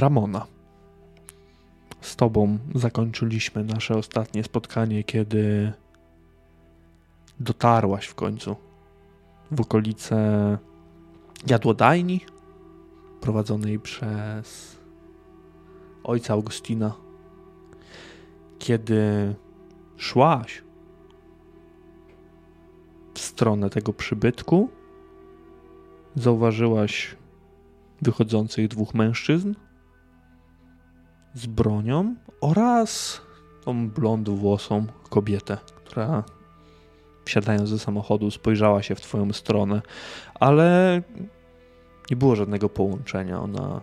Ramona. Z tobą zakończyliśmy nasze ostatnie spotkanie, kiedy dotarłaś w końcu w okolice jadłodajni prowadzonej przez ojca Augustina. Kiedy szłaś w stronę tego przybytku, zauważyłaś wychodzących dwóch mężczyzn z bronią oraz tą blondu włosą kobietę, która wsiadając do samochodu spojrzała się w twoją stronę, ale nie było żadnego połączenia. Ona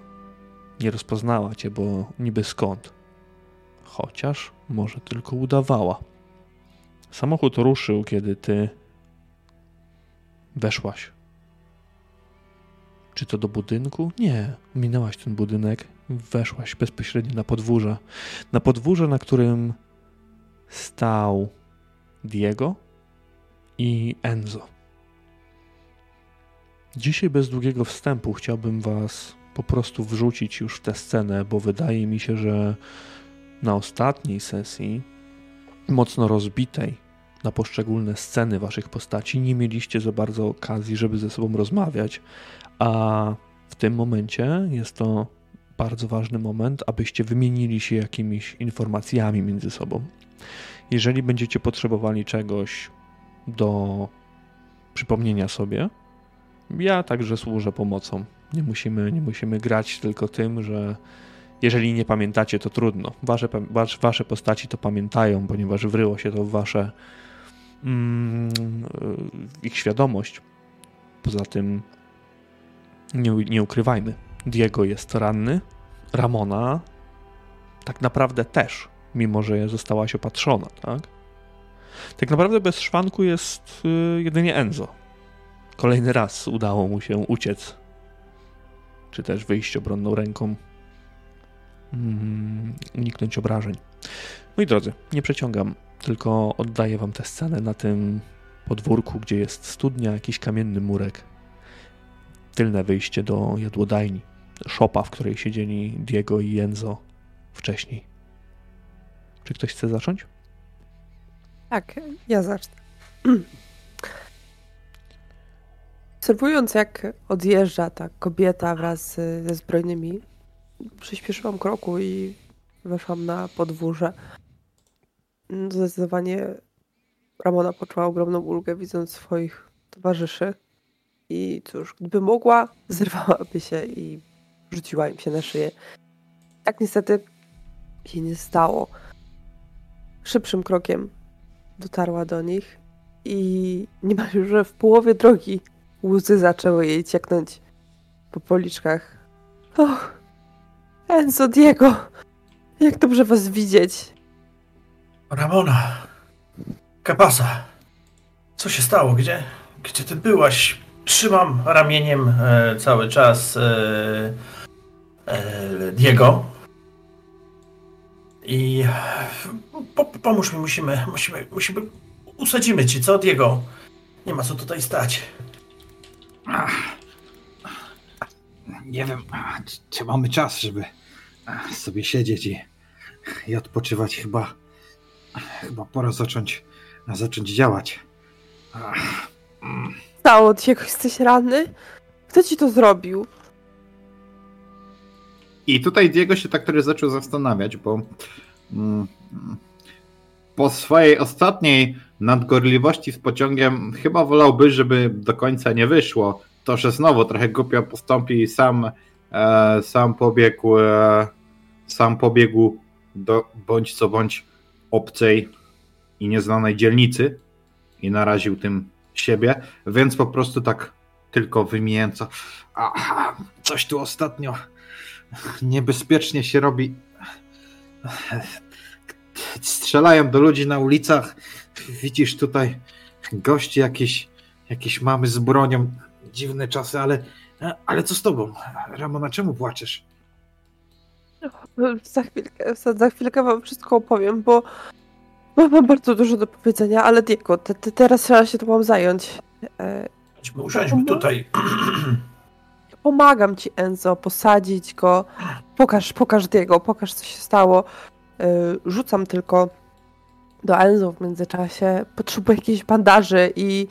nie rozpoznała cię, bo niby skąd. Chociaż może tylko udawała. Samochód ruszył, kiedy ty weszłaś. Czy to do budynku? Nie. Minęłaś ten budynek, weszłaś bezpośrednio na podwórze. Na podwórze, na którym stał Diego i Enzo. Dzisiaj bez długiego wstępu chciałbym Was po prostu wrzucić już w tę scenę, bo wydaje mi się, że na ostatniej sesji, mocno rozbitej na poszczególne sceny Waszych postaci, nie mieliście za bardzo okazji, żeby ze sobą rozmawiać, a w tym momencie jest to bardzo ważny moment, abyście wymienili się jakimiś informacjami między sobą. Jeżeli będziecie potrzebowali czegoś do przypomnienia sobie, ja także służę pomocą. Nie musimy, nie musimy grać tylko tym, że jeżeli nie pamiętacie, to trudno. Wasze, wasze postaci to pamiętają, ponieważ wryło się to w wasze mm, ich świadomość. Poza tym nie, nie ukrywajmy, Diego jest ranny, Ramona tak naprawdę też, mimo że zostałaś opatrzona, tak? Tak naprawdę bez szwanku jest y, jedynie Enzo. Kolejny raz udało mu się uciec, czy też wyjść obronną ręką, mm, uniknąć obrażeń. Moi drodzy, nie przeciągam, tylko oddaję wam tę scenę na tym podwórku, gdzie jest studnia, jakiś kamienny murek, tylne wyjście do jadłodajni, szopa, w której siedzieli Diego i Enzo wcześniej. Czy ktoś chce zacząć? Tak, ja zacznę. Obserwując, jak odjeżdża ta kobieta wraz ze zbrojnymi, przyspieszyłam kroku i weszłam na podwórze. Zdecydowanie Ramona poczuła ogromną ulgę, widząc swoich towarzyszy. I cóż, gdyby mogła, zerwałaby się i rzuciła im się na szyję. Tak niestety się nie stało. Szybszym krokiem dotarła do nich i niemal już w połowie drogi łzy zaczęły jej cieknąć po policzkach. Och, Enzo, Diego, jak dobrze was widzieć. Ramona, Kapasa, co się stało? Gdzie, gdzie ty byłaś? Trzymam ramieniem e, cały czas e, Diego. I po, pomóż mi, musimy, musimy, musimy, usadzimy ci, co Diego? Nie ma co tutaj stać. Ach, nie wiem, czy mamy czas, żeby sobie siedzieć i, i odpoczywać. Chyba, chyba pora zacząć, zacząć działać. Stało, Diego, jesteś ranny? Kto ci to zrobił? I tutaj Diego się tak trochę zaczął zastanawiać, bo mm, po swojej ostatniej nadgorliwości z pociągiem chyba wolałby, żeby do końca nie wyszło. To, że znowu trochę głupio postąpi i sam, e, sam pobiegł e, sam pobiegł do bądź co bądź obcej i nieznanej dzielnicy i naraził tym siebie, więc po prostu tak tylko wymijająco aha, coś tu ostatnio niebezpiecznie się robi. Strzelają do ludzi na ulicach. Widzisz tutaj gości jakieś, jakieś mamy z bronią. Dziwne czasy, ale, ale co z tobą? Ramona, czemu płaczesz? Za chwilkę, za chwilkę wam wszystko opowiem, bo mam bardzo dużo do powiedzenia, ale Diego, te, te, teraz trzeba się tobą zająć. E, usiądźmy tutaj. pomagam ci, Enzo, posadzić go. Pokaż, pokaż Diego, pokaż, co się stało. Yy, rzucam tylko do Enzo w międzyczasie. Potrzebuję jakiejś bandaży i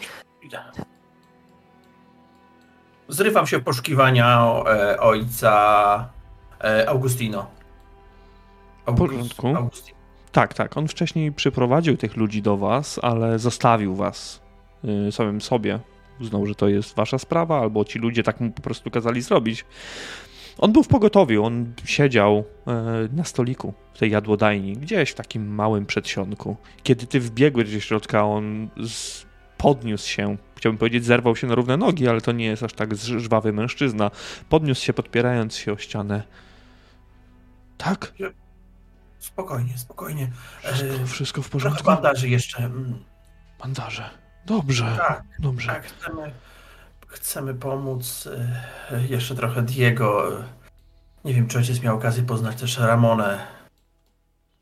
Zrywam się w poszukiwania e, ojca e, Augustino. W porządku. Augustino. Tak, tak. On wcześniej przyprowadził tych ludzi do was, ale zostawił was y, samym sobie. Uznał, że to jest wasza sprawa, albo ci ludzie tak mu po prostu kazali zrobić. On był w pogotowiu, on siedział y, na stoliku w tej jadłodajni, gdzieś w takim małym przedsionku. Kiedy ty wbiegłeś do środka, on z, podniósł się, chciałbym powiedzieć, zerwał się na równe nogi, ale to nie jest aż tak żwawy mężczyzna. Podniósł się, podpierając się o ścianę. Tak? Spokojnie, spokojnie. E, Wszystko, wszystko w trochę porządku? bandaży jeszcze. Mm, Bandaże. Dobrze, Tak, dobrze. tak. Chcemy, chcemy pomóc. e, Jeszcze trochę Diego. Nie wiem, czy ojciec miał okazję poznać też Ramonę.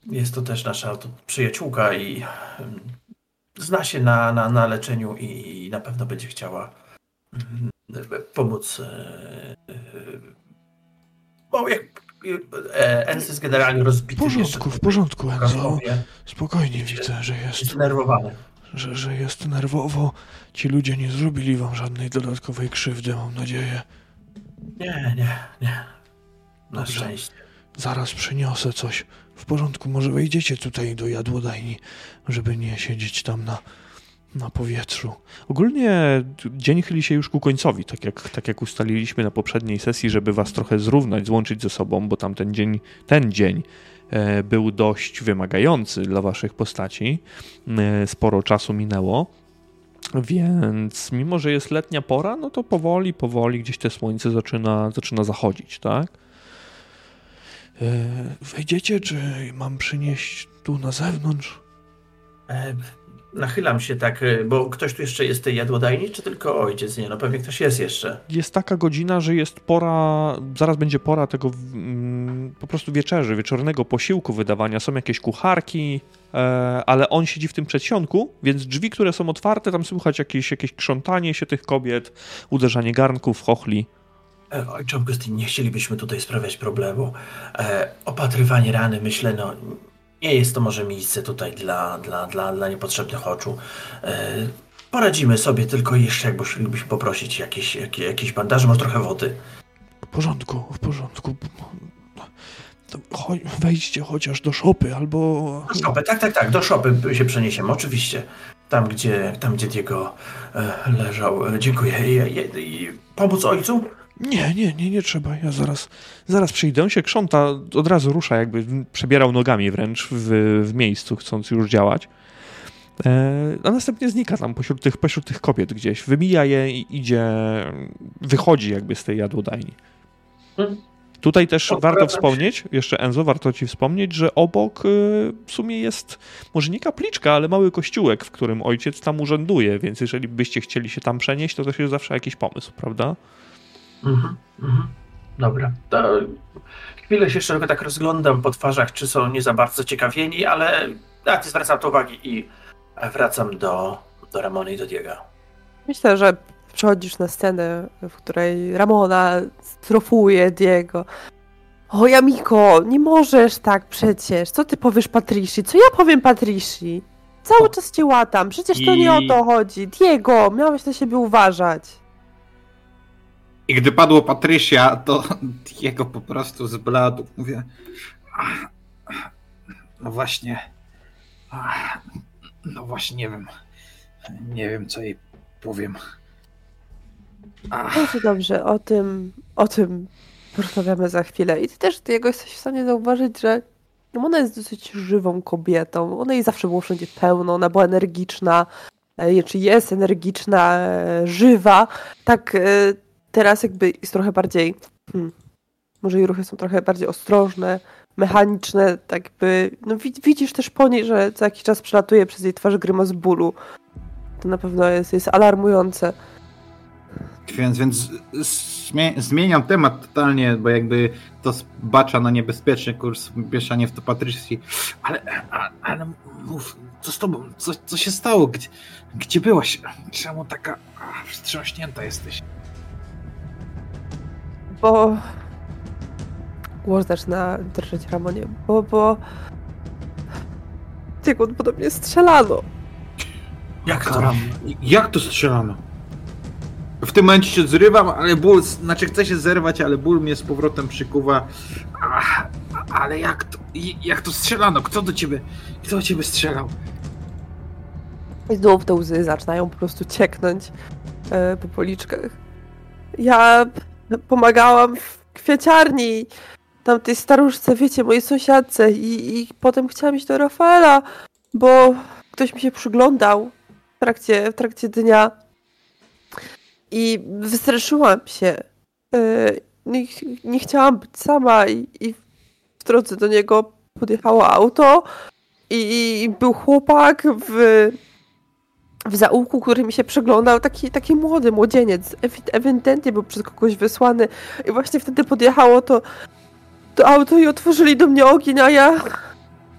Jest to też nasza przyjaciółka i mm, zna się na, na, na leczeniu i na pewno będzie chciała mm, pomóc. Bo jak e, Ens jest generalnie W rozbity. porządku, w porządku, Enzo. Spokojnie widzę, że jest, Jest zdenerwowany. Że, że jest nerwowo. Ci ludzie nie zrobili wam żadnej dodatkowej krzywdy, mam nadzieję. Nie, nie, nie. Na Dobrze. szczęście. Zaraz przyniosę coś. W porządku, może wejdziecie tutaj do jadłodajni, żeby nie siedzieć tam na, na powietrzu. Ogólnie dzień chyli się już ku końcowi, tak jak, tak jak ustaliliśmy na poprzedniej sesji, żeby was trochę zrównać, złączyć ze sobą, bo tamten dzień, ten dzień był dość wymagający dla waszych postaci. E, sporo czasu minęło. Więc mimo, że jest letnia pora, no to powoli, powoli gdzieś te słońce zaczyna, zaczyna zachodzić, tak? E, Wejdziecie, czy mam przynieść tu na zewnątrz? Nachylam się tak, e, bo ktoś tu jeszcze jest tej jadłodajni, czy tylko ojciec? Nie, no pewnie ktoś jest jeszcze. Jest taka godzina, że jest pora, zaraz będzie pora tego mm, po prostu wieczerzy, wieczornego posiłku wydawania. Są jakieś kucharki, e, ale on siedzi w tym przedsionku, więc drzwi, które są otwarte, tam słychać jakieś, jakieś krzątanie się tych kobiet, uderzanie garnków, chochli. E, ojcze Augustyn, nie chcielibyśmy tutaj sprawiać problemu. E, opatrywanie rany, myślę, no nie jest to może miejsce tutaj dla, dla, dla, dla niepotrzebnych oczu. E, poradzimy sobie, tylko jeszcze jak musielibyśmy poprosić jakieś, jakieś, jakieś bandaże, może trochę wody. W porządku, w porządku. Chodź, wejdźcie chociaż do szopy albo... Do szopy, tak, tak, tak, do szopy się przeniesiemy, oczywiście. Tam, gdzie, tam, gdzie Diego e, leżał. E, dziękuję. I, i, i pomóc ojcu? Nie, nie, nie, nie trzeba. Ja zaraz, zaraz przyjdę. On się krząta, od razu rusza, jakby przebierał nogami wręcz w, w miejscu, chcąc już działać. E, a następnie znika tam pośród tych, pośród tych kobiet gdzieś. Wymija je i idzie, wychodzi jakby z tej jadłodajni. Hmm. Tutaj też warto wspomnieć, jeszcze Enzo, warto ci wspomnieć, że obok y, w sumie jest może nie kapliczka, ale mały kościółek, w którym ojciec tam urzęduje, więc jeżeli byście chcieli się tam przenieść, to też jest zawsze jakiś pomysł, prawda? Mhm, mhm. Dobra. To chwilę się jeszcze tylko tak rozglądam po twarzach, czy są nie za bardzo ciekawieni, ale ja nie zwracam to uwagi i wracam do, do Ramony i do Diego. myślę, że przechodzisz na scenę, w której Ramona strofuje Diego. O, Jamiko, nie możesz tak przecież. Co ty powiesz Patrici? Co ja powiem Patrici? Cały czas cię łatam. Przecież to nie o I- to chodzi. Diego, miałeś na siebie uważać. I gdy padło Patrycja, to jego po prostu zbladł. Mówię, "Ach, no właśnie, ach, no właśnie nie wiem, nie wiem co jej powiem. Dobrze, dobrze, o tym, o tym porozmawiamy za chwilę. I ty też, Diego, jesteś w stanie zauważyć, że ona jest dosyć żywą kobietą. Ona jej zawsze było wszędzie pełno, ona była energiczna, e, czy jest energiczna, e, żywa. Tak e, teraz jakby jest trochę bardziej, hmm, może jej ruchy są trochę bardziej ostrożne, mechaniczne, tak jakby, no wi- widzisz też po niej, że co jakiś czas przelatuje przez jej twarz grymas bólu. To na pewno jest, jest alarmujące. Więc, więc zmie- zmieniam temat totalnie, bo jakby to zbacza na niebezpieczny kurs mieszanie w to Patrycji. Ale, ale mów, co z tobą? Co, co się stało? Gdzie, gdzie byłaś? Czemu taka wstrząśnięta jesteś? Bo... Głos zaczyna drżeć Ramonie, bo, bo... Tylko podobnie strzelano. Jak to? Karam, jak to strzelano? W tym momencie się zrywam, ale ból, znaczy chcę się zerwać, ale ból mnie z powrotem przykuwa. Ach, ale jak to, jak to strzelano? Kto do ciebie, kto do ciebie strzelał? I znów te łzy zaczynają po prostu cieknąć e, po policzkach. Ja pomagałam w kwieciarni tamtej staruszce, wiecie, mojej sąsiadce i, i potem chciałam iść do Rafaela, bo ktoś mi się przyglądał w trakcie, w trakcie dnia i wystraszyłam się. E, nie, nie chciałam być sama i, i w drodze do niego podjechało auto i, i był chłopak w w zaułku, który mi się przyglądał, taki, taki młody młodzieniec, ewi- ewidentnie był przez kogoś wysłany i właśnie wtedy podjechało to, to auto i otworzyli do mnie ogień, a ja,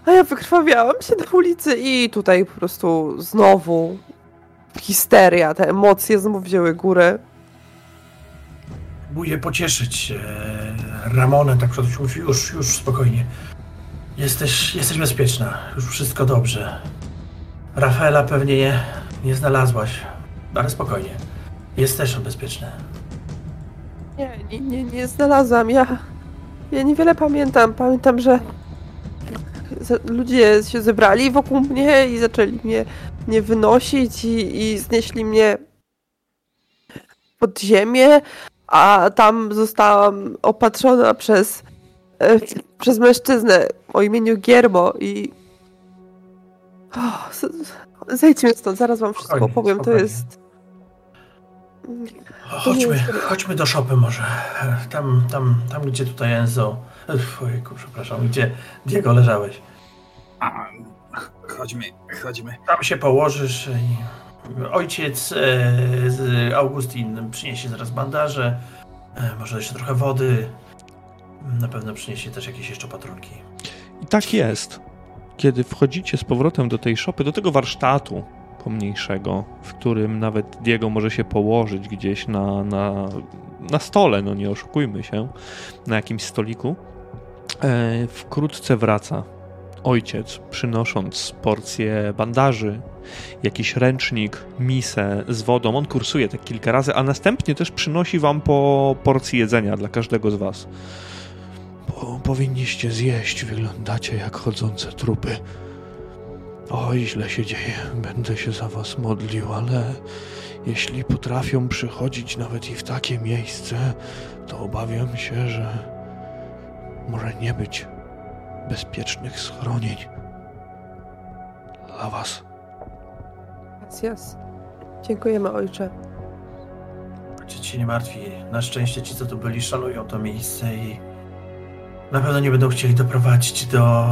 a ja wykrwawiałam się na ulicy i tutaj po prostu znowu histeria, te emocje znowu wzięły górę. Próbuję pocieszyć e, Ramonę, tak przed mówi, już, już spokojnie. Jesteś, jesteś bezpieczna, już wszystko dobrze. Rafaela pewnie nie, nie znalazłaś, ale spokojnie. Jest też on bezpieczny. Nie, nie, nie, nie znalazłam. Ja, ja niewiele pamiętam. Pamiętam, że ludzie się zebrali wokół mnie i zaczęli mnie, mnie wynosić i, i znieśli mnie pod ziemię, a tam zostałam opatrzona przez, e, przez mężczyznę o imieniu Giermo i... O, z- z- zejdźmy stąd, zaraz wam wszystko Spokojnie, opowiem. To spokojnie. jest... Chodźmy, jest- chodźmy do szopy może. Tam, tam, tam gdzie tutaj Enzo. Ojku, przepraszam, gdzie Diego leżałeś. A, chodźmy, chodźmy. Tam się położysz i ojciec e, z Augustin przyniesie zaraz bandaże, e, może jeszcze trochę wody. Na pewno przyniesie też jakieś jeszcze patrunki. I tak jest. Kiedy wchodzicie z powrotem do tej szopy, do tego warsztatu pomniejszego, w którym nawet Diego może się położyć gdzieś na, na, na stole, no nie oszukujmy się, na jakimś stoliku, e, wkrótce wraca ojciec, przynosząc porcję bandaży, jakiś ręcznik, misę z wodą. On kursuje tak kilka razy, a następnie też przynosi wam po porcji jedzenia dla każdego z was. Po, powinniście zjeść, wyglądacie jak chodzące trupy. Oj, źle się dzieje, będę się za was modlił, ale jeśli potrafią przychodzić nawet i w takie miejsce, to obawiam się, że może nie być bezpiecznych schronień dla was. Gracias. Dziękujemy, ojcze. Się nie martwi. Na szczęście ci, co tu byli, szanują to miejsce i na pewno nie będą chcieli doprowadzić do,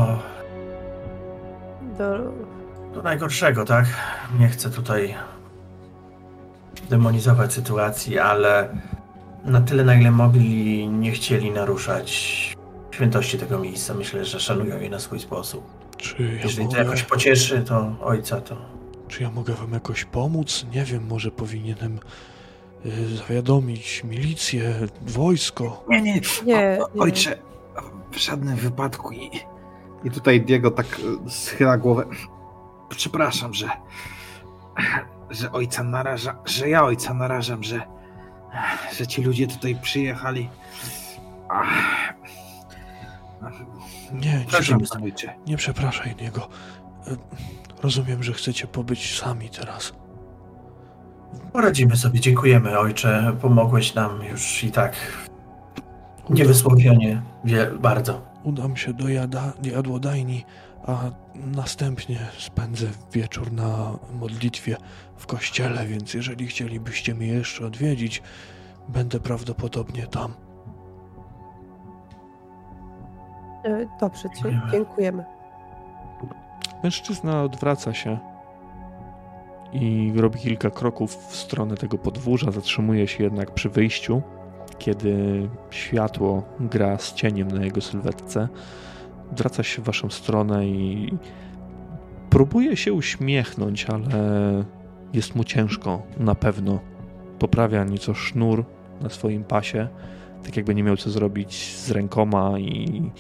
Do... do najgorszego, tak? Nie chcę tutaj demonizować sytuacji, ale na tyle, na ile mogli, nie chcieli naruszać świętości tego miejsca. Myślę, że szanują je na swój sposób. Czy ja, Jeżeli to mogę, jakoś pocieszy, to ojca to. czy ja mogę wam jakoś pomóc? Nie wiem, może powinienem y, zawiadomić milicję, wojsko. Nie, nie, Nie, o, nie. ojcze, w żadnym wypadku. I, I tutaj Diego tak e, schyla głowę. Przepraszam, że, że ojca naraża, że ja ojca narażam, że, że ci ludzie tutaj przyjechali. Ach. Nie, nie, Przepraszam. Przepraszam, ojcze. nie przepraszaj niego. Y, Rozumiem, że chcecie pobyć sami teraz. Poradzimy sobie, dziękujemy ojcze. Pomogłeś nam już i tak niewysłowienie wie, bardzo. Udam się do jada, jadłodajni, a następnie spędzę wieczór na modlitwie w kościele, więc jeżeli chcielibyście mnie jeszcze odwiedzić, będę prawdopodobnie tam. E, Dobrze, dziękujemy. Mężczyzna odwraca się i robi kilka kroków w stronę tego podwórza. Zatrzymuje się jednak przy wyjściu, kiedy światło gra z cieniem na jego sylwetce. Odwraca się w waszą stronę i próbuje się uśmiechnąć, ale jest mu ciężko na pewno. Poprawia nieco sznur na swoim pasie, tak jakby nie miał co zrobić z rękoma i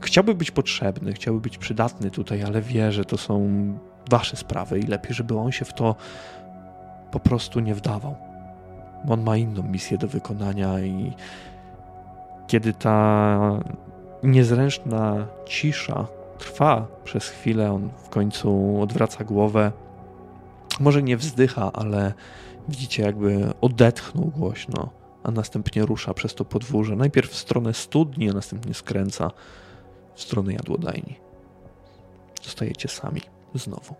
chciałby być potrzebny, chciałby być przydatny tutaj, ale wie, że to są wasze sprawy i lepiej, żeby on się w to po prostu nie wdawał. On ma inną misję do wykonania i kiedy ta niezręczna cisza trwa przez chwilę, on w końcu odwraca głowę. Może nie wzdycha, ale widzicie, jakby odetchnął głośno, a następnie rusza przez to podwórze. Najpierw w stronę studni, a następnie skręca w stronę jadłodajni. Zostajecie sami znowu.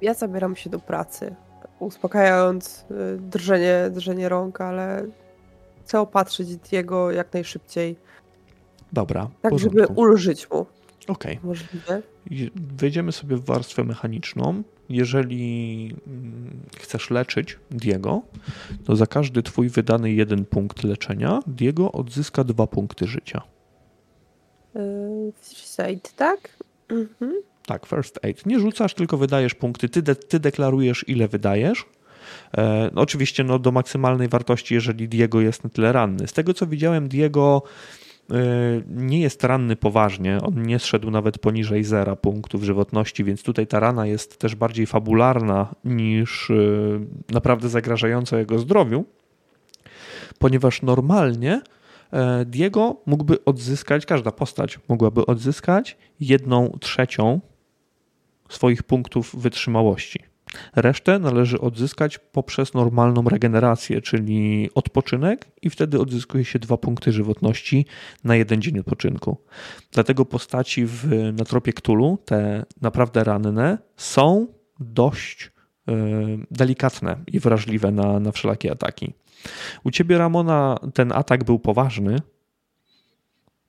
Ja zabieram się do pracy, uspokajając y, drżenie, drżenie rąk, ale chcę opatrzyć Diego jak najszybciej, Dobra, tak żeby ulżyć mu. Okej. Możliwe. I Wejdziemy sobie w warstwę mechaniczną. Jeżeli mm, chcesz leczyć Diego, to za każdy twój wydany jeden punkt leczenia Diego odzyska dwa punkty życia. First aid, tak? Mhm. Tak, first aid. Nie rzucasz, tylko wydajesz punkty. Ty, de, ty deklarujesz, ile wydajesz. E, no oczywiście no, do maksymalnej wartości, jeżeli Diego jest na tyle ranny. Z tego co widziałem, Diego e, nie jest ranny poważnie. On nie zszedł nawet poniżej zera punktów żywotności, więc tutaj ta rana jest też bardziej fabularna niż e, naprawdę zagrażająca jego zdrowiu. Ponieważ normalnie e, Diego mógłby odzyskać, każda postać mogłaby odzyskać jedną trzecią swoich punktów wytrzymałości. Resztę należy odzyskać poprzez normalną regenerację, czyli odpoczynek, i wtedy odzyskuje się dwa punkty żywotności na jeden dzień odpoczynku. Dlatego postaci w, na tropie Cthulhu, te naprawdę ranne, są dość e, delikatne i wrażliwe na, na wszelakie ataki. U ciebie, Ramona, ten atak był poważny.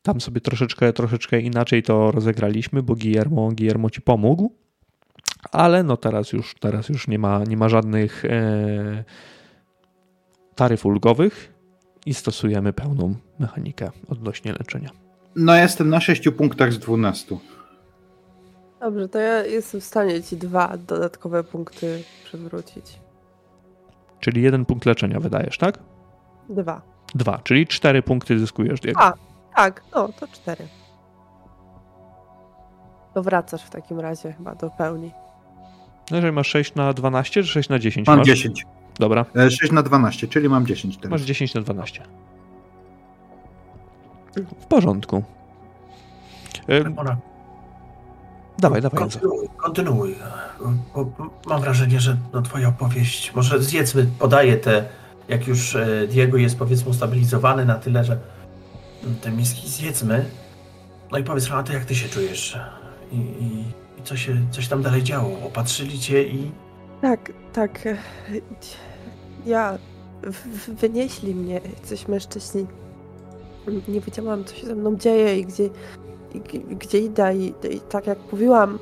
Tam sobie troszeczkę, troszeczkę inaczej to rozegraliśmy, bo Guillermo, Guillermo ci pomógł ale no teraz już, teraz już nie, ma, nie ma żadnych e, taryf ulgowych i stosujemy pełną mechanikę odnośnie leczenia. No jestem na 6 punktach z 12. Dobrze, to ja jestem w stanie ci dwa dodatkowe punkty przywrócić. Czyli jeden punkt leczenia wydajesz, tak? Dwa. Dwa, czyli cztery punkty zyskujesz. Diego. A, tak, no to cztery. To wracasz w takim razie chyba do pełni. No jeżeli masz 6 na 12 czy 6 na 10? Mam masz? 10. Dobra, E, 6 na 12, czyli mam 10 teraz. masz 10 na 12. W porządku. E, Ramona, dawaj, dawaj. Kontynuuj, kontynuuj. Bo mam wrażenie, że no, twoja opowieść, może zjedzmy, podaję te, jak już e, Diego jest powiedzmy ustabilizowany na tyle, że te miski zjedzmy. No i powiedz Renata, jak ty się czujesz? I, i, i co się coś tam dalej działo? Opatrzyli cię i Tak, tak. Ja. Wynieśli mnie coś mężczyźni. Nie wiedziałam, co się ze mną dzieje i gdzie, i, gdzie idę. I, I tak jak mówiłam,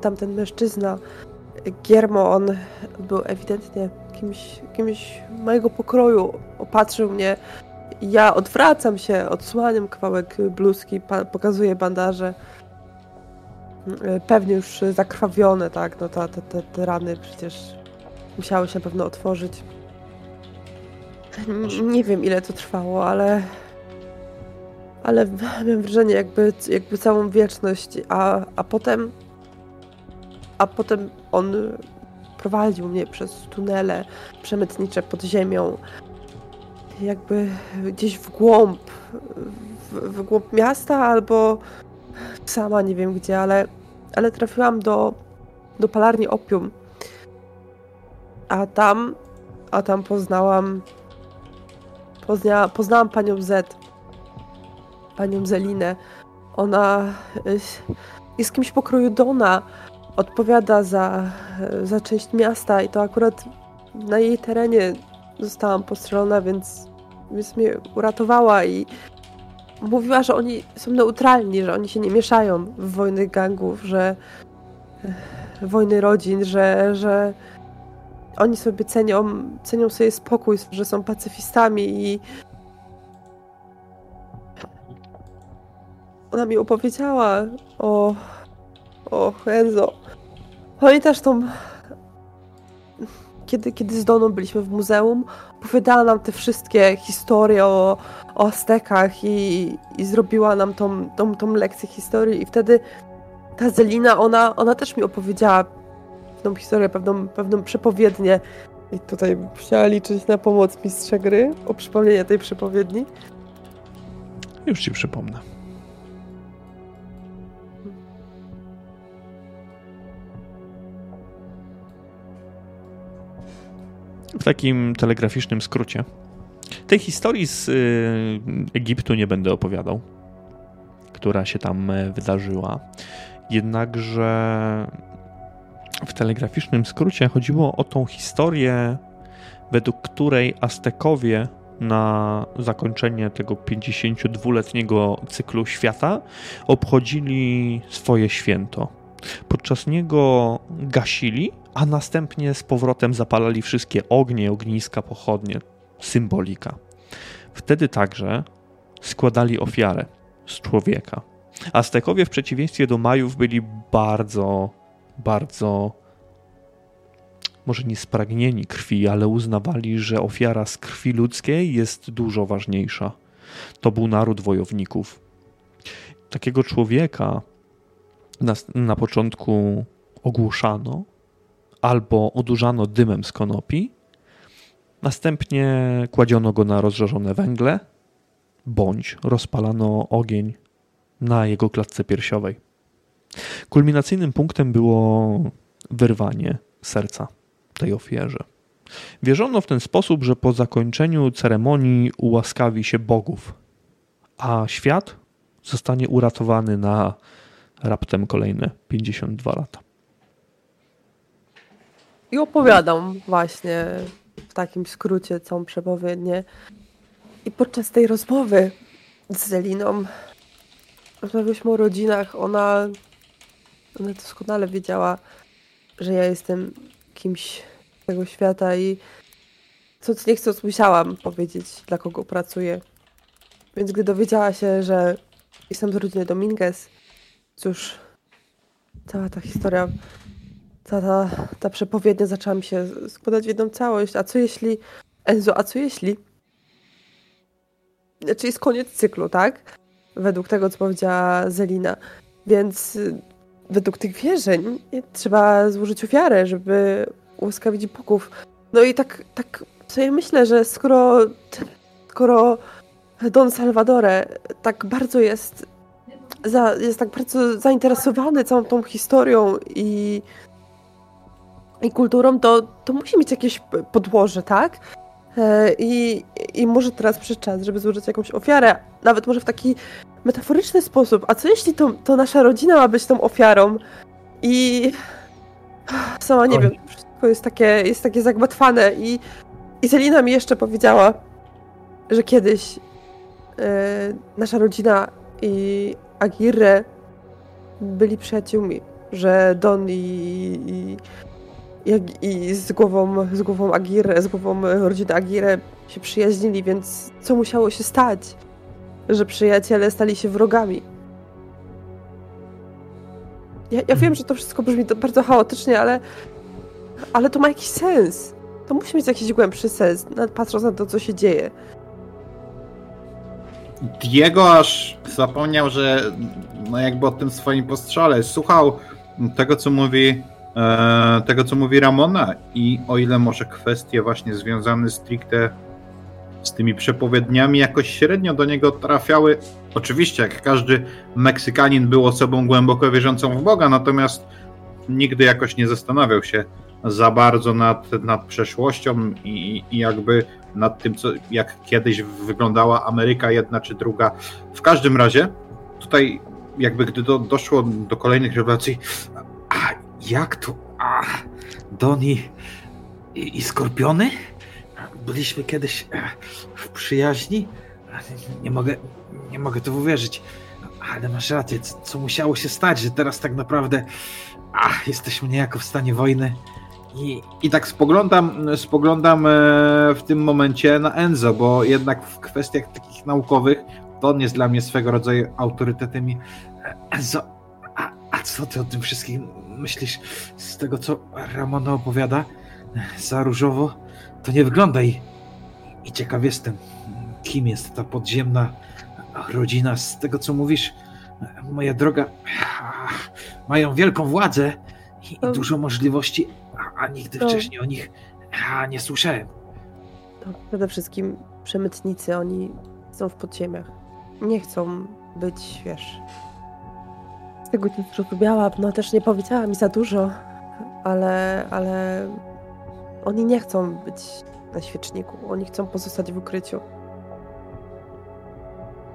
tamten mężczyzna, Giermo, on był ewidentnie kimś, kimś mojego pokroju. Opatrzył mnie. Ja odwracam się, odsłaniam kawałek bluzki, pa, pokazuję bandaże. E, Pewnie już zakrwawione, tak? No ta, te, te, te rany przecież musiały się na pewno otworzyć. N- Nie wiem ile to trwało, ale. Ale miałem wrażenie, jakby, jakby całą wieczność, a, a potem. A potem on prowadził mnie przez tunele przemytnicze pod ziemią. Jakby gdzieś w głąb. W, w głąb miasta albo sama nie wiem gdzie, ale, ale trafiłam do, do palarni opium. A tam, a tam poznałam, pozna, poznałam panią Z, panią Zelinę. Ona y, jest kimś pokroju Dona, odpowiada za, za część miasta i to akurat na jej terenie zostałam postrzelona, więc, więc mnie uratowała i mówiła, że oni są neutralni, że oni się nie mieszają w wojny gangów, że e, wojny rodzin, że, że oni sobie cenią, cenią sobie spokój, że są pacyfistami i ona mi opowiedziała o o Enzo. Pamiętasz tą kiedy, kiedy z Doną byliśmy w muzeum, opowiadała nam te wszystkie historie o, o Aztekach i, i zrobiła nam tą, tą, tą lekcję historii i wtedy ta Zelina, ona, ona też mi opowiedziała pewną historię, pewną, pewną przepowiednię i tutaj chciała liczyć na pomoc mistrza gry o przypomnienie tej przepowiedni. Już ci przypomnę. W takim telegraficznym skrócie. Tej historii z y, Egiptu nie będę opowiadał, która się tam e, wydarzyła. Jednakże w telegraficznym skrócie chodziło o tą historię, według której Aztekowie na zakończenie tego 52-letniego cyklu świata obchodzili swoje święto. Podczas niego gasili, a następnie z powrotem zapalali wszystkie ognie, ogniska, pochodnie. Symbolika. Wtedy także składali ofiarę z człowieka. Aztekowie w przeciwieństwie do Majów byli bardzo, bardzo może nie spragnieni krwi, ale uznawali, że ofiara z krwi ludzkiej jest dużo ważniejsza. To był naród wojowników. Takiego człowieka na, na początku ogłuszano albo odurzano dymem z konopi, następnie kładziono go na rozżarzone węgle, bądź rozpalano ogień na jego klatce piersiowej. Kulminacyjnym punktem było wyrwanie serca tej ofierze. Wierzono w ten sposób, że po zakończeniu ceremonii ułaskawi się bogów, a świat zostanie uratowany na raptem kolejne 52 lata. I opowiadam właśnie w takim skrócie całą przepowiednię. I podczas tej rozmowy z Zeliną rozmawialiśmy o rodzinach. Ona, ona doskonale wiedziała, że ja jestem kimś tego świata i co nie chcąc musiałam powiedzieć, dla kogo pracuję. Więc gdy dowiedziała się, że jestem z rodziny Dominguez, cóż, cała ta historia, cała ta, ta przepowiednia zaczęła mi się składać w jedną całość. A co jeśli, Enzo, a co jeśli? Znaczy jest koniec cyklu, tak? Według tego, co powiedziała Zelina. Więc według tych wierzeń trzeba złożyć ofiarę, żeby ułaskawić bogów. No i tak, tak sobie myślę, że skoro, skoro Don Salvadore tak bardzo jest, za, jest tak bardzo zainteresowany całą tą historią i, i kulturą, to, to musi mieć jakieś podłoże, tak? E, I, I może teraz przyszedł czas, żeby złożyć jakąś ofiarę, nawet może w taki metaforyczny sposób. A co jeśli to, to nasza rodzina ma być tą ofiarą? I sama nie Oj. wiem, wszystko jest takie, jest takie zagmatwane i, i Selina mi jeszcze powiedziała, że kiedyś yy, nasza rodzina i Agirre byli przyjaciółmi, że Don i, i, i, i z głową, z głową Agirre, z głową rodziny Agirre się przyjaźnili, więc co musiało się stać? że przyjaciele stali się wrogami. Ja, ja wiem, że to wszystko brzmi bardzo chaotycznie, ale, ale to ma jakiś sens. To musi mieć jakiś głębszy sens, patrząc na to, co się dzieje. Diego aż zapomniał, że no jakby o tym swoim postrzale słuchał tego, co mówi e, tego, co mówi Ramona i o ile może kwestie właśnie związane stricte z tymi przepowiedniami jakoś średnio do niego trafiały. Oczywiście, jak każdy Meksykanin był osobą głęboko wierzącą w Boga, natomiast nigdy jakoś nie zastanawiał się za bardzo nad, nad przeszłością i, i jakby nad tym, co, jak kiedyś wyglądała Ameryka jedna czy druga. W każdym razie, tutaj jakby gdy do, doszło do kolejnych rewelacji, jak to, a, Doni i, i Skorpiony? byliśmy kiedyś e, w przyjaźni. Nie mogę, nie mogę to uwierzyć. Ale masz rację, co musiało się stać, że teraz tak naprawdę jesteśmy niejako w stanie wojny. I, I tak spoglądam, spoglądam e, w tym momencie na Enzo, bo jednak w kwestiach takich naukowych to on jest dla mnie swego rodzaju autorytetem. I Enzo, a, a co ty o tym wszystkim myślisz z tego, co Ramona opowiada? za różowo, to nie wygląda i, i ciekaw jestem, kim jest ta podziemna rodzina. Z tego co mówisz, moja droga, mają wielką władzę i, dużo możliwości, a, a nigdy To- wcześniej o nich a, nie słyszałem. To przede wszystkim przemytnicy, oni są w podziemiach. Nie chcą być, wiesz... Tego co zrozumiałam, no też nie powiedziała mi za dużo, ale, ale oni nie chcą być na świeczniku. Oni chcą pozostać w ukryciu.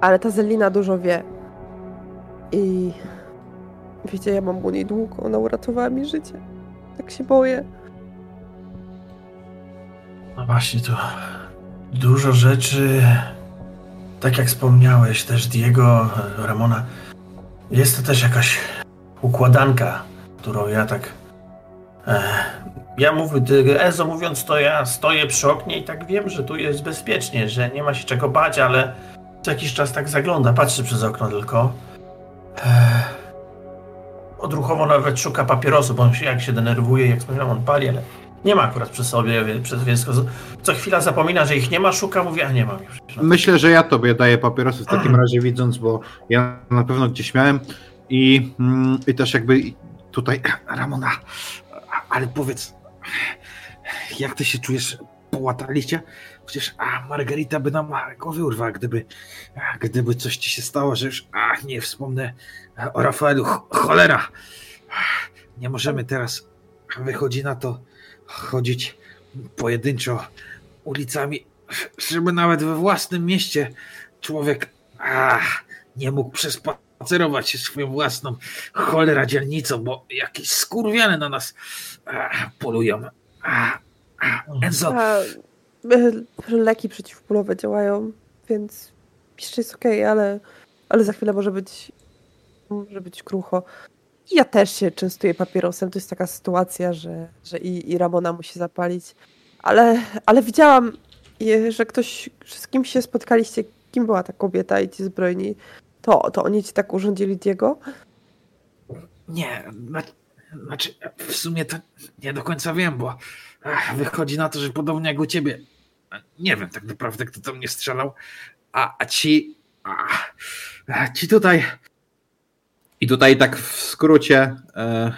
Ale ta Zelina dużo wie. I wiecie, ja mam u niej długo, ona uratowała mi życie. Tak się boję. No właśnie, to dużo rzeczy, tak jak wspomniałeś też Diego, Ramona, jest to też jakaś układanka, którą ja tak... E, ja mówię, Ezo mówiąc to ja stoję przy oknie i tak wiem, że tu jest bezpiecznie, że nie ma się czego bać, ale co jakiś czas tak zagląda, patrzy przez okno tylko. E, odruchowo nawet szuka papierosu, bo on się, jak się denerwuje, jak wspomniałem, on pali, ale nie ma akurat przy sobie, przez więc co chwila zapomina, że ich nie ma, szuka, mówi, a nie mam już. No. Myślę, że ja tobie daję papierosy w takim razie widząc, bo ja na pewno gdzieś miałem i, mm, i też jakby tutaj Ramona, ale powiedz, jak ty się czujesz po łataliście? Przecież a Margarita by nam głowy urwała, gdyby, a, gdyby coś ci się stało, że już a, nie wspomnę o Rafaelu. Ch- Cholera! Nie możemy teraz, wychodzi na to, chodzić pojedynczo ulicami, żeby nawet we własnym mieście człowiek a, nie mógł przespacerować się swoją własną cholera dzielnicą, bo jakieś skurwiane na nas a, polują. A, a, Enzo, A, e, leki przeciwbólowe działają, więc jeszcze jest okej, ale, ale za chwilę może być może być krucho. Ja też się częstuję papierosem. To jest taka sytuacja, że, że i, i Ramona musi zapalić. Ale, ale widziałam, że ktoś, z kim się spotkaliście, kim była ta kobieta i ci zbrojni. To, to oni ci tak urządzili Diego? nie, na, znaczy w sumie to nie do końca wiem, bo ach, wychodzi na to, że podobnie jak u ciebie, nie wiem tak naprawdę, kto do mnie strzelał, a, a ci, a, a ci tutaj, I tutaj tak w skrócie e,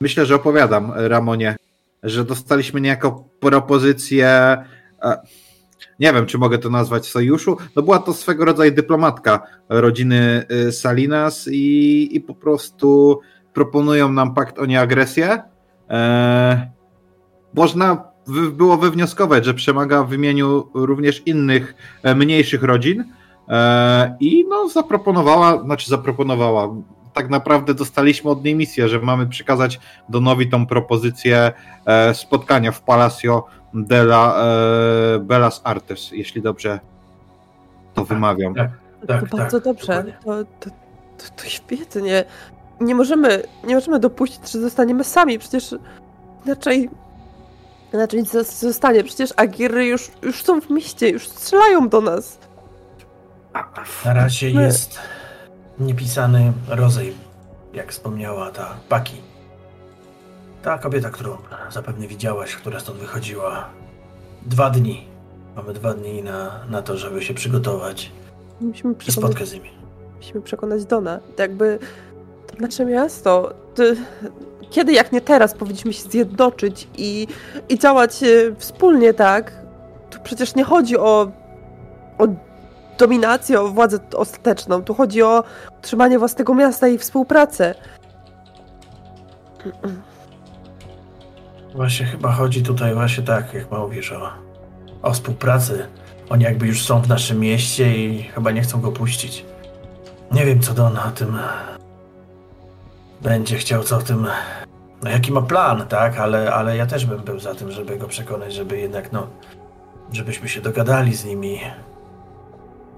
myślę, że opowiadam Ramonie, że dostaliśmy niejako propozycję, e, nie wiem, czy mogę to nazwać sojuszu, no była to swego rodzaju dyplomatka rodziny e, Salinas i, i po prostu proponują nam pakt o nieagresję. Można było wywnioskować, że przemaga w imieniu również innych mniejszych rodzin, I no, zaproponowała, znaczy zaproponowała. Tak naprawdę dostaliśmy od niej misję, że mamy przekazać Donowi tą propozycję e, spotkania w Palacio della e, Bellas Artes, jeśli dobrze to wymawiam. tak. Tak, to tak, bardzo dobrze. dokładnie. To, to, to, to świetnie. Nie możemy, nie możemy dopuścić, że zostaniemy sami. Przecież inaczej, inaczej nic zostanie. Przecież Agiry już, już są w mieście, już strzelają do nas. Na razie jest niepisany rozejm, jak wspomniała ta Paki. Ta kobieta, którą zapewne widziałaś, która stąd wychodziła. Dwa dni. Mamy dwa dni na, na to, żeby się przygotować Musimy i przekonać, spotkać z nimi. musimy przekonać Dona. To jakby to nasze miasto. To, kiedy jak nie teraz powinniśmy się zjednoczyć i, i działać e, wspólnie, tak? Tu przecież nie chodzi o, o dominację, o władzę ostateczną. Tu chodzi o utrzymanie własnego miasta i współpracę. Właśnie chyba chodzi tutaj właśnie tak, jak mówisz, o, o współpracy. Oni jakby już są w naszym mieście i chyba nie chcą go puścić. Nie wiem, co Don o tym będzie chciał, co o tym... No jaki ma plan, tak? Ale, ale ja też bym był za tym, żeby go przekonać, żeby jednak, no... Żebyśmy się dogadali z nimi.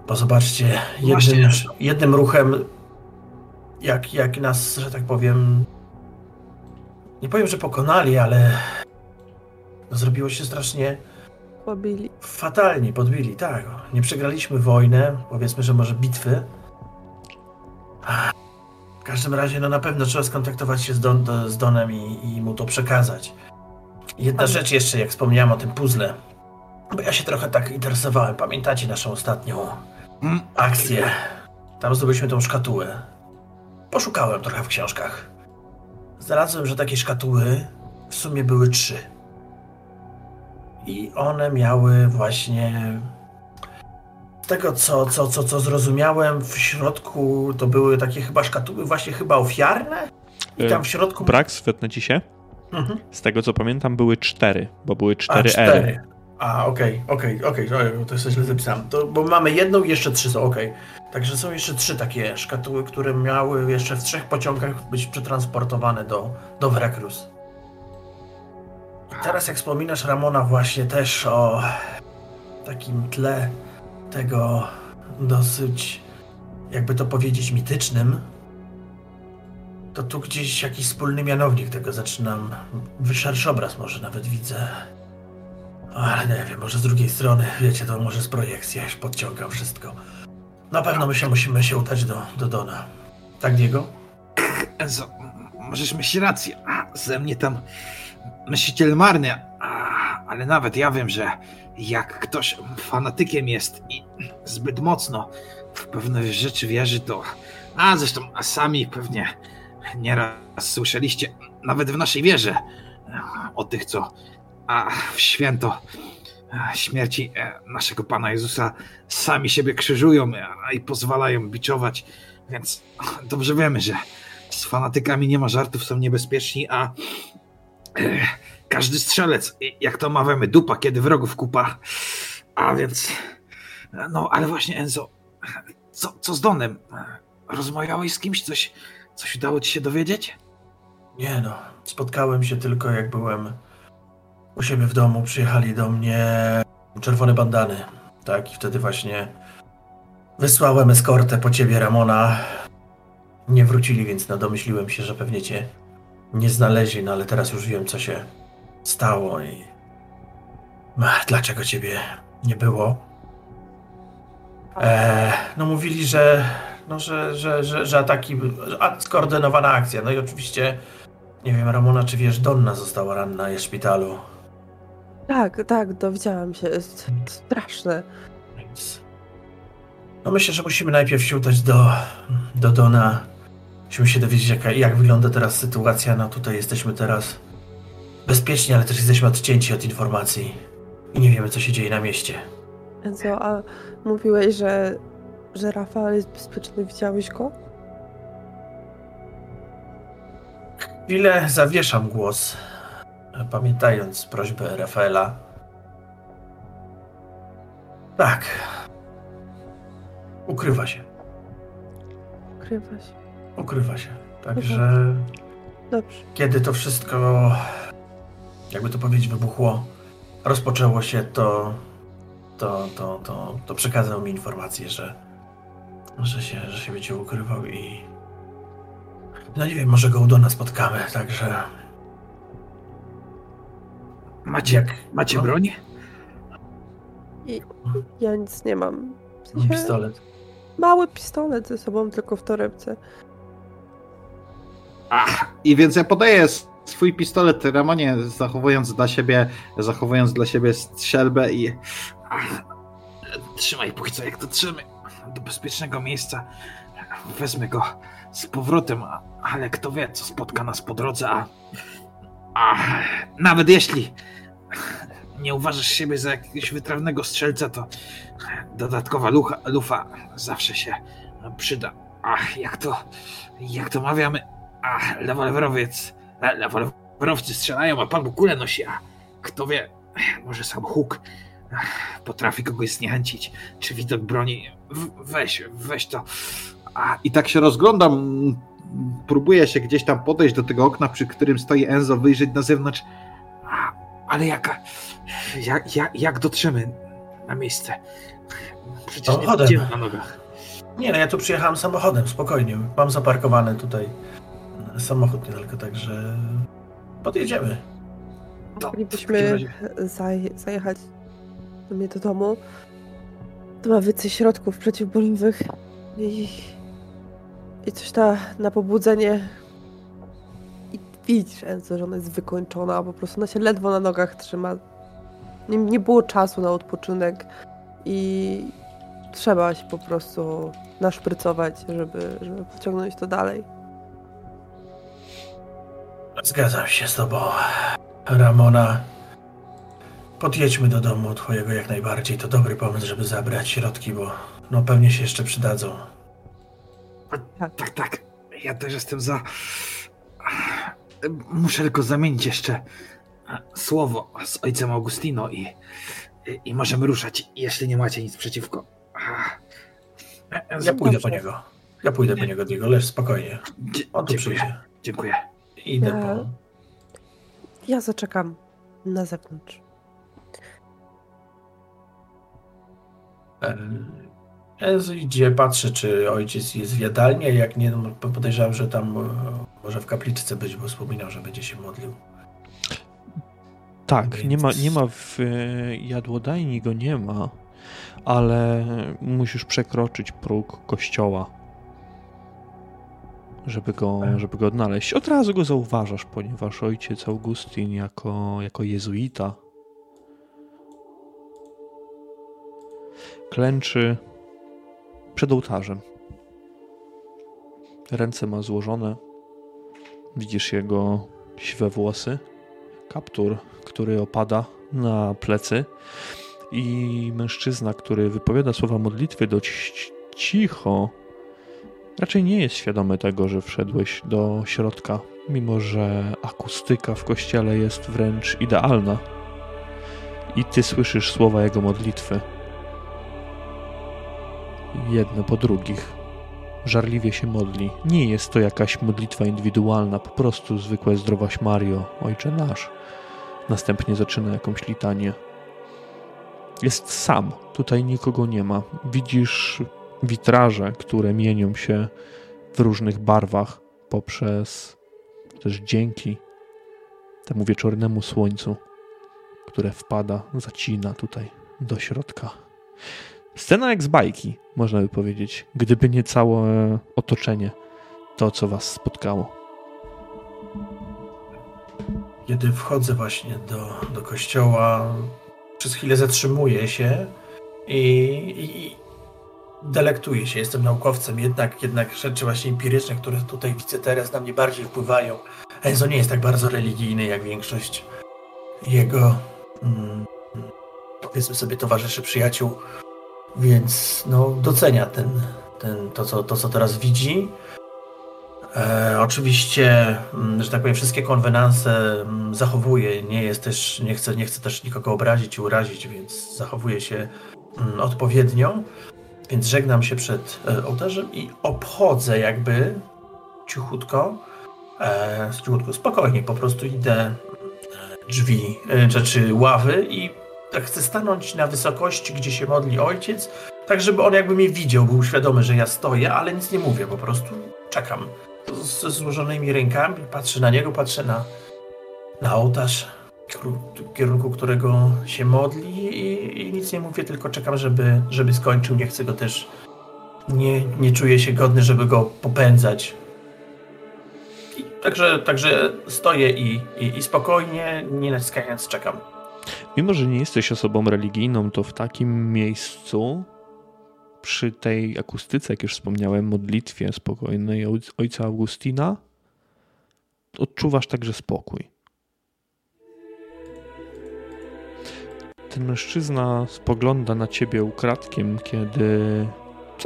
Bo zobaczcie, jednym, jednym ruchem, jak, jak nas, że tak powiem, nie powiem, że pokonali, ale no, zrobiło się strasznie Pobili. fatalnie, podbili, tak. Nie przegraliśmy wojnę, powiedzmy, że może bitwy. W każdym razie, no na pewno trzeba skontaktować się z, Don, do- z Donem i, i mu to przekazać. Jedna rzecz jeszcze, jak wspomniałem o tym puzzle. Bo ja się trochę tak interesowałem. Pamiętacie naszą ostatnią. Akcję? Tam zdobyliśmy tą szkatułę. Poszukałem trochę w książkach. Znalazłem, że takie szkatuły w sumie były trzy. I one miały właśnie. Z tego, co, co, co, co zrozumiałem, w środku to były takie chyba szkatuły, właśnie chyba ofiarne. I tam w środku. Brak, swetnę ci się. Mhm. Z tego co pamiętam, były cztery, bo były A, cztery cztery. ery. A, okej, okej, okej, to- to źle zapisałem. To, bo mamy jedną i jeszcze trzy są, okej. Także są jeszcze trzy takie szkatuły, które miały jeszcze w trzech pociągach być przetransportowane do, do Veracruz. I teraz jak wspominasz Ramona właśnie też o takim tle tego dosyć, jakby to powiedzieć, mitycznym, to tu gdzieś jakiś wspólny mianownik tego zaczynam, szerszy obraz może nawet widzę. Ale nie wiem, może z drugiej strony, wiecie, to może z projekcji, ja podciągam wszystko. Na pewno my się musimy się udać do, do Dona. Tak, Diego? Enzo, możesz mieć rację. Ze mnie tam myśliciel marny, ale nawet ja wiem, że jak ktoś fanatykiem jest i zbyt mocno w pewne rzeczy wierzy, to. A zresztą a sami pewnie nieraz słyszeliście, nawet w naszej wierze, o tych, co a, w święto śmierci e, naszego Pana Jezusa sami siebie krzyżują i pozwalają biczować. Więc dobrze wiemy, że z fanatykami nie ma żartów, są niebezpieczni, a e, każdy strzelec, jak to mawiamy, dupa, kiedy wrogów kupa. A więc, no ale właśnie Enzo, co, co z Donem? Rozmawiałeś z kimś? Coś, coś udało ci się dowiedzieć? Nie no, spotkałem się tylko jak byłem u siebie w domu, przyjechali do mnie czerwone bandany. Tak, i wtedy właśnie wysłałem eskortę po ciebie, Ramona. Nie wrócili, więc no domyśliłem się, że pewnie cię nie znaleźli, no ale teraz już wiem, co się stało i Ach, dlaczego ciebie nie było. E, no mówili, że no, że, że, że, że ataki, a- skoordynowana akcja. No i oczywiście, nie wiem, Ramona, czy wiesz, Donna została ranna, w szpitalu. Tak, tak, dowiedziałam się. Jest straszne. No myślę, że musimy najpierw się udać do, do Dona. Musimy się dowiedzieć, jaka, jak wygląda teraz sytuacja. No tutaj jesteśmy teraz bezpieczni, ale też jesteśmy odcięci od informacji. I nie wiemy, co się dzieje na mieście. Enzo, a mówiłeś, że, że Rafael jest bezpieczny. Widziałeś go? Chwilę zawieszam głos, pamiętając prośbę Rafaela. Tak. Ukrywa się. Ukrywa się. Ukrywa się. Także Dobrze. kiedy to wszystko, jakby to powiedzieć, wybuchło, rozpoczęło się, to, to, to, to, to przekazał mi informację, że, że, się, że się będzie ukrywał i no nie wiem, może go u Dona spotkamy, także Macie, jak macie no, broń? Ja nic nie mam. W mam sensie pistolet. mały pistolet ze sobą, tylko w torebce. Ach, i więc ja podaję swój pistolet Ramonie, zachowując dla siebie, zachowując dla siebie strzelbę i Ach, trzymaj póki co, jak dotrzemy do bezpiecznego miejsca, wezmę go z powrotem, ale kto wie, co spotka nas po drodze, a, a nawet jeśli nie uważasz siebie za jakiegoś wytrawnego strzelca, to dodatkowa lucha, lufa zawsze się przyda. Ach, jak to, jak to mawiamy, ach, rewolwerowiec, e, rewolwerowcy strzelają, a pan Bóg kulę nosi, a kto wie, może sam huk potrafi kogoś zniechęcić, czy widok broni, weź, weź to. A, I tak się rozglądam, próbuję się gdzieś tam podejść do tego okna, przy którym stoi Enzo, wyjrzeć na zewnątrz. Ale jak, jak, jak, jak dotrzemy na miejsce? Przecież nie Samochodem. będziemy na nogach. Nie, no ja tu przyjechałem samochodem, spokojnie. Mam zaparkowany tutaj samochód niedaleko, także podjedziemy. Moglibyśmy zaj zajechać do mnie do domu. To ma więcej środków przeciwbólowych i, i coś na, na pobudzenie. I widzisz, Enzo, że ona jest wykończona, po prostu ona się ledwo na nogach trzyma. Nie, nie było czasu na odpoczynek i trzeba się po prostu naszprycować, żeby, żeby pociągnąć to dalej. Zgadzam się z tobą, Ramona. Podjedźmy do domu twojego jak najbardziej. To dobry pomysł, żeby zabrać środki, bo no pewnie się jeszcze przydadzą. Tak, tak. Ja też jestem za. Muszę tylko zamienić jeszcze słowo z ojcem Augustino i, i możemy ruszać, jeśli nie macie nic przeciwko. Ja pójdę po niego. Ja pójdę po niego, Diego, leż spokojnie. On tu dziękuję. przyjdzie. Dziękuję. Idę Ja- po... Ja zaczekam na zewnątrz. Idzie, patrzy, czy ojciec jest w jadalni, jak nie, no, podejrzewam, że tam e, może w kapliczce być, bo wspominał, że będzie się modlił. Tak, Więc- nie ma, nie ma w e, jadłodajni go nie ma, ale musisz przekroczyć próg kościoła, żeby go, żeby go odnaleźć. Od razu go zauważasz, ponieważ ojciec Augustin jako, jako jezuita klęczy przed ołtarzem. Ręce ma złożone. Widzisz jego siwe włosy, kaptur, który opada na plecy i mężczyzna, który wypowiada słowa modlitwy dość cicho, raczej nie jest świadomy tego, że wszedłeś do środka, mimo że akustyka w kościele jest wręcz idealna. I ty słyszysz słowa jego modlitwy. Jedne po drugich. Żarliwie się modli. Nie jest to jakaś modlitwa indywidualna, po prostu zwykłe zdrowaś Mario, Ojcze nasz. Następnie zaczyna jakąś litanię. Jest sam, tutaj nikogo nie ma. Widzisz witraże, które mienią się w różnych barwach poprzez też dzięki temu wieczornemu słońcu, które wpada, zacina tutaj do środka. Scena jak z bajki, można by powiedzieć, gdyby nie całe otoczenie, to co was spotkało. Kiedy wchodzę właśnie do, do kościoła, przez chwilę zatrzymuję się i, i, delektuję się. Jestem naukowcem, jednak, jednak rzeczy właśnie empiryczne, które tutaj widzę teraz, na mnie bardziej wpływają. Enzo nie jest tak bardzo religijny jak większość jego, mm, powiedzmy sobie, towarzyszy, przyjaciół, więc no, docenia ten, ten, to, co, to, co teraz widzi. E, oczywiście, mm, że tak powiem, wszystkie konwenanse mm, zachowuje. Nie jest też, nie chcę, nie chcę też nikogo obrazić i urazić, więc zachowuje się mm, odpowiednio. Więc żegnam się przed e, ołtarzem i obchodzę jakby cichutko, e, cichutko, spokojnie, po prostu idę e, drzwi, e, rzeczy ławy i tak chcę stanąć na wysokości, gdzie się modli ojciec, tak żeby on jakby mnie widział, był świadomy, że ja stoję, ale nic nie mówię, po prostu czekam ze złożonymi rękami, patrzę na niego, patrzę na, na ołtarz, w kierunku którego się modli i, i nic nie mówię, tylko czekam, żeby, żeby skończył. Nie chcę go też, nie, nie czuję się godny, żeby go popędzać. I także, także stoję i, i, i spokojnie, nie naciskając, czekam. Mimo, że nie jesteś osobą religijną, to w takim miejscu, przy tej akustyce, jak już wspomniałem, modlitwie spokojnej oj- ojca Augustina, odczuwasz także spokój. Ten mężczyzna spogląda na ciebie ukradkiem, kiedy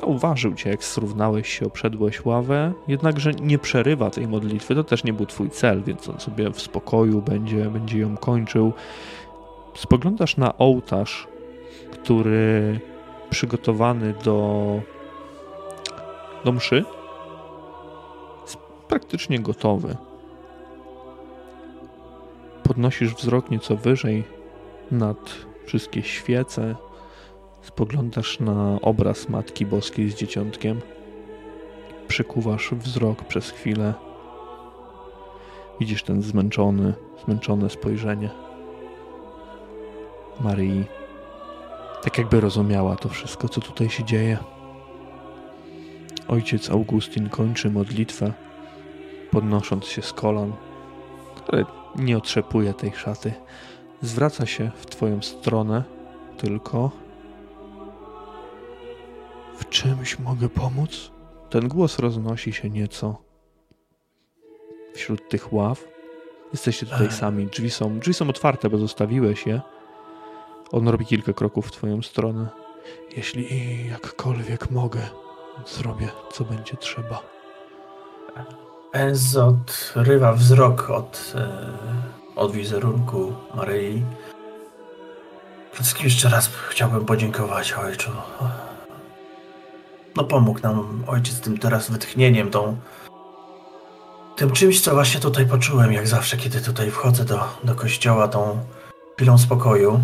zauważył cię, jak zrównałeś się, obszedłeś ławę, jednakże nie przerywa tej modlitwy. To też nie był twój cel, więc on sobie w spokoju będzie, będzie ją kończył spoglądasz na ołtarz, który przygotowany do, do mszy jest praktycznie gotowy. Podnosisz wzrok nieco wyżej nad wszystkie świece. Spoglądasz na obraz Matki Boskiej z Dzieciątkiem. Przykuwasz wzrok przez chwilę. Widzisz ten zmęczony, zmęczone spojrzenie. Maryi. Tak jakby rozumiała to wszystko, co tutaj się dzieje. Ojciec Augustin kończy modlitwę, podnosząc się z kolan. ale nie otrzepuje tej szaty. Zwraca się w twoją stronę, tylko w czymś mogę pomóc? Ten głos roznosi się nieco wśród tych ław. Jesteście tutaj sami. Drzwi są, drzwi są otwarte, bo zostawiłeś je. On robi kilka kroków w twoją stronę. Jeśli jakkolwiek mogę, zrobię, co będzie trzeba. Enzo odrywa wzrok od, e, od wizerunku Maryi. Wszystkim jeszcze raz chciałbym podziękować ojcu. No pomógł nam ojciec tym teraz wytchnieniem, tą tym czymś, co właśnie tutaj poczułem, jak zawsze, kiedy tutaj wchodzę do, do kościoła, tą chwilą spokoju.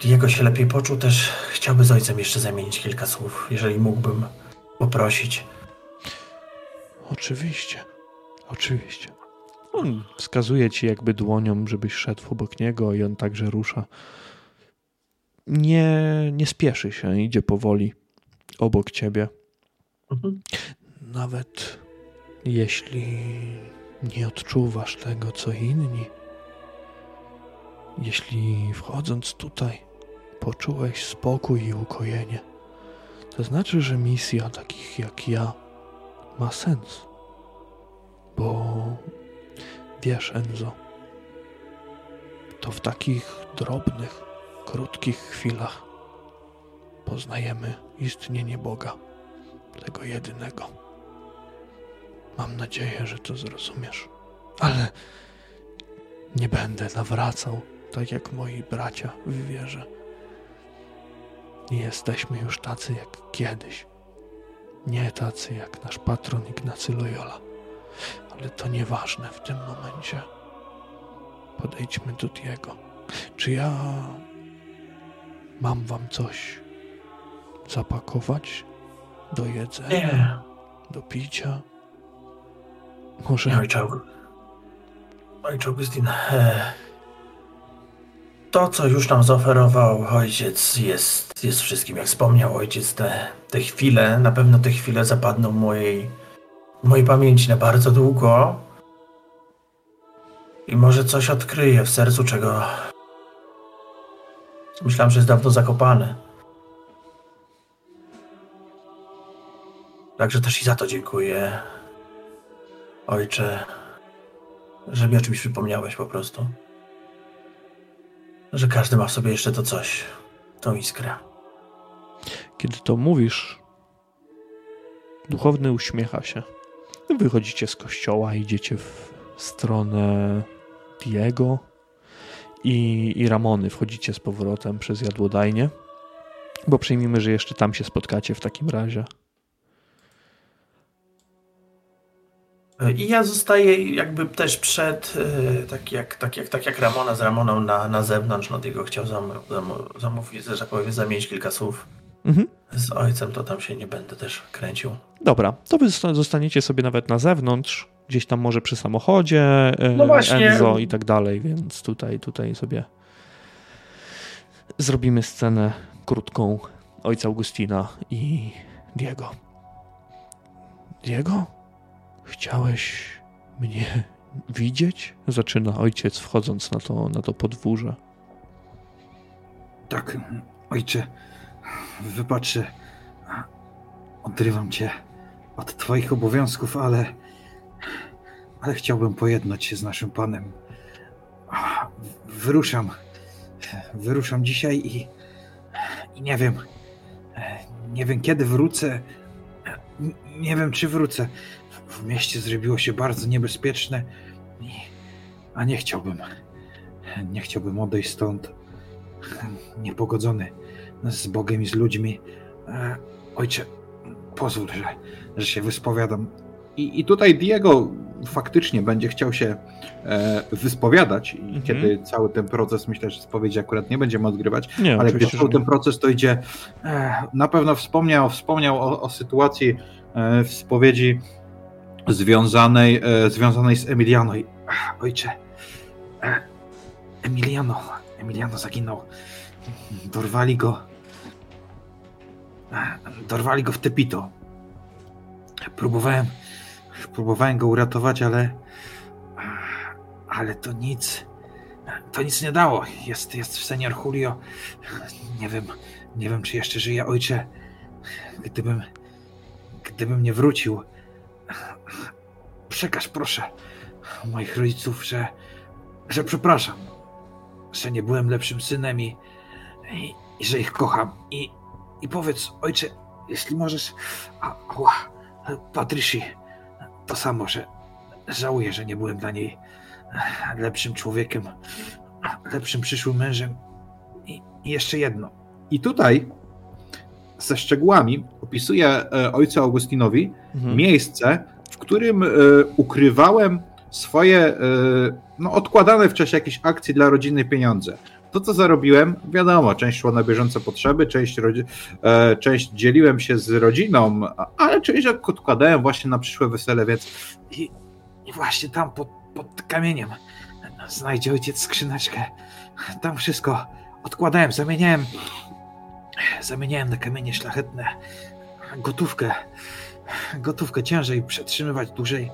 Diego się lepiej poczuł, też chciałby z ojcem jeszcze zamienić kilka słów, jeżeli mógłbym poprosić. Oczywiście, oczywiście. On wskazuje ci jakby dłonią, żebyś szedł obok niego i on także rusza. Nie, nie spieszy się, idzie powoli obok ciebie. Mhm. Nawet jeśli nie odczuwasz tego, co inni, jeśli wchodząc tutaj poczułeś spokój i ukojenie, to znaczy, że misja takich jak ja ma sens. Bo wiesz, Enzo, to w takich drobnych, krótkich chwilach poznajemy istnienie Boga, tego jedynego. Mam nadzieję, że to zrozumiesz. Ale nie będę nawracał, tak jak moi bracia w wierze. Nie jesteśmy już tacy jak kiedyś. Nie tacy jak nasz patron Ignacy Loyola. Ale to nieważne w tym momencie. Podejdźmy do Diego. Czy ja mam wam coś zapakować do jedzenia, Nie, do picia? nie Może ojcze, Aug- ojcze Augustin. e, To, co już nam zaoferował ojciec, jest, jest wszystkim. Jak wspomniał ojciec, te, te chwile, na pewno te chwile zapadną w mojej, w mojej pamięci na bardzo długo. I może coś odkryję w sercu, czego myślałem, że jest dawno zakopane. Także też i za to dziękuję, ojcze, że mi o czymś przypomniałeś po prostu. Że każdy ma w sobie jeszcze to coś, tą iskrę. kiedy to mówisz, duchowny uśmiecha się. Wychodzicie z kościoła, idziecie w stronę Diego i, i Ramony. Wchodzicie z powrotem przez jadłodajnię, bo przyjmijmy, że jeszcze tam się spotkacie w takim razie. I ja zostaję jakby też przed, e, tak jak, tak jak, tak jak Ramona z Ramoną na, na zewnątrz, no Diego chciał zam, zam, zamówić, że tak powiem, zamienić kilka słów Mhm. z ojcem, to tam się nie będę też kręcił. Dobra, to wy zosta- zostaniecie sobie nawet na zewnątrz, gdzieś tam może przy samochodzie, e, No właśnie. Enzo i tak dalej, więc tutaj, tutaj sobie zrobimy scenę krótką ojca Augustina i Diego. Diego? Chciałeś mnie widzieć? Zaczyna ojciec wchodząc na to, na to podwórze. Tak, ojcze, wybaczę. Odrywam cię od twoich obowiązków, ale. Ale chciałbym pojednać się z naszym panem. Wyruszam. Wyruszam dzisiaj i. I nie wiem. Nie wiem kiedy wrócę. Nie wiem czy wrócę. W mieście zrobiło się bardzo niebezpieczne. i- A nie chciałbym. Nie chciałbym odejść stąd niepogodzony z Bogiem i z ludźmi. E, Ojcze, pozwól, że, że się wyspowiadam. I, I tutaj Diego faktycznie będzie chciał się e, wyspowiadać, i Mhm. kiedy cały ten proces, myślę, że spowiedzi akurat nie będziemy odgrywać, Nie, ale że cały ten proces to idzie, e, na pewno wspomniał, wspomniał o, o sytuacji e, w spowiedzi związanej, e, związanej z Emiliano. I Ach, Ojcze, e, Emiliano, Emiliano zaginął. Dorwali go. e, Dorwali go w Tepito. Próbowałem, próbowałem go uratować, ale ale to nic. To nic nie dało. Jest, jest senior Julio. Nie wiem, nie wiem, czy jeszcze żyje ojcze. Gdybym, gdybym nie wrócił, przekaż proszę moich rodziców, że, że przepraszam, że nie byłem lepszym synem i, i, i że ich kocham. I, I powiedz, ojcze, jeśli możesz, a, ała, Patrycji, to samo, że żałuję, że nie byłem dla niej lepszym człowiekiem, lepszym przyszłym mężem. I, i jeszcze jedno. I tutaj ze szczegółami opisuje ojcu Augustinowi Mhm. miejsce, w którym e, ukrywałem swoje e, no, odkładane w czasie jakieś akcji dla rodziny pieniądze. To, co zarobiłem, wiadomo, część szło na bieżące potrzeby, część, e, część dzieliłem się z rodziną, ale część odkładałem właśnie na przyszłe wesele, więc I, i właśnie tam pod, pod kamieniem znajdzie ojciec skrzyneczkę. Tam wszystko odkładałem, zamieniałem. Zamieniałem na kamienie szlachetne. Gotówkę. Gotówkę ciężej przetrzymywać dłużej.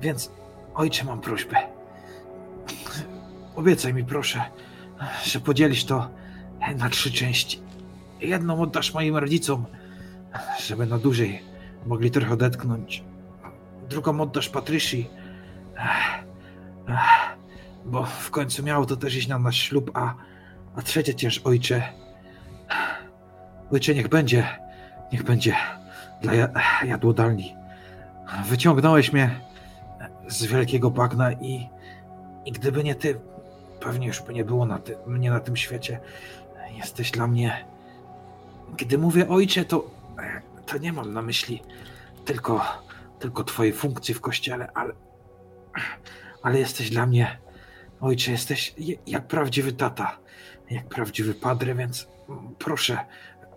Więc ojcze, mam prośbę. Obiecaj mi, proszę, że podzielisz to na trzy części. Jedną oddasz moim rodzicom, żeby na dłużej mogli trochę odetchnąć. Drugą oddasz ech, bo w końcu miało to też iść na nasz ślub, a, a trzecie też ojcze. Ojcze, niech będzie, niech będzie dla ja, jadłodalni. Wyciągnąłeś mnie z wielkiego bagna i, i gdyby nie ty, pewnie już by nie było na ty, mnie na tym świecie. Jesteś dla mnie. Gdy mówię ojcze, to, to nie mam na myśli tylko, tylko twojej funkcji w kościele, ale, ale jesteś dla mnie, ojcze, jesteś je- jak prawdziwy tata, jak prawdziwy padre, więc proszę,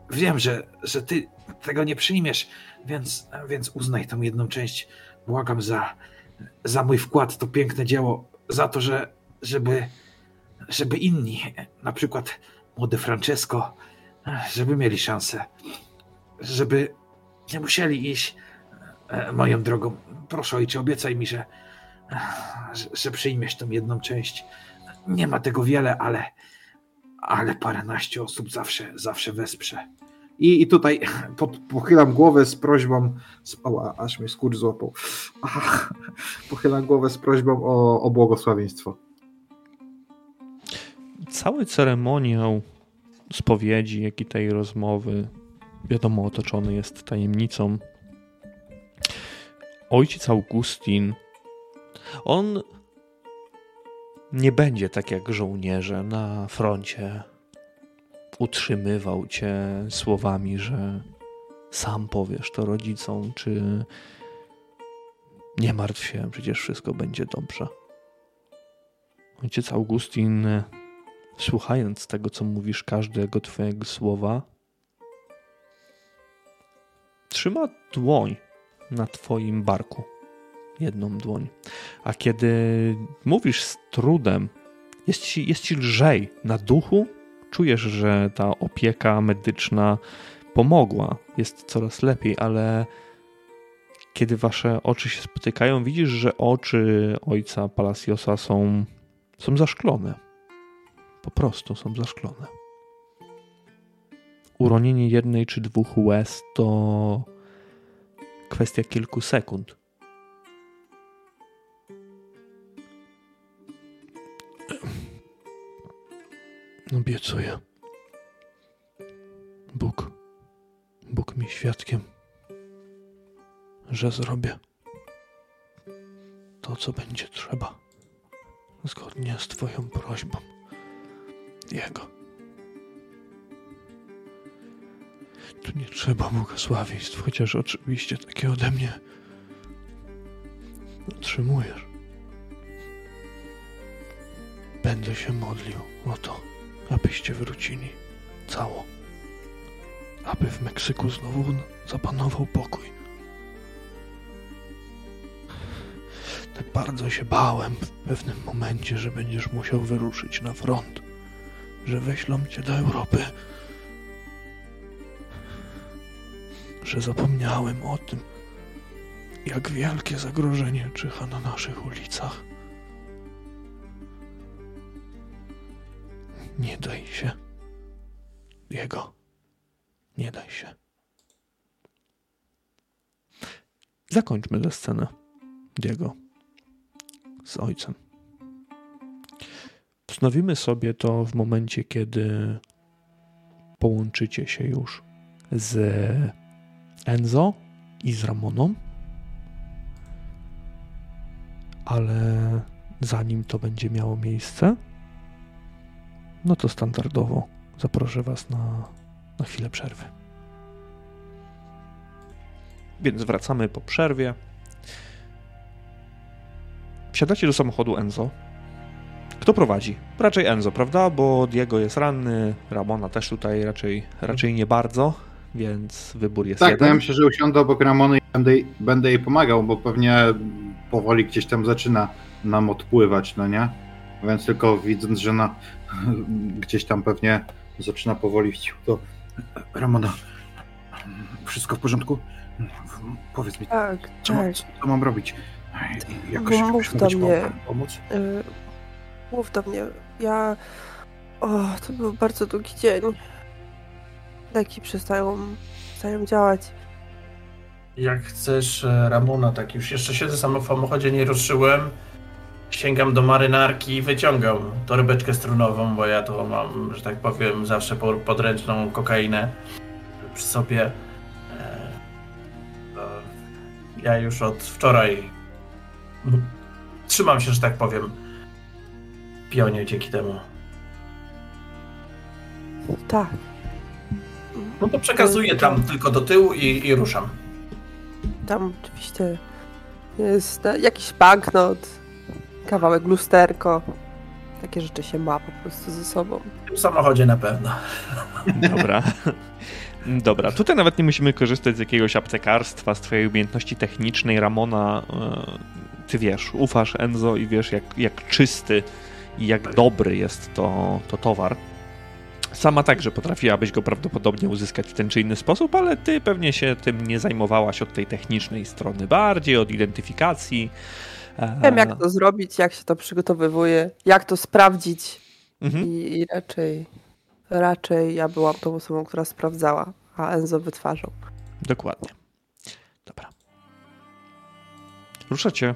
wiem, że, że ty tego nie przyjmiesz, więc, więc uznaj tą jedną część. Błagam za, za mój wkład to piękne dzieło, za to, że żeby, żeby inni, na przykład młody Francesco, żeby mieli szansę, żeby nie musieli iść e, moją drogą. Proszę ojcze, obiecaj mi, że, że przyjmiesz tą jedną część. Nie ma tego wiele, ale, ale paręnaście osób zawsze, zawsze wesprze. I, i tutaj pod, pochylam głowę z prośbą. O, aż mnie skurcz złapał. Ach, pochylam głowę z prośbą o, o błogosławieństwo. Cały ceremoniał spowiedzi, jak i tej rozmowy, wiadomo, otoczony jest tajemnicą. Ojciec Augustin, on nie będzie tak jak żołnierze na froncie utrzymywał cię słowami, że sam powiesz to rodzicom, czy nie martw się, przecież wszystko będzie dobrze. Ojciec Augustin słuchając tego, co mówisz, każdego Twojego słowa, trzyma dłoń na Twoim barku. Jedną dłoń. A kiedy mówisz z trudem, jest ci, jest ci lżej na duchu, czujesz, że ta opieka medyczna pomogła, jest coraz lepiej, ale kiedy wasze oczy się spotykają, widzisz, że oczy ojca Palaciosa są, są zaszklone po prostu są zaszklone. Uronienie jednej czy dwóch łez to kwestia kilku sekund. Obiecuję. Bóg, Bóg mi świadkiem, że zrobię to, co będzie trzeba, zgodnie z Twoją prośbą. Jego. Tu nie trzeba błogosławieństw, chociaż oczywiście takie ode mnie otrzymujesz. Będę się modlił o to, abyście wrócili cało. Aby w Meksyku znowu zapanował pokój. Tak bardzo się bałem w pewnym momencie, że będziesz musiał wyruszyć na front że wyślą cię do Europy. Że zapomniałem o tym, jak wielkie zagrożenie czyha na naszych ulicach. Nie daj się. Jego. Nie daj się. Zakończmy tę scenę. Diego. Z ojcem. Wznowimy sobie to w momencie, kiedy połączycie się już z Enzo i z Ramoną. Ale zanim to będzie miało miejsce, no to standardowo zaproszę Was na, na chwilę przerwy. Więc wracamy po przerwie. Wsiadacie do samochodu Enzo. Kto prowadzi? Raczej Enzo, prawda? Bo Diego jest ranny, Ramona też tutaj raczej, raczej nie bardzo, więc wybór jest Tak, jeden. ja myślę, że usiądę obok Ramony i będę, będę jej pomagał, bo pewnie powoli gdzieś tam zaczyna nam odpływać, no nie? Więc tylko widząc, że na, gdzieś tam pewnie zaczyna powoli wcił, to Ramona, wszystko w porządku? Powiedz mi, Tak, co, tak. co, co mam robić? Jakoś, Mów do mnie. pom- pomóc? Y, mów do mnie. Ja. O, to był bardzo długi dzień. Leki przestają, przestają działać. Jak chcesz, e, Ramona, tak już jeszcze siedzę sam w samochodzie, nie ruszyłem. Sięgam do marynarki i wyciągam torebeczkę strunową, bo ja to mam, że tak powiem, zawsze po- podręczną kokainę przy sobie. E, Ja już od wczoraj trzymam się, że tak powiem, pionie dzięki temu. Tak. No to przekazuję tam tylko do tyłu i, i ruszam. Tam oczywiście jest e, jakiś banknot, kawałek lusterko. Takie rzeczy się ma po prostu ze sobą. W tym samochodzie na pewno. Dobra. Dobra, tutaj nawet nie musimy korzystać z jakiegoś aptekarstwa, z twojej umiejętności technicznej. Ramona, e, ty wiesz, ufasz Enzo i wiesz, jak, jak czysty i jak dobry jest to, to towar. Sama także potrafiłabyś go prawdopodobnie uzyskać w ten czy inny sposób, ale ty pewnie się tym nie zajmowałaś od tej technicznej strony, bardziej od identyfikacji. Wiem jak to zrobić, jak się to przygotowywuje, jak to sprawdzić. mhm. I, I raczej, raczej ja byłam tą osobą, która sprawdzała, a Enzo wytwarzał. Dokładnie. Dobra. Ruszacie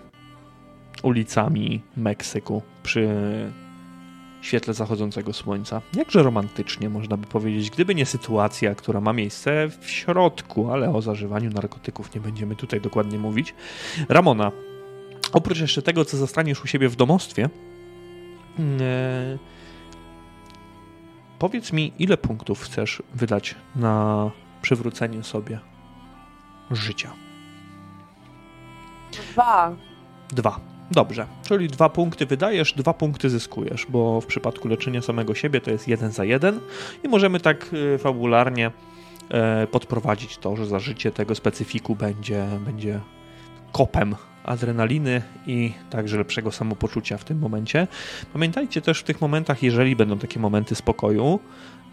ulicami Meksyku przy świetle zachodzącego słońca. Jakże romantycznie można by powiedzieć, gdyby nie sytuacja, która ma miejsce w środku, ale o zażywaniu narkotyków nie będziemy tutaj dokładnie mówić. Ramona, oprócz jeszcze tego, co zostaniesz u siebie w domostwie, e, powiedz mi, ile punktów chcesz wydać na przywrócenie sobie życia. Dwa. Dwa. Dobrze, czyli dwa punkty wydajesz, dwa punkty zyskujesz, bo w przypadku leczenia samego siebie to jest jeden za jeden i możemy tak y, fabularnie e, podprowadzić to, że za życie tego specyfiku będzie, będzie kopem adrenaliny i także lepszego samopoczucia w tym momencie. Pamiętajcie też w tych momentach, jeżeli będą takie momenty spokoju,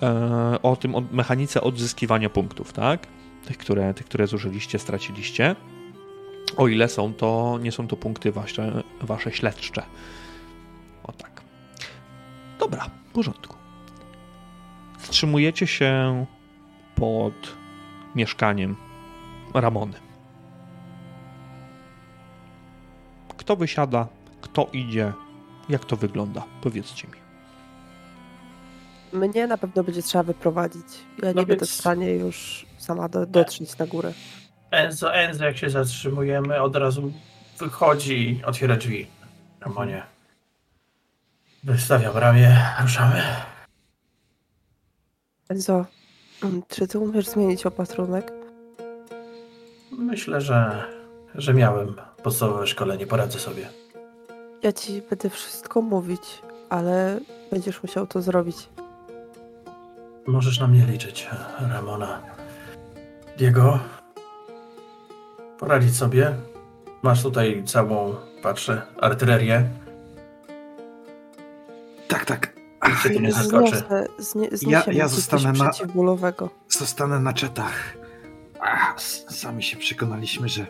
e, o tym o mechanice odzyskiwania punktów, tak? Tych, które, tych, które zużyliście, straciliście. O ile są to, nie są to punkty wasze, wasze śledcze. O tak. Dobra, w porządku. Wstrzymujecie się pod mieszkaniem Ramony. Kto wysiada, kto idzie, jak to wygląda? Powiedzcie mi. Mnie na pewno będzie trzeba wyprowadzić. Ja nie No będę w więc- stanie już sama do, dotrzeć na górę. Enzo, Enzo, jak się zatrzymujemy, od razu wychodzi i otwiera drzwi. Ramonie. Wystawiam ramię, ruszamy. Enzo, mm, czy ty umiesz zmienić opatrunek? Myślę, że, że miałem podstawowe szkolenie, poradzę sobie. Ja ci będę wszystko mówić, ale będziesz musiał to zrobić. Możesz na mnie liczyć, Ramona. Diego, poradzić sobie. Masz tutaj całą, patrzę, artylerię. Tak, tak. Tu nie ja zaskoczy. Zniosę, znie, Ja- ja zostanę na- zostanę na czetach. A, s- sami się przekonaliśmy, że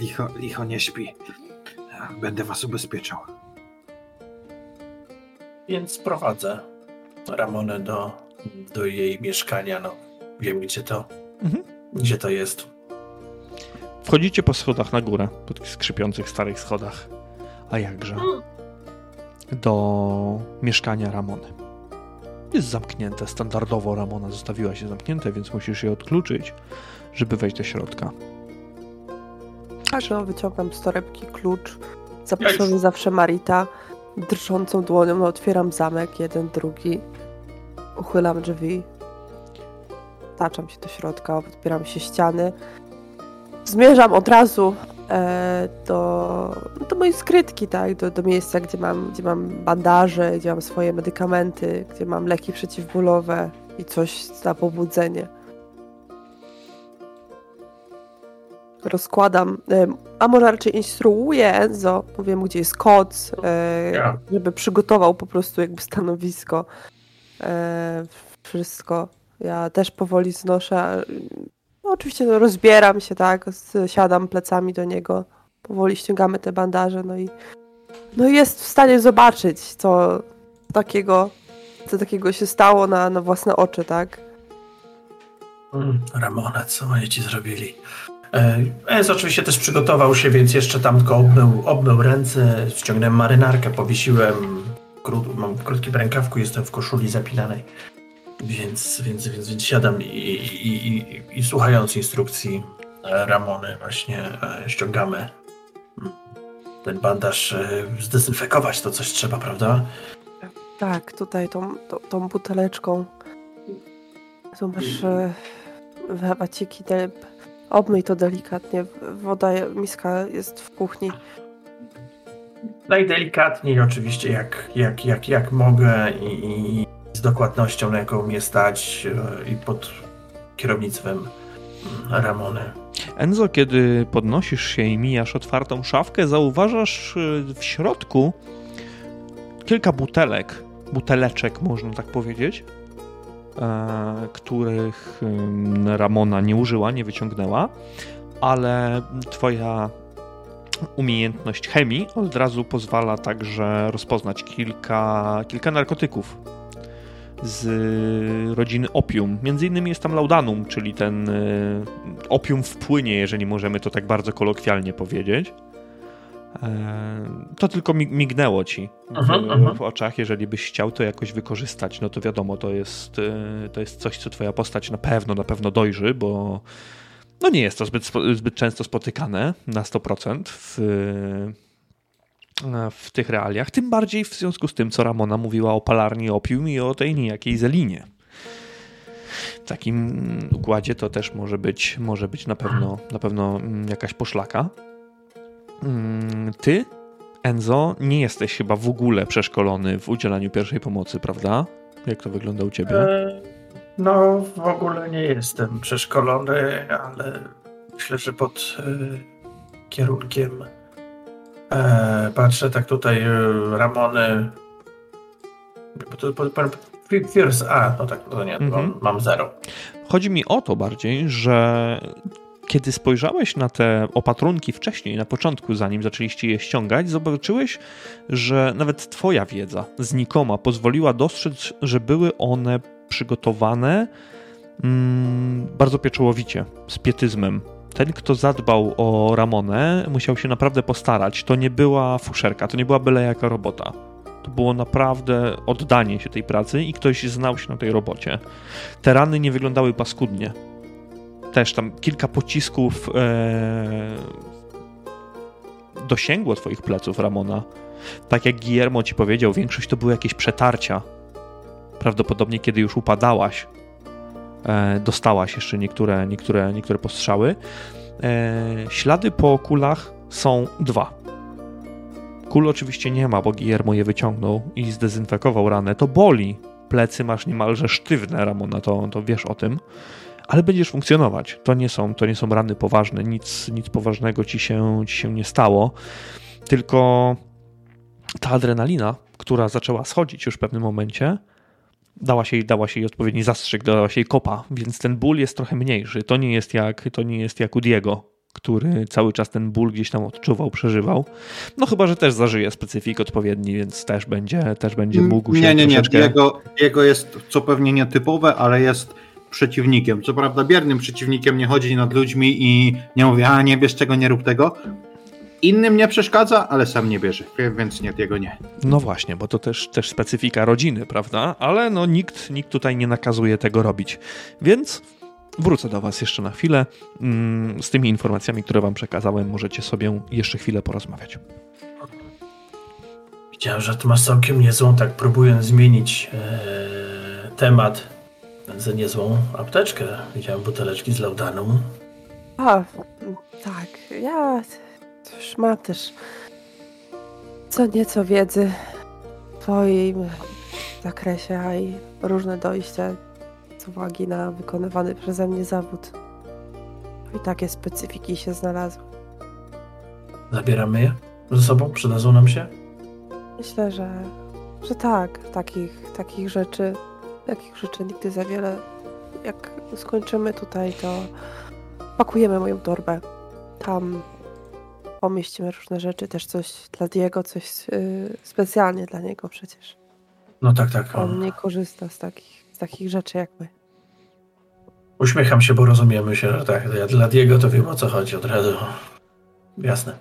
licho, licho nie śpi. Będę was ubezpieczał. Więc prowadzę. Ramonę do, do jej mieszkania. No, wiem, gdzie to, Mhm. gdzie to jest. Wchodzicie po schodach na górę, po tych skrzypiących starych schodach. A jakże? Do mieszkania Ramony. Jest zamknięte. Standardowo Ramona zostawiła się zamknięte, więc musisz je odkluczyć, żeby wejść do środka. No, wyciągam z torebki klucz. Zaproszony zawsze Marita. Drżącą dłonią no, otwieram zamek, jeden, drugi. Uchylam drzwi. Taczam się do środka, odbieram się ściany. Zmierzam od razu e, do, do mojej skrytki, tak? Do, do miejsca, gdzie mam, gdzie mam bandaże, gdzie mam swoje medykamenty, gdzie mam leki przeciwbólowe i coś na pobudzenie. Rozkładam, a może raczej instruuję Enzo, mówię mu, gdzie jest koc, e, żeby przygotował po prostu jakby stanowisko, e, wszystko. Ja też powoli znoszę, no, oczywiście no, rozbieram się, tak, siadam plecami do niego, powoli ściągamy te bandaże, no i no jest w stanie zobaczyć, co takiego, co takiego się stało na, na własne oczy, tak. Mm, Ramona, co oni ci zrobili? E, Enz oczywiście też przygotował się, więc jeszcze tam tylko obmył, obmył ręce, ściągnąłem marynarkę, powiesiłem, krót, mam w krótkim rękawku, jestem w koszuli zapinanej, więc, więc, więc, więc siadam i, i, i, i, słuchając instrukcji e, Ramony właśnie e, ściągamy mm, ten bandaż, e, zdezynfekować to coś trzeba, prawda? Tak, tutaj tą, tą, tą buteleczką. Tu masz waciki, te, obmyj to delikatnie. Woda, miska jest w kuchni. Najdelikatniej oczywiście, jak, jak, jak, jak mogę i, i z dokładnością, na jaką mnie stać e, i pod kierownictwem mm, Ramony. Enzo, kiedy podnosisz się i mijasz otwartą szafkę, zauważasz y, w środku kilka butelek, buteleczek można tak powiedzieć, e, których ym, Ramona nie użyła, nie wyciągnęła, ale twoja umiejętność chemii od razu pozwala także rozpoznać kilka, kilka narkotyków z rodziny opium. Między innymi jest tam laudanum, czyli ten y, opium w płynie, jeżeli możemy to tak bardzo kolokwialnie powiedzieć. E, To tylko mi- mignęło ci w, Mhm, mhm. w oczach. Jeżeli byś chciał to jakoś wykorzystać, no to wiadomo, to jest, y, to jest coś, co twoja postać na pewno, na pewno dojrzy, bo no nie jest to zbyt, zbyt często spotykane na 100% w, e, w tych realiach. Tym bardziej w związku z tym, co Ramona mówiła o palarni opium i o tej niejakiej zelinie. W takim układzie to też może być, może być na pewno, na pewno mm, jakaś poszlaka. Mm, Ty, Enzo, nie jesteś chyba w ogóle przeszkolony w udzielaniu pierwszej pomocy, prawda? Jak to wygląda u ciebie? E, No, w ogóle nie jestem przeszkolony, ale myślę, że pod e, kierunkiem e, patrzę tak tutaj Ramony. First, a, no tak, to nie, mam, mam zero. Chodzi mi o to bardziej, że kiedy spojrzałeś na te opatrunki wcześniej, na początku, zanim zaczęliście je ściągać, zobaczyłeś, że nawet twoja wiedza znikoma pozwoliła dostrzec, że były one przygotowane mm, bardzo pieczołowicie, z pietyzmem. Ten, kto zadbał o Ramonę, musiał się naprawdę postarać. To nie była fuszerka, to nie była byle jaka robota. To było naprawdę oddanie się tej pracy i ktoś znał się na tej robocie. Te rany nie wyglądały paskudnie. Też tam kilka pocisków e, dosięgło twoich pleców, Ramona. Tak jak Guillermo ci powiedział, większość to były jakieś przetarcia. Prawdopodobnie kiedy już upadałaś, e, dostałaś jeszcze niektóre, niektóre, niektóre postrzały. E, ślady po kulach są dwa. Kul oczywiście nie ma, bo Guillermo je wyciągnął i zdezynfekował ranę. To boli. Plecy masz niemalże sztywne, Ramona, to, to wiesz o tym. Ale będziesz funkcjonować. To nie są, to nie są rany poważne, nic, nic poważnego ci się, ci się nie stało. Tylko ta adrenalina, która zaczęła schodzić już w pewnym momencie, dała się, jej- dała się jej odpowiedni zastrzyk, dała się jej kopa, więc ten ból jest trochę mniejszy. To nie jest jak, to nie jest jak u Diego, który cały czas ten ból gdzieś tam odczuwał, przeżywał. No chyba, że też zażyje specyfik odpowiedni, więc też będzie, też będzie mógł się Nie, nie, nie. troszeczkę... Jego, jego jest co pewnie nietypowe, ale jest przeciwnikiem. Co prawda biernym przeciwnikiem, nie chodzi nad ludźmi i nie mówi, a nie bierz czego, nie rób tego. Innym nie przeszkadza, ale sam nie bierze, więc nie, jego nie. No właśnie, bo to też, też specyfika rodziny, prawda? Ale no nikt, nikt tutaj nie nakazuje tego robić. Więc wrócę do Was jeszcze na chwilę. Mm, Z tymi informacjami, które Wam przekazałem, możecie sobie jeszcze chwilę porozmawiać. Widziałem, że ty masz całkiem niezłą, tak próbując zmienić e, temat, za niezłą apteczkę. Widziałem buteleczki z laudanum. A, tak, ja też mam też co nieco wiedzy w twoim zakresie, a i różne dojścia z uwagi na wykonywany przeze mnie zawód. I takie specyfiki się znalazły. Zabieramy je ze sobą, przydadzą nam się. Myślę, że, że tak, takich, takich rzeczy, takich rzeczy nigdy za wiele. Jak skończymy tutaj, to pakujemy moją torbę. Tam pomieścimy różne rzeczy, też coś dla Diego, coś yy, specjalnie dla niego przecież. No tak, tak. On nie korzysta z takich, z takich rzeczy jak my. Uśmiecham się, bo rozumiemy się, że tak. Ja dla Diego to wiem o co chodzi od razu. Jasne.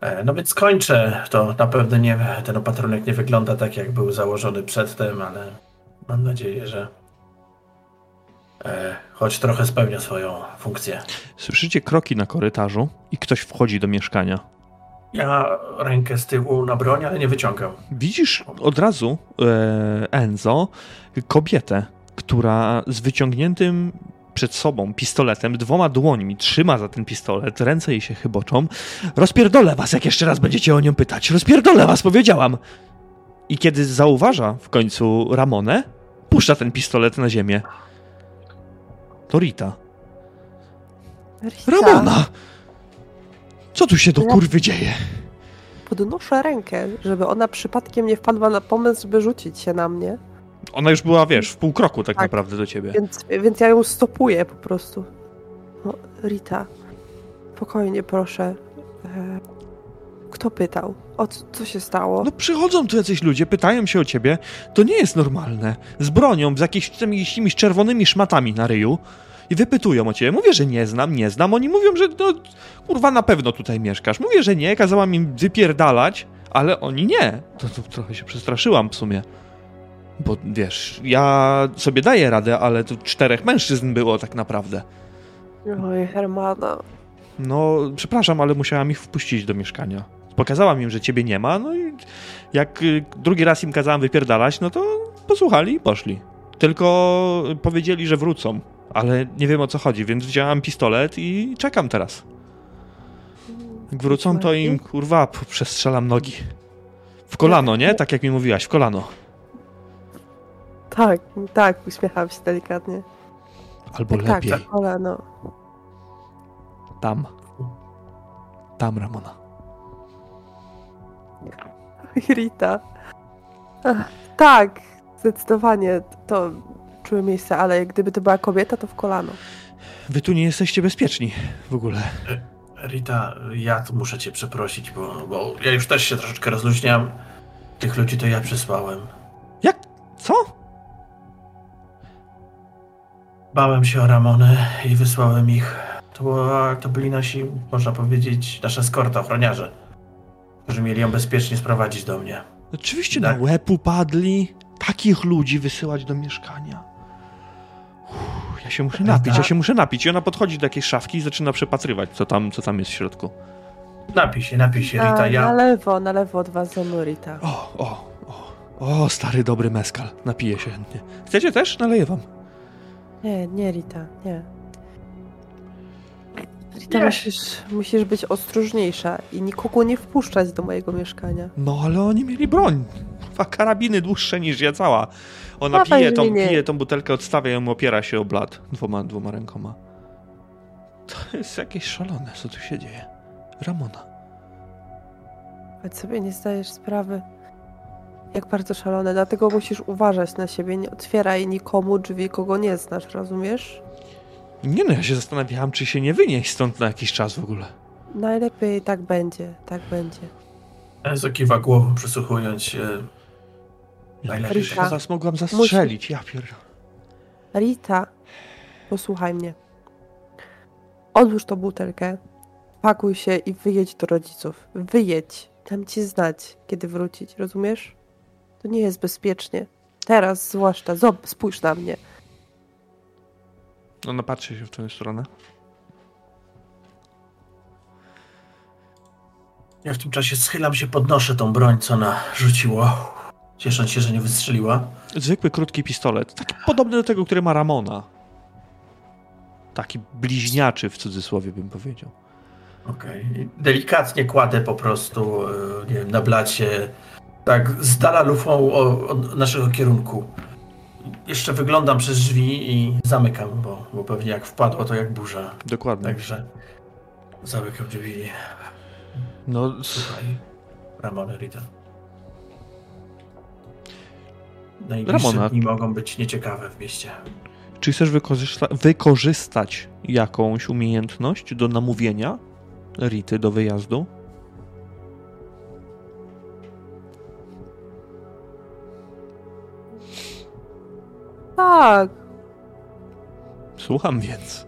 E, No więc kończę. To na pewno nie, ten opatrunek nie wygląda tak, jak był założony przedtem, ale mam nadzieję, że e, choć trochę spełnia swoją funkcję. Słyszycie kroki na korytarzu i ktoś wchodzi do mieszkania. Ja rękę z tyłu na broń, ale nie wyciągam. Widzisz od razu, e, Enzo, kobietę, która z wyciągniętym przed sobą pistoletem, dwoma dłońmi trzyma za ten pistolet, ręce jej się chyboczą. Rozpierdolę was, jak jeszcze raz będziecie o nią pytać. Rozpierdolę was, powiedziałam! I kiedy zauważa w końcu Ramonę, puszcza ten pistolet na ziemię. To Rita. Rita, Ramona! Co tu się do kurwy dzieje? Podnoszę rękę, żeby ona przypadkiem nie wpadła na pomysł, żeby rzucić się na mnie. Ona już była, wiesz, w pół kroku tak, Tak. naprawdę do ciebie. Więc, więc ja ją stopuję po prostu. No, Rita, spokojnie proszę. Kto pytał? O co, co się stało? No przychodzą tu jacyś ludzie, pytają się o ciebie. To nie jest normalne. Z bronią, z jakimiś, z jakimiś czerwonymi szmatami na ryju i wypytują o ciebie. Mówię, że nie znam, nie znam. Oni mówią, że no, kurwa na pewno tutaj mieszkasz. Mówię, że nie, kazałam im wypierdalać, ale oni nie. To, to trochę się przestraszyłam w sumie. Bo wiesz, ja sobie daję radę, ale tu czterech mężczyzn było tak naprawdę. Oj, Hermana. No, przepraszam, ale musiałam ich wpuścić do mieszkania. Pokazałam im, że ciebie nie ma, no i jak y, drugi raz im kazałam wypierdalać, no to posłuchali i poszli. Tylko powiedzieli, że wrócą, ale nie wiem o co chodzi, więc wziąłem pistolet i czekam teraz. Jak wrócą, to im kurwa przestrzelam nogi. W kolano, nie? Tak jak mi mówiłaś, w kolano. Tak, tak, uśmiecham się delikatnie. Albo tak, lepiej. tak, kolano. Tam. Tam, Ramona. Rita. Ach, tak, zdecydowanie to czułe miejsce, ale gdyby to była kobieta, to w kolano. Wy tu nie jesteście bezpieczni w ogóle. Rita, ja tu muszę cię przeprosić, bo, bo ja już też się troszeczkę rozluźniam. Tych ludzi to ja przysłałem. Jak? Co? Bałem się o Ramonę i wysłałem ich. To, była, to byli nasi, można powiedzieć, nasza eskorta, ochroniarze, którzy mieli ją bezpiecznie sprowadzić do mnie. Oczywiście Tak. na łeb upadli. Takich ludzi wysyłać do mieszkania. Uff, ja się muszę napić, ja się muszę napić. I ona podchodzi do jakiejś szafki i zaczyna przepatrywać, co tam, co tam jest w środku. Napij się, napij się, Rita. Na Ja, lewo, na lewo od was za Rita. O, o, o, o, stary dobry meskal. Napiję się chętnie. Chcecie też? Naleję wam. Nie, nie Rita, nie. Rita, Nie. musisz, musisz być ostrożniejsza i nikogo nie wpuszczać do mojego mieszkania. No, ale oni mieli broń. Dwa karabiny dłuższe niż ja cała. Ona Dawaj, pije tą, pije tą butelkę, odstawia ją, opiera się o blat dwoma, dwoma rękoma. To jest jakieś szalone, co tu się dzieje. Ramona. Choć sobie nie zdajesz sprawy, jak bardzo szalone. Dlatego musisz uważać na siebie. Nie otwieraj nikomu drzwi, kogo nie znasz, rozumiesz? Nie no, ja się zastanawiałam, czy się nie wynieść stąd na jakiś czas w ogóle. Najlepiej tak będzie, tak będzie. Ezo kiwa głową, przysłuchując się. Najlepiej. Ja was mogłam zastrzelić, ja pier... Rita, posłuchaj mnie. Odłóż tą butelkę, pakuj się i wyjedź do rodziców. Wyjedź. Dam ci znać, kiedy wrócić, rozumiesz? To nie jest bezpiecznie. Teraz zwłaszcza. Zob, spójrz na mnie. No, no patrzy się w tę stronę. Ja w tym czasie schylam się, podnoszę tą broń, co ona rzuciło. Ciesząc się, że nie wystrzeliła. Zwykły, krótki pistolet. Taki podobny do tego, który ma Ramona. Taki bliźniaczy w cudzysłowie bym powiedział. Okej. I Delikatnie kładę po prostu, e, nie wiem, na blacie. Tak, z dala lufą od naszego kierunku. Jeszcze wyglądam przez drzwi i zamykam, bo, bo pewnie jak wpadło, to jak burza. Dokładnie. Także zamykam drzwi. No, Słuchaj, Ramona Rita. Najbliższe Ramona. dni mogą być nieciekawe w mieście. czy chcesz wykorzysta wykorzystać jakąś umiejętność do namówienia Rity do wyjazdu? Tak, Słucham więc.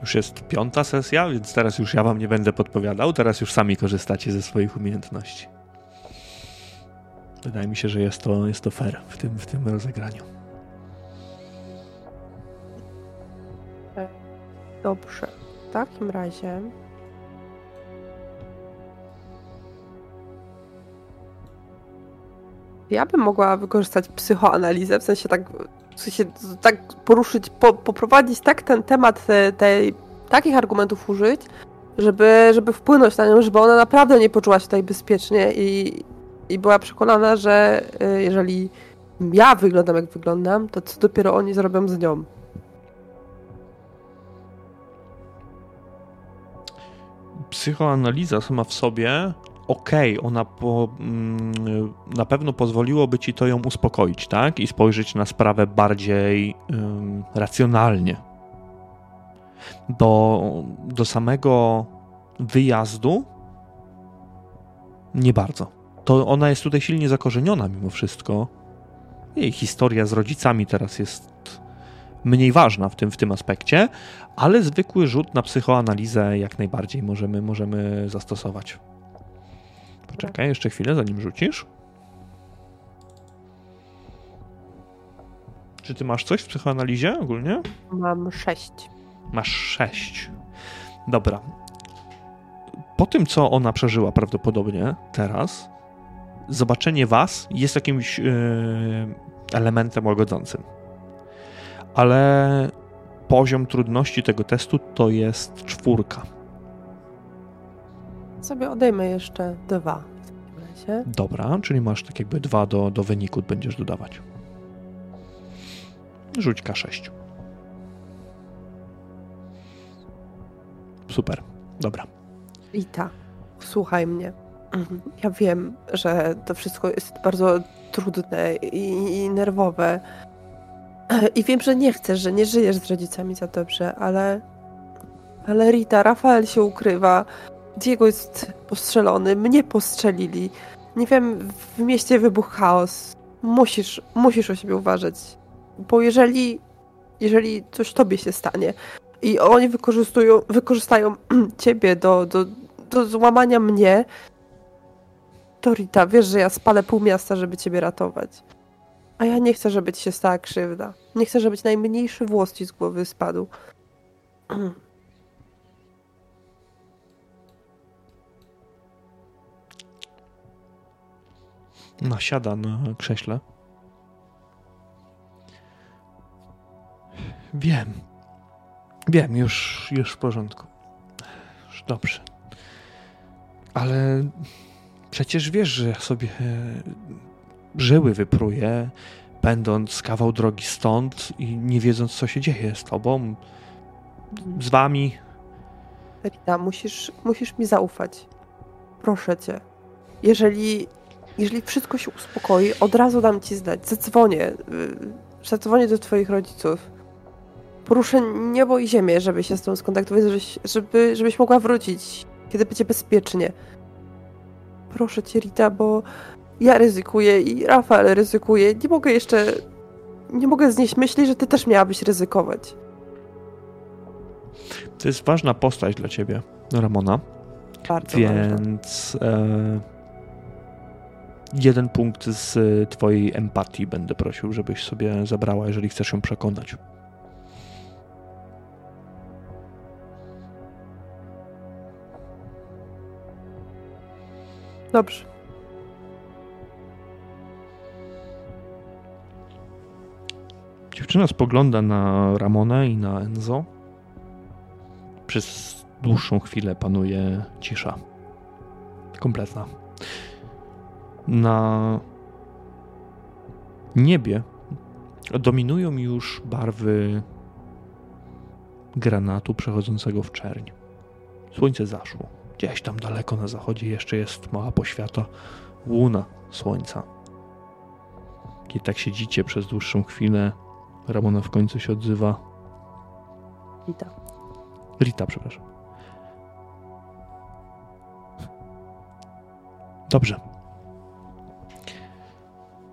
Już jest piąta sesja, więc teraz już ja wam nie będę podpowiadał. Teraz już sami korzystacie ze swoich umiejętności. Wydaje mi się, że jest to, jest to fair w tym, w tym rozegraniu. dobrze. W takim razie. Ja bym mogła wykorzystać psychoanalizę, w sensie tak, w sensie tak poruszyć, po, poprowadzić tak ten temat te, tej, takich argumentów użyć, żeby, żeby wpłynąć na nią, żeby ona naprawdę nie poczuła się tutaj bezpiecznie i, i była przekonana, że y, jeżeli ja wyglądam jak wyglądam, to co dopiero oni zrobią z nią. Psychoanaliza sama w sobie, okej, ona po, mm, na pewno pozwoliłoby ci to ją uspokoić, tak? I spojrzeć na sprawę bardziej ym, racjonalnie. Do, do samego wyjazdu nie bardzo. To ona jest tutaj silnie zakorzeniona mimo wszystko. Jej historia z rodzicami teraz jest mniej ważna w tym, w tym aspekcie, ale zwykły rzut na psychoanalizę jak najbardziej możemy, możemy zastosować. Poczekaj jeszcze chwilę, zanim rzucisz. Czy ty masz coś w psychoanalizie ogólnie? Mam sześć. Masz sześć. Dobra. Po tym, co ona przeżyła prawdopodobnie teraz, zobaczenie was jest jakimś yy, elementem łagodzącym. Ale poziom trudności tego testu to jest czwórka. Sobie odejmę jeszcze dwa w takim razie. Dobra, czyli masz tak jakby dwa do, do wyniku będziesz dodawać. Rzuć K6. Super, dobra. Rita, słuchaj mnie. Mhm. Ja wiem, że to wszystko jest bardzo trudne i, i nerwowe. I wiem, że nie chcesz, że nie żyjesz z rodzicami za dobrze, ale. Ale Rita, Rafael się ukrywa. Diego jest postrzelony, mnie postrzelili. Nie wiem, w mieście wybuchł chaos. Musisz, musisz o siebie uważać. Bo jeżeli, jeżeli coś tobie się stanie i oni wykorzystują, wykorzystają ciebie do, do, do złamania mnie, to Rita, wiesz, że ja spalę pół miasta, żeby ciebie ratować. A ja nie chcę, żeby ci się stała krzywda. Nie chcę, żeby ci najmniejszy włos ci z głowy spadł. No, siada na krześle. Wiem. Wiem, już, już w porządku. Już dobrze. Ale przecież wiesz, że ja sobie e, żyły wypruję, będąc kawał drogi stąd i nie wiedząc, co się dzieje z tobą, z wami. Rita, musisz, musisz mi zaufać. Proszę cię. Jeżeli, jeżeli wszystko się uspokoi, od razu dam ci znać. Zadzwonię. y, Zadzwonię do twoich rodziców. poruszę niebo i ziemię, żeby się z tą skontaktować, żebyś, żeby, żebyś mogła wrócić, kiedy będzie bezpiecznie. Proszę cię, Rita, bo ja ryzykuję i Rafael ryzykuje. Nie mogę jeszcze. Nie mogę znieść myśli, że ty też miałabyś ryzykować. To jest ważna postać dla ciebie, Ramona. Bardzo Więc e, jeden punkt z twojej empatii będę prosił, żebyś sobie zabrała, jeżeli chcesz ją przekonać. Dobrze. Dziewczyna spogląda na Ramonę i na Enzo. Przez dłuższą chwilę panuje cisza. Kompletna. Na niebie dominują już barwy granatu przechodzącego w czerń. Słońce zaszło. Gdzieś tam daleko na zachodzie jeszcze jest mała poświata łuna słońca. Kiedy tak siedzicie przez dłuższą chwilę, Ramona w końcu się odzywa. Rita. Rita, przepraszam. Dobrze.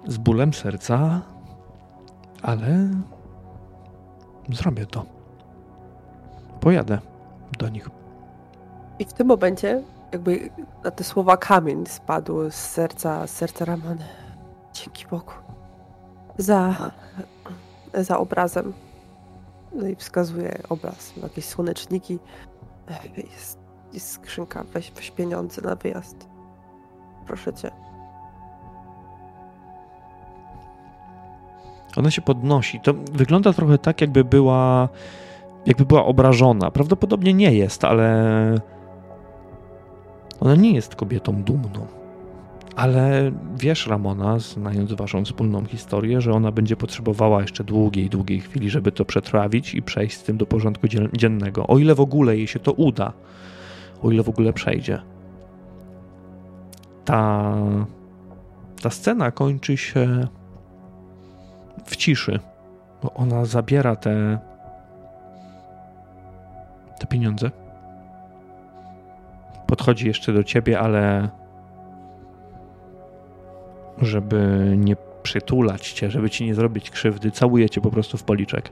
Z bólem serca, ale zrobię to. Pojadę do nich. I w tym momencie, jakby na te słowa kamień spadł z serca, z serca Ramony. Dzięki Bogu. Za, za obrazem. No i wskazuje obraz, jakieś słoneczniki. Jest, jest skrzynka, weź, weź pieniądze na wyjazd. Proszę cię. Ona się podnosi. To wygląda trochę tak, jakby była, jakby była obrażona. Prawdopodobnie nie jest, ale ona nie jest kobietą dumną. Ale wiesz, Ramona, znając waszą wspólną historię, że ona będzie potrzebowała jeszcze długiej, długiej chwili, żeby to przetrawić i przejść z tym do porządku dziennego. O ile w ogóle jej się to uda, o ile w ogóle przejdzie. Ta, ta scena kończy się w ciszy, bo ona zabiera te, te pieniądze. Podchodzi jeszcze do ciebie, ale żeby nie przytulać cię, żeby ci nie zrobić krzywdy, całuje cię po prostu w policzek.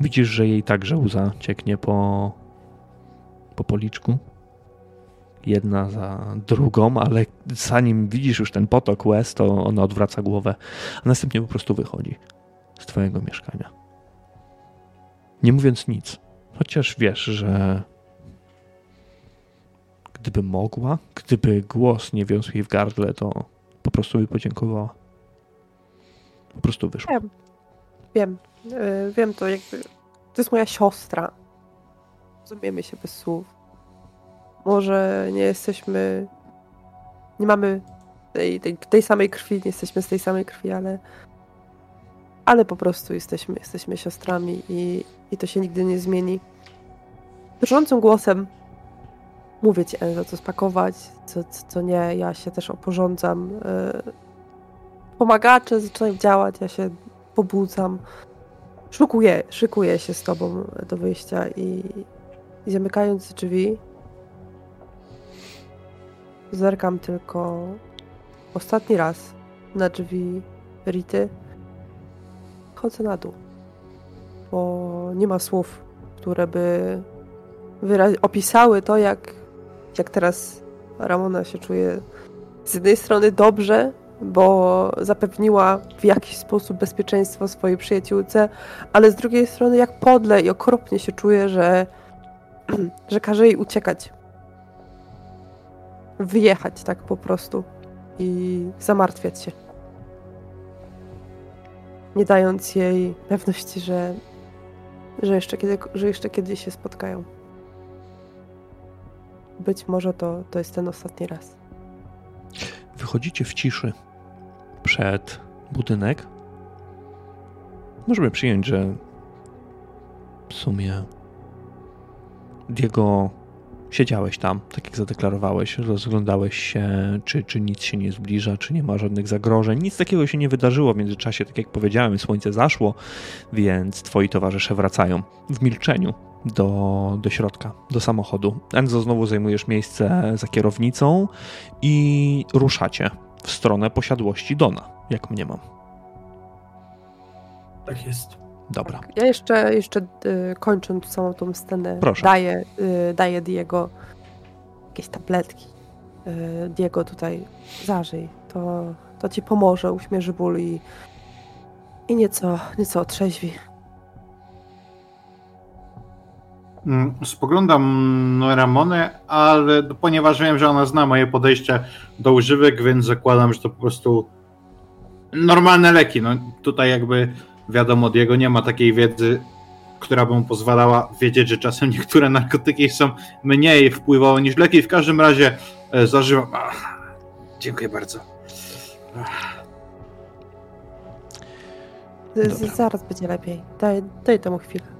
Widzisz, że jej także łza cieknie po, po policzku. Jedna za drugą, ale zanim widzisz już ten potok łez, to ona odwraca głowę, a następnie po prostu wychodzi z twojego mieszkania. Nie mówiąc nic, chociaż wiesz, że gdyby mogła, gdyby głos nie wiązł jej w gardle, to po prostu by podziękowała. Po prostu wyszła. Wiem. Wiem. Yy, wiem to jakby. To jest moja siostra. Rozumiemy się bez słów. Może nie jesteśmy. Nie mamy tej, tej, tej samej krwi, nie jesteśmy z tej samej krwi, ale. Ale po prostu jesteśmy, jesteśmy siostrami i, i to się nigdy nie zmieni. Drżącym głosem mówię ci, Enzo, co spakować, co, co, co nie. Ja się też oporządzam. Yy, pomagacze zaczynają działać, ja się pobudzam. Szykuję, szykuję się z tobą do wyjścia i, i zamykając drzwi, zerkam tylko ostatni raz na drzwi Rity. Chodzę na dół, bo nie ma słów, które by opisały to, jak jak teraz Ramona się czuje z jednej strony dobrze, bo zapewniła w jakiś sposób bezpieczeństwo swojej przyjaciółce, ale z drugiej strony jak podle i okropnie się czuje, że, że każe jej uciekać. Wyjechać tak po prostu i zamartwiać się. Nie dając jej pewności, że, że, jeszcze, kiedy, że jeszcze kiedyś się spotkają być może to, to jest ten ostatni raz. Wychodzicie w ciszy przed budynek. Możemy przyjąć, że w sumie Diego Siedziałeś tam, tak jak zadeklarowałeś, rozglądałeś się, czy, czy nic się nie zbliża, czy nie ma żadnych zagrożeń. Nic takiego się nie wydarzyło w międzyczasie, tak jak powiedziałem, słońce zaszło, więc twoi towarzysze wracają w milczeniu do, do środka, do samochodu. Enzo, znowu zajmujesz miejsce za kierownicą i ruszacie w stronę posiadłości Dona, jak mnie mam. Tak jest. Dobra. Ja jeszcze, jeszcze y, kończąc całą tą scenę, Proszę. daję, y, daję Diego jakieś tabletki. Y, Diego tutaj zażyj, to, to ci pomoże, uśmierzy ból i, i nieco, nieco otrzeźwi. Mm, Spoglądam na Ramonę, ale ponieważ wiem, że ona zna moje podejście do używek, więc zakładam, że to po prostu normalne leki. No tutaj jakby wiadomo, od jego nie ma takiej wiedzy, która by mu pozwalała wiedzieć, że czasem niektóre narkotyki są mniej wpływowe niż leki. W każdym razie e, zażywam. Ach, Dziękuję bardzo. Z, Dobra. zaraz będzie lepiej. Daj, daj temu chwilę.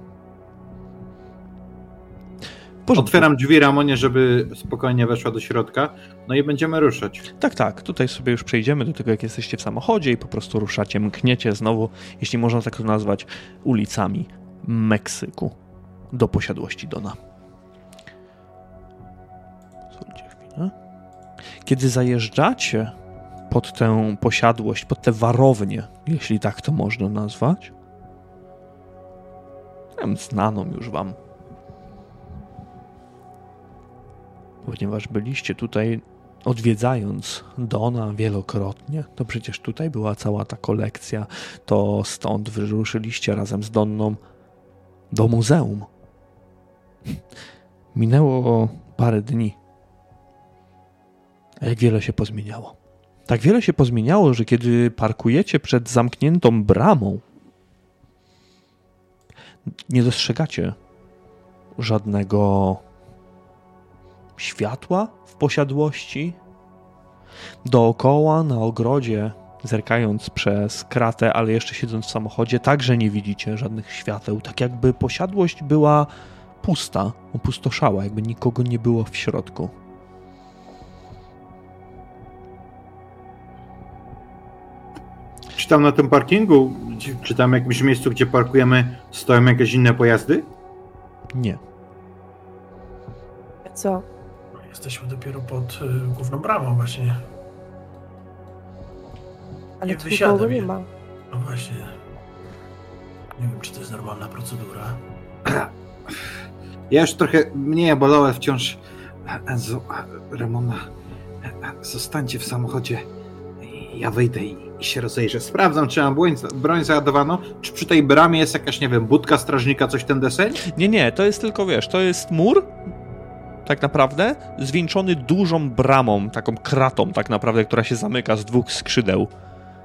Porządku. Otwieram drzwi Ramonie, żeby spokojnie weszła do środka. No i będziemy ruszać. Tak, tak. Tutaj sobie już przejdziemy do tego, jak jesteście w samochodzie i po prostu ruszacie, mkniecie znowu, jeśli można tak to nazwać, ulicami Meksyku do posiadłości Dona. Kiedy zajeżdżacie pod tę posiadłość, pod tę warownię, jeśli tak to można nazwać, znaną już wam, ponieważ byliście tutaj odwiedzając Dona wielokrotnie, to przecież tutaj była cała ta kolekcja, to stąd wyruszyliście razem z Donną do muzeum. Minęło parę dni. A jak wiele się pozmieniało. Tak wiele się pozmieniało, że kiedy parkujecie przed zamkniętą bramą, nie dostrzegacie żadnego światła w posiadłości. Dookoła na ogrodzie, zerkając przez kratę, ale jeszcze siedząc w samochodzie, także nie widzicie żadnych świateł. Tak jakby posiadłość była pusta, opustoszała, jakby nikogo nie było w środku. Czy tam na tym parkingu, czy- czy tam jakimś miejscu, gdzie parkujemy, stoją jakieś inne pojazdy? Nie. Co? Jesteśmy dopiero pod y, główną bramą właśnie. Ale Nie tu nikogo nie ma. No właśnie. Nie wiem, czy to jest normalna procedura. Ja już trochę mnie bolałem wciąż. Enzo, Ramona, zostańcie w samochodzie. Ja wyjdę i, i się rozejrzę. Sprawdzam, czy mam broń, broń załadowano, czy przy tej bramie jest jakaś, nie wiem, budka strażnika, coś ten deseń? Nie, nie, to jest tylko, wiesz, to jest mur, tak naprawdę, zwieńczony dużą bramą, taką kratą, tak naprawdę, która się zamyka z dwóch skrzydeł.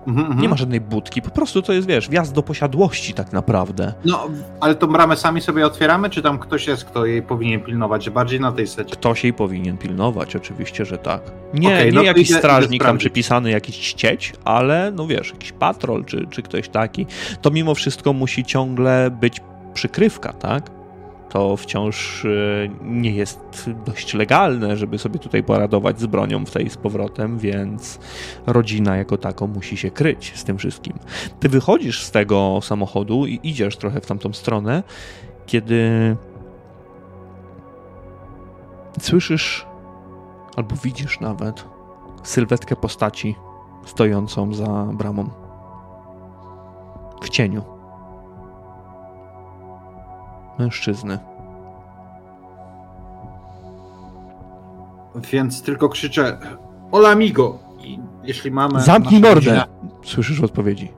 Mhm, mhm. Nie ma żadnej budki, po prostu to jest, wiesz, wjazd do posiadłości, tak naprawdę. No, ale tą bramę sami sobie otwieramy, czy tam ktoś jest, kto jej powinien pilnować, bardziej na tej secie? Ktoś jej powinien pilnować, oczywiście, że tak. Nie, Okej, nie no jakiś idę- strażnik idę tam przypisany, jakiś ścieć, ale no wiesz, jakiś patrol czy, czy ktoś taki, to mimo wszystko musi ciągle być przykrywka, tak? To wciąż e, nie jest dość legalne, żeby sobie tutaj poradować z bronią w tej z powrotem, więc rodzina jako tako musi się kryć z tym wszystkim. Ty wychodzisz z tego samochodu i idziesz trochę w tamtą stronę, kiedy słyszysz albo widzisz nawet sylwetkę postaci stojącą za bramą. W cieniu. Mężczyzny. Więc tylko krzyczę Hola amigo! I jeśli mamy... Zamknij mordę! rodzinę- Słyszysz odpowiedzi.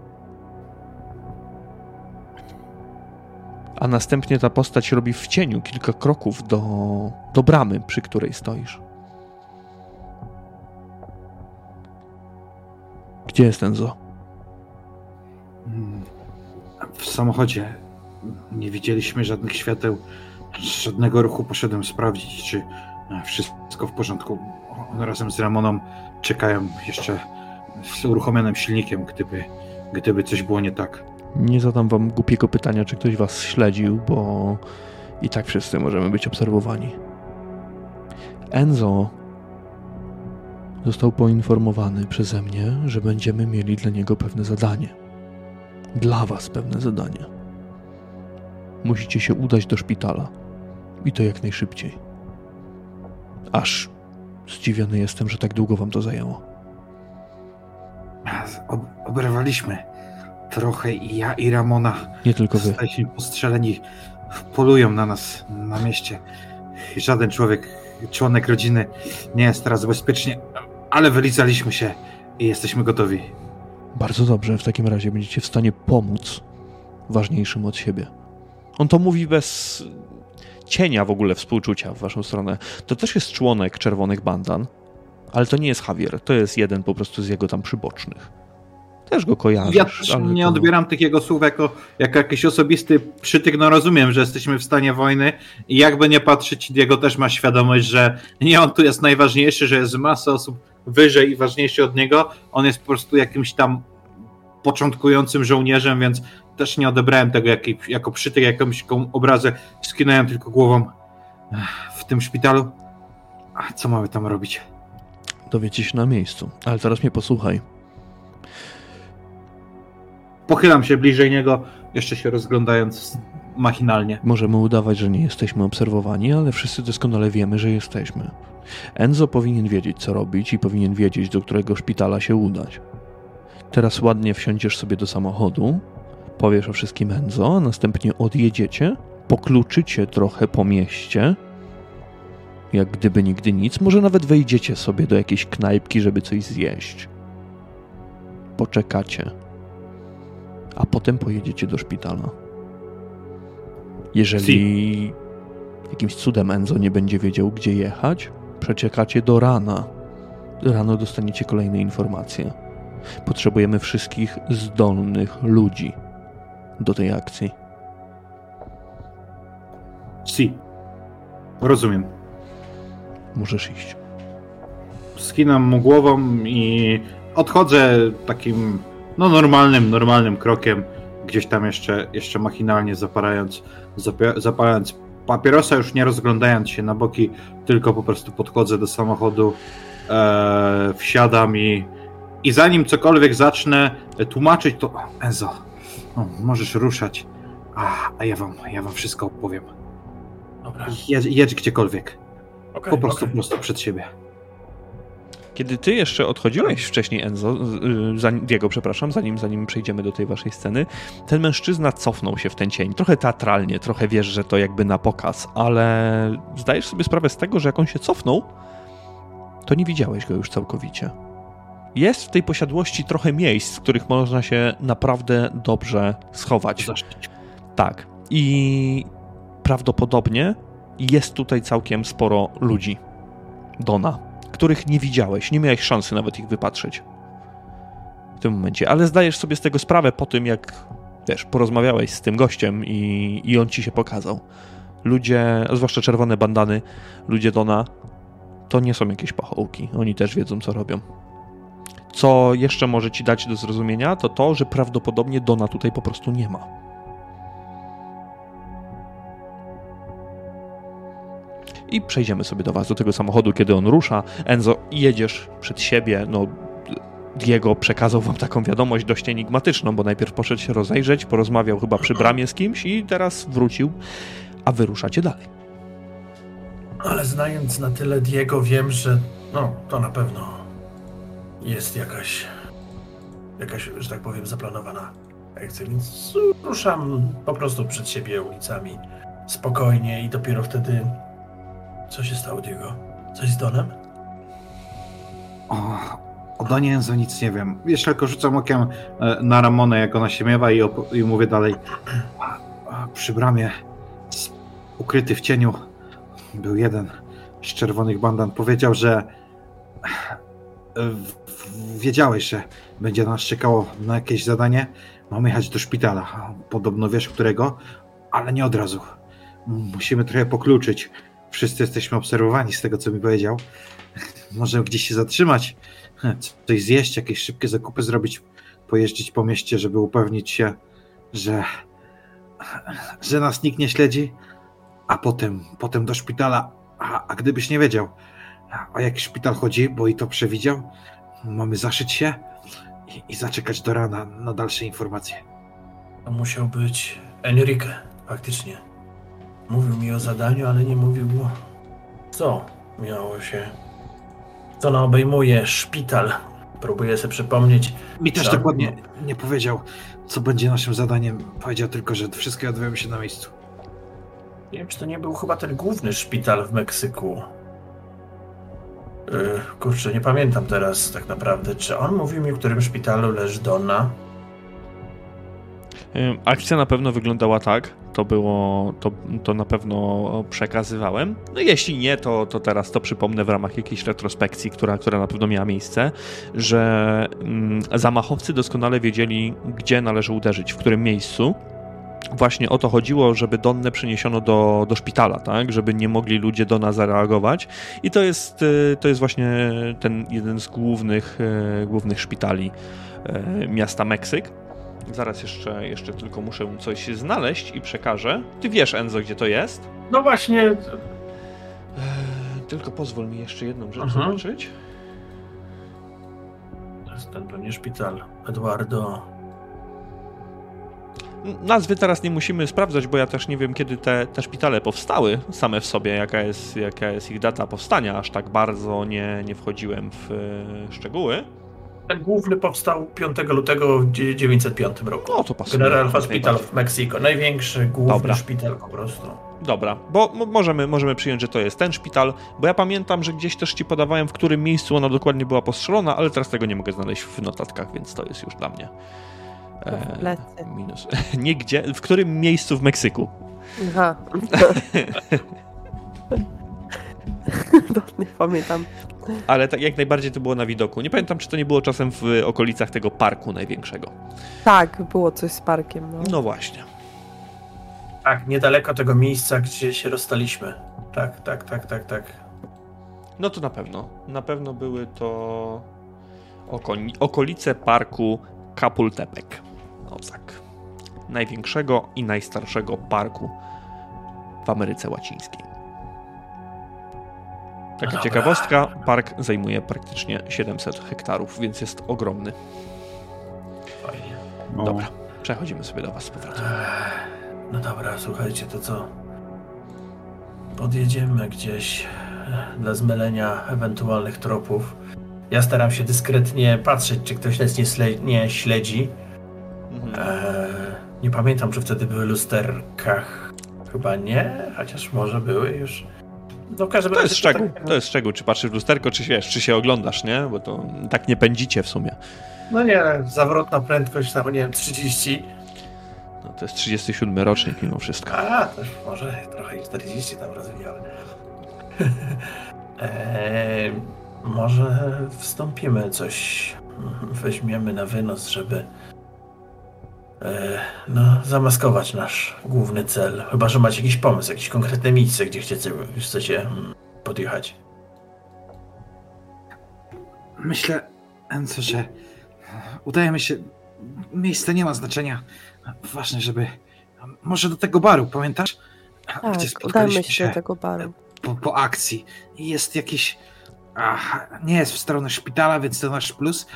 A następnie ta postać robi w cieniu kilka kroków do, do bramy, przy której stoisz. Gdzie jest ten zo? W samochodzie nie widzieliśmy żadnych świateł, żadnego ruchu. Poszedłem sprawdzić, czy e, wszystko w porządku. Razem z Ramoną czekają jeszcze z uruchomionym silnikiem, gdyby, gdyby coś było nie tak. Nie zadam wam głupiego pytania, czy ktoś was śledził, bo i tak wszyscy możemy być obserwowani. Enzo został poinformowany przeze mnie, że będziemy mieli dla niego pewne zadanie. Dla was pewne zadanie. Musicie się udać do szpitala. I to jak najszybciej. Aż zdziwiony jestem, że tak długo wam to zajęło. Ob oberwaliśmy trochę i ja i Ramona. Nie tylko wy. Zostaliśmy postrzeleni. Polują na nas na mieście. Żaden człowiek, członek rodziny nie jest teraz bezpiecznie, ale wylizaliśmy się i jesteśmy gotowi. Bardzo dobrze, w takim razie będziecie w stanie pomóc ważniejszym od siebie. On to mówi bez cienia w ogóle współczucia w waszą stronę. To też jest członek Czerwonych Bandan, ale to nie jest Javier, to jest jeden po prostu z jego tam przybocznych. Też go kojarzysz. Ja też nie to- odbieram tych jego słów jako, jako jakiś osobisty przytyk. No rozumiem, że jesteśmy w stanie wojny i jakby nie patrzeć, Diego też ma świadomość, że nie on tu jest najważniejszy, że jest masa osób wyżej i ważniejszy od niego. On jest po prostu jakimś tam początkującym żołnierzem, więc też nie odebrałem tego jak, jako przytyk, jakąś obrazę. Skinąłem tylko głową w tym szpitalu. A co mamy tam robić? Dowiecie się na miejscu. Ale teraz mnie posłuchaj. Pochylam się bliżej niego, jeszcze się rozglądając machinalnie. Możemy udawać, że nie jesteśmy obserwowani, ale wszyscy doskonale wiemy, że jesteśmy. Enzo powinien wiedzieć, co robić i powinien wiedzieć, do którego szpitala się udać. Teraz ładnie wsiądziesz sobie do samochodu, powiesz o wszystkim Enzo, a następnie odjedziecie, pokluczycie trochę po mieście, jak gdyby nigdy nic, może nawet wejdziecie sobie do jakiejś knajpki, żeby coś zjeść. Poczekacie, a potem pojedziecie do szpitala. Jeżeli jakimś cudem Enzo nie będzie wiedział, gdzie jechać, przeczekacie do rana. Rano dostaniecie kolejne informacje. Potrzebujemy wszystkich zdolnych ludzi do tej akcji. Si. Rozumiem. Możesz iść. Skinam mu głową i odchodzę takim no normalnym, normalnym krokiem, gdzieś tam jeszcze, jeszcze machinalnie zapalając, zapia- zapalając papierosa, już nie rozglądając się na boki, tylko po prostu podchodzę do samochodu, e, wsiadam i, i zanim cokolwiek zacznę tłumaczyć, to Enzo, no, możesz ruszać, a, a ja wam, ja wam wszystko opowiem. Dobra. Jedź, jedź gdziekolwiek, okej, po prostu, okej. prosto przed siebie. Kiedy ty jeszcze odchodziłeś wcześniej, Enzo, y, zanim, Diego, przepraszam, zanim, zanim przejdziemy do tej waszej sceny, ten mężczyzna cofnął się w ten cień. Trochę teatralnie, trochę wiesz, że to jakby na pokaz, ale zdajesz sobie sprawę z tego, że jak on się cofnął, to nie widziałeś go już całkowicie. Jest w tej posiadłości trochę miejsc, w których można się naprawdę dobrze schować. Zaszczyć. Tak. I prawdopodobnie jest tutaj całkiem sporo ludzi. Dona, których nie widziałeś, nie miałeś szansy nawet ich wypatrzeć w tym momencie, ale zdajesz sobie z tego sprawę po tym, jak wiesz, porozmawiałeś z tym gościem i, i on ci się pokazał. Ludzie, zwłaszcza czerwone bandany, ludzie Dona, to nie są jakieś pachołki. Oni też wiedzą, co robią. Co jeszcze może ci dać do zrozumienia, to to, że prawdopodobnie Dona tutaj po prostu nie ma. I przejdziemy sobie do was, do tego samochodu, kiedy on rusza. Enzo, jedziesz przed siebie, no Diego przekazał wam taką wiadomość dość enigmatyczną, bo najpierw poszedł się rozejrzeć, porozmawiał chyba przy bramie z kimś i teraz wrócił, a wy ruszacie dalej. Ale znając na tyle Diego, wiem, że no, to na pewno jest jakaś, jakaś, że tak powiem, zaplanowana akcja, więc ruszam po prostu przed siebie ulicami spokojnie i dopiero wtedy... Co się stało, Diego? Coś z Donem? O, o Donie Enzo nic nie wiem. Jeszcze tylko rzucam okiem e, na Ramonę, jak ona się miewa i, i mówię dalej. A, a przy bramie, ukryty w cieniu, był jeden z czerwonych bandan. Powiedział, że e, wiedziałeś, że będzie nas czekało na jakieś zadanie. Mamy jechać do szpitala. Podobno wiesz, którego, ale nie od razu. Musimy trochę pokluczyć. Wszyscy jesteśmy obserwowani z tego, co mi powiedział. Może gdzieś się zatrzymać, coś zjeść, jakieś szybkie zakupy zrobić, pojeździć po mieście, żeby upewnić się, że, że nas nikt nie śledzi, a potem, potem do szpitala. A, a gdybyś nie wiedział, o jaki szpital chodzi, bo i to przewidział? Mamy zaszyć się i, i zaczekać do rana na dalsze informacje. To musiał być Enrique, faktycznie. Mówił mi o zadaniu, ale nie mówił co miało się. Co no obejmuje szpital. Próbuję sobie przypomnieć. Mi też dokładnie nie powiedział, co będzie naszym zadaniem. Powiedział tylko, że wszystkie odwiemy się na miejscu. Nie wiem, czy to nie był chyba ten główny szpital w Meksyku. Yy, kurczę, nie pamiętam teraz tak naprawdę. Czy on mówił mi, w którym szpitalu leży Donna? Ym, Akcja na pewno wyglądała tak. To było, to, to na pewno przekazywałem. No jeśli nie, to, to teraz to przypomnę w ramach jakiejś retrospekcji, która, która na pewno miała miejsce, że mm, zamachowcy doskonale wiedzieli, gdzie należy uderzyć, w którym miejscu. Właśnie o to chodziło, żeby Donnę przeniesiono do, do szpitala, tak? Żeby nie mogli ludzie do nas zareagować. I to jest, y, to jest właśnie ten jeden z głównych, y, głównych szpitali y, miasta Meksyk. Zaraz jeszcze, jeszcze tylko muszę coś znaleźć i przekażę. Ty wiesz, Enzo, gdzie to jest? No właśnie. Tylko pozwól mi jeszcze jedną rzecz Mhm. zobaczyć. To jest ten pewnie szpital. Eduardo. Nazwy teraz nie musimy sprawdzać, bo ja też nie wiem, kiedy te, te szpitale powstały same w sobie, jaka jest, jaka jest ich data powstania. Aż tak bardzo nie, nie wchodziłem w e, szczegóły. Ten główny powstał 5 lutego w 1905 roku. No to pasuje. General Hospital w Mexico. Największy, główny Dobra. szpital po prostu. Dobra, bo mo- możemy, możemy przyjąć, że to jest ten szpital, bo ja pamiętam, że gdzieś też ci podawałem, w którym miejscu ona dokładnie była postrzelona, ale teraz tego nie mogę znaleźć w notatkach, więc to jest już dla mnie. W plecy. minus. Nie gdzie, w którym miejscu w Meksyku? Aha. to nie pamiętam. Ale tak jak najbardziej to było na widoku. Nie pamiętam, czy to nie było czasem w okolicach tego parku największego. Tak, było coś z parkiem. No. No właśnie. Tak, niedaleko tego miejsca, gdzie się rozstaliśmy. Tak, tak, tak, tak, tak. No to na pewno. Na pewno były to oko- okolice parku Kapultepec. Największego i najstarszego parku w Ameryce Łacińskiej. Taka Dobra. ciekawostka, park zajmuje praktycznie 700 hektarów, więc jest ogromny. Fajnie. No, Dobra, przechodzimy sobie do Was z powrotem. No dobra, słuchajcie, to co? Podjedziemy gdzieś dla zmylenia ewentualnych tropów. Ja staram się dyskretnie patrzeć, czy ktoś nas nie śledzi. Nie pamiętam, czy wtedy były lusterkach. Chyba nie, chociaż może były już. No w każdym To razie jest szczegół, tak- to jest szczegół, czy patrzysz w lusterko, czy wiesz, czy się oglądasz, nie? Bo to tak nie pędzicie w sumie. No nie, zawrotna prędkość tam, nie wiem, 30. No, to jest 37 rocznik mimo wszystko. A, też może trochę i 40 tam rozwijałem. eee, może wstąpimy coś, weźmiemy na wynos, żeby no, zamaskować nasz główny cel. Chyba, że macie jakiś pomysł, jakieś konkretne miejsce, gdzie chcecie, chcecie mm, podjechać. Myślę, Enzo, że udajemy się. Miejsce nie ma znaczenia. Ważne, żeby. Może do tego baru, pamiętasz? Tak, Gdzie udajmy spotkaliśmy się do tego baru. po, po akcji. Jest jakiś. Ach, nie jest w stronę szpitala, więc to nasz plus.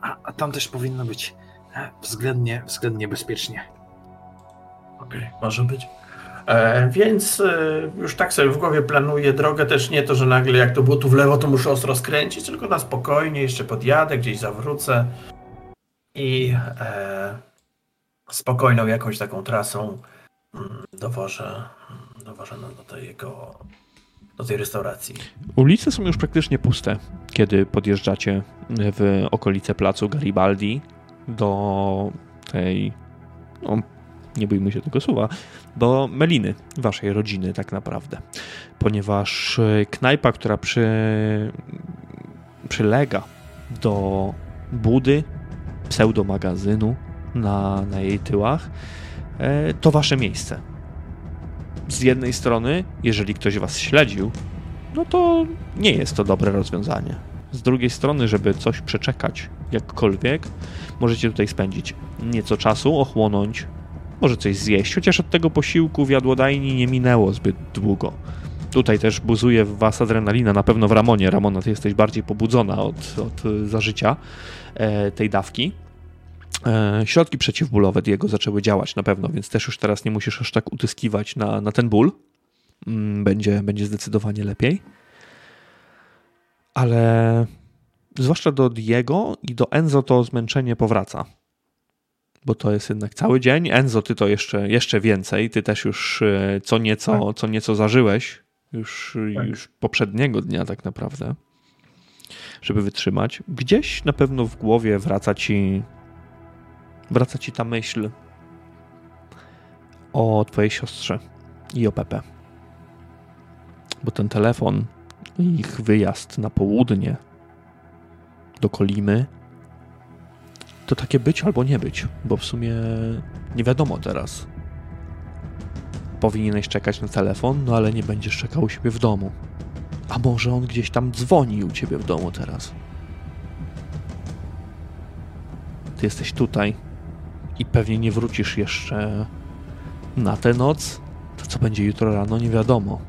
A, a tam też powinno być e, względnie, względnie bezpiecznie. Okej, może być. E, więc e, już tak sobie w głowie planuję drogę, też nie to, że nagle jak to było tu w lewo, to muszę ostro skręcić, tylko na spokojnie, jeszcze podjadę, gdzieś zawrócę i e, spokojną jakąś taką trasą mm, dowożę, mm, dowożę no, do, tego, do tej restauracji. Ulice są już praktycznie puste, kiedy podjeżdżacie w okolice placu Garibaldi do tej, no, nie bójmy się tego słowa, do Meliny, waszej rodziny tak naprawdę. Ponieważ knajpa, która przy, przylega do budy, pseudomagazynu na, na jej tyłach, e, to wasze miejsce. Z jednej strony, jeżeli ktoś was śledził, no to nie jest to dobre rozwiązanie. Z drugiej strony, żeby coś przeczekać jakkolwiek, możecie tutaj spędzić nieco czasu, ochłonąć, może coś zjeść, chociaż od tego posiłku w jadłodajni nie minęło zbyt długo. Tutaj też buzuje w was adrenalina, na pewno w Ramonie. Ramona, ty jesteś bardziej pobudzona od, od y, zażycia e, tej dawki. E, środki przeciwbólowe Diego zaczęły działać na pewno, więc też już teraz nie musisz aż tak utyskiwać na, na ten ból. Mm, będzie, będzie zdecydowanie lepiej. Ale zwłaszcza do Diego i do Enzo to zmęczenie powraca. Bo to jest jednak cały dzień. Enzo, ty to jeszcze, jeszcze więcej. Ty też już e, co nieco, co nieco zażyłeś. Już, Tak. już poprzedniego dnia tak naprawdę. Żeby wytrzymać. Gdzieś na pewno w głowie wraca ci wraca ci ta myśl o twojej siostrze i o Pepe. Bo ten telefon ich wyjazd na południe do Kolimy to takie być albo nie być, bo w sumie nie wiadomo teraz. Powinieneś czekać na telefon, no ale nie będziesz czekał u siebie w domu. A może on gdzieś tam dzwoni u ciebie w domu teraz? Ty jesteś tutaj i pewnie nie wrócisz jeszcze na tę noc. To co będzie jutro rano, nie wiadomo.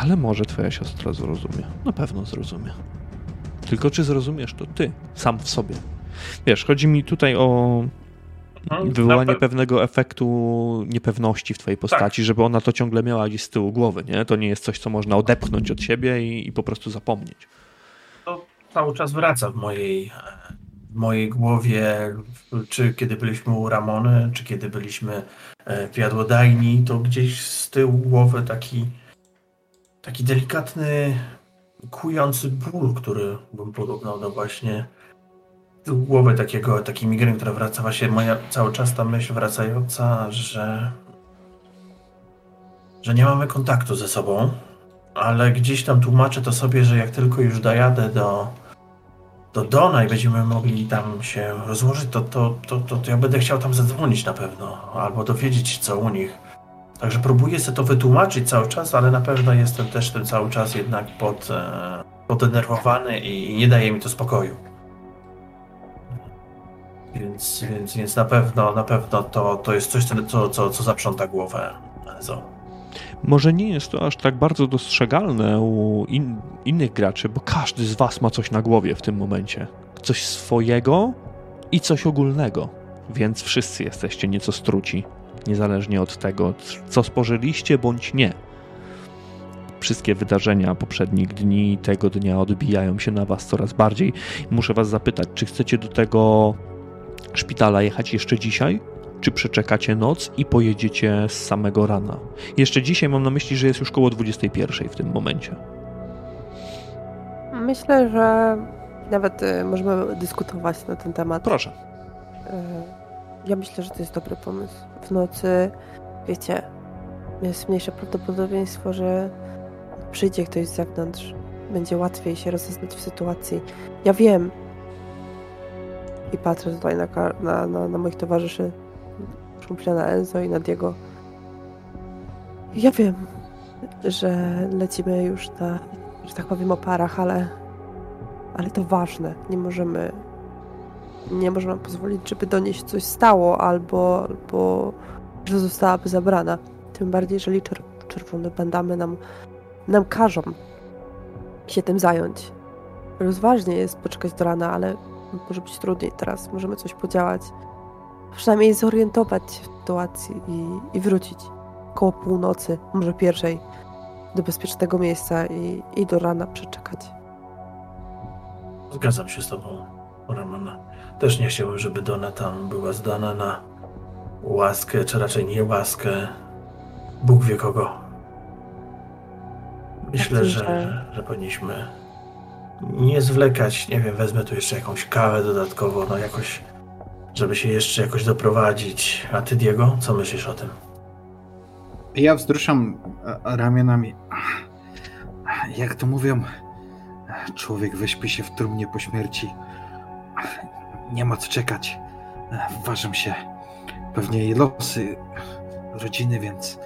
Ale może twoja siostra zrozumie. Na pewno zrozumie. Tylko czy zrozumiesz to ty, sam w sobie. Wiesz, chodzi mi tutaj o Mhm, wywołanie pewnego efektu niepewności w twojej postaci, żeby ona to ciągle miała gdzieś z tyłu głowy, nie? To nie jest coś, co można odepchnąć od siebie i, i po prostu zapomnieć. to cały czas wraca w mojej, w mojej głowie, czy kiedy byliśmy u Ramony, czy kiedy byliśmy e, w jadłodajni, to gdzieś z tyłu głowy taki, taki delikatny, kujący ból, który bym porównał do właśnie głowy takiego, takiej migreny, która wraca właśnie moja cały czas ta myśl wracająca, że że nie mamy kontaktu ze sobą, ale gdzieś tam tłumaczę to sobie, że jak tylko już dojadę do, do Dona i będziemy mogli tam się rozłożyć, to, to, to, to ja będę chciał tam zadzwonić na pewno, albo dowiedzieć się co u nich. Także próbuję sobie to wytłumaczyć cały czas, ale na pewno jestem też ten cały czas jednak pod, e, podenerwowany i nie daje mi to spokoju. Więc, więc, więc na pewno, na pewno to, to jest coś, co, co, co zaprząta głowę. Może nie jest to aż tak bardzo dostrzegalne u in, innych graczy, bo każdy z was ma coś na głowie w tym momencie. Coś swojego i coś ogólnego. Więc wszyscy jesteście nieco struci, niezależnie od tego, co spożyliście bądź nie. Wszystkie wydarzenia poprzednich dni, tego dnia odbijają się na was coraz bardziej. Muszę was zapytać, czy chcecie do tego szpitala jechać jeszcze dzisiaj? Czy przeczekacie noc i pojedziecie z samego rana? Jeszcze dzisiaj mam na myśli, że jest już koło 21 w tym momencie. Myślę, że nawet y, możemy dyskutować na ten temat. Proszę. Ja myślę, że to jest dobry pomysł. W nocy, wiecie, jest mniejsze prawdopodobieństwo, że przyjdzie ktoś z zewnątrz. Będzie łatwiej się rozeznać w sytuacji. Ja wiem. I patrzę tutaj na, na, na, na moich towarzyszy. Na Enzo i na Diego. Ja wiem, że lecimy już na, że tak powiem, oparach, ale, ale to ważne. Nie możemy nie możemy pozwolić, żeby do niej się coś stało, albo, albo że zostałaby zabrana. Tym bardziej, jeżeli czer czerwone bandamy nam, nam każą się tym zająć. Rozważnie jest poczekać do rana, ale może być trudniej teraz. Możemy coś podziałać. Przynajmniej zorientować się w sytuacji i, i wrócić koło północy, może pierwszej, do bezpiecznego miejsca i, i do rana przeczekać. Zgadzam się z tobą, Ramona. Też nie chciałbym, żeby Dona tam była zdana na łaskę, czy raczej nie łaskę. Bóg wie kogo. Myślę, Takim, że, że- że, powinniśmy nie zwlekać. Nie wiem, wezmę tu jeszcze jakąś kawę dodatkowo, no jakoś, żeby się jeszcze jakoś doprowadzić. A ty, Diego, co myślisz o tym? Ja wzruszam A- ramionami. Jak to mówią, człowiek wyśpi się w trumnie po śmierci. Nie ma co czekać. Ważą się pewnie jej losy rodziny, więc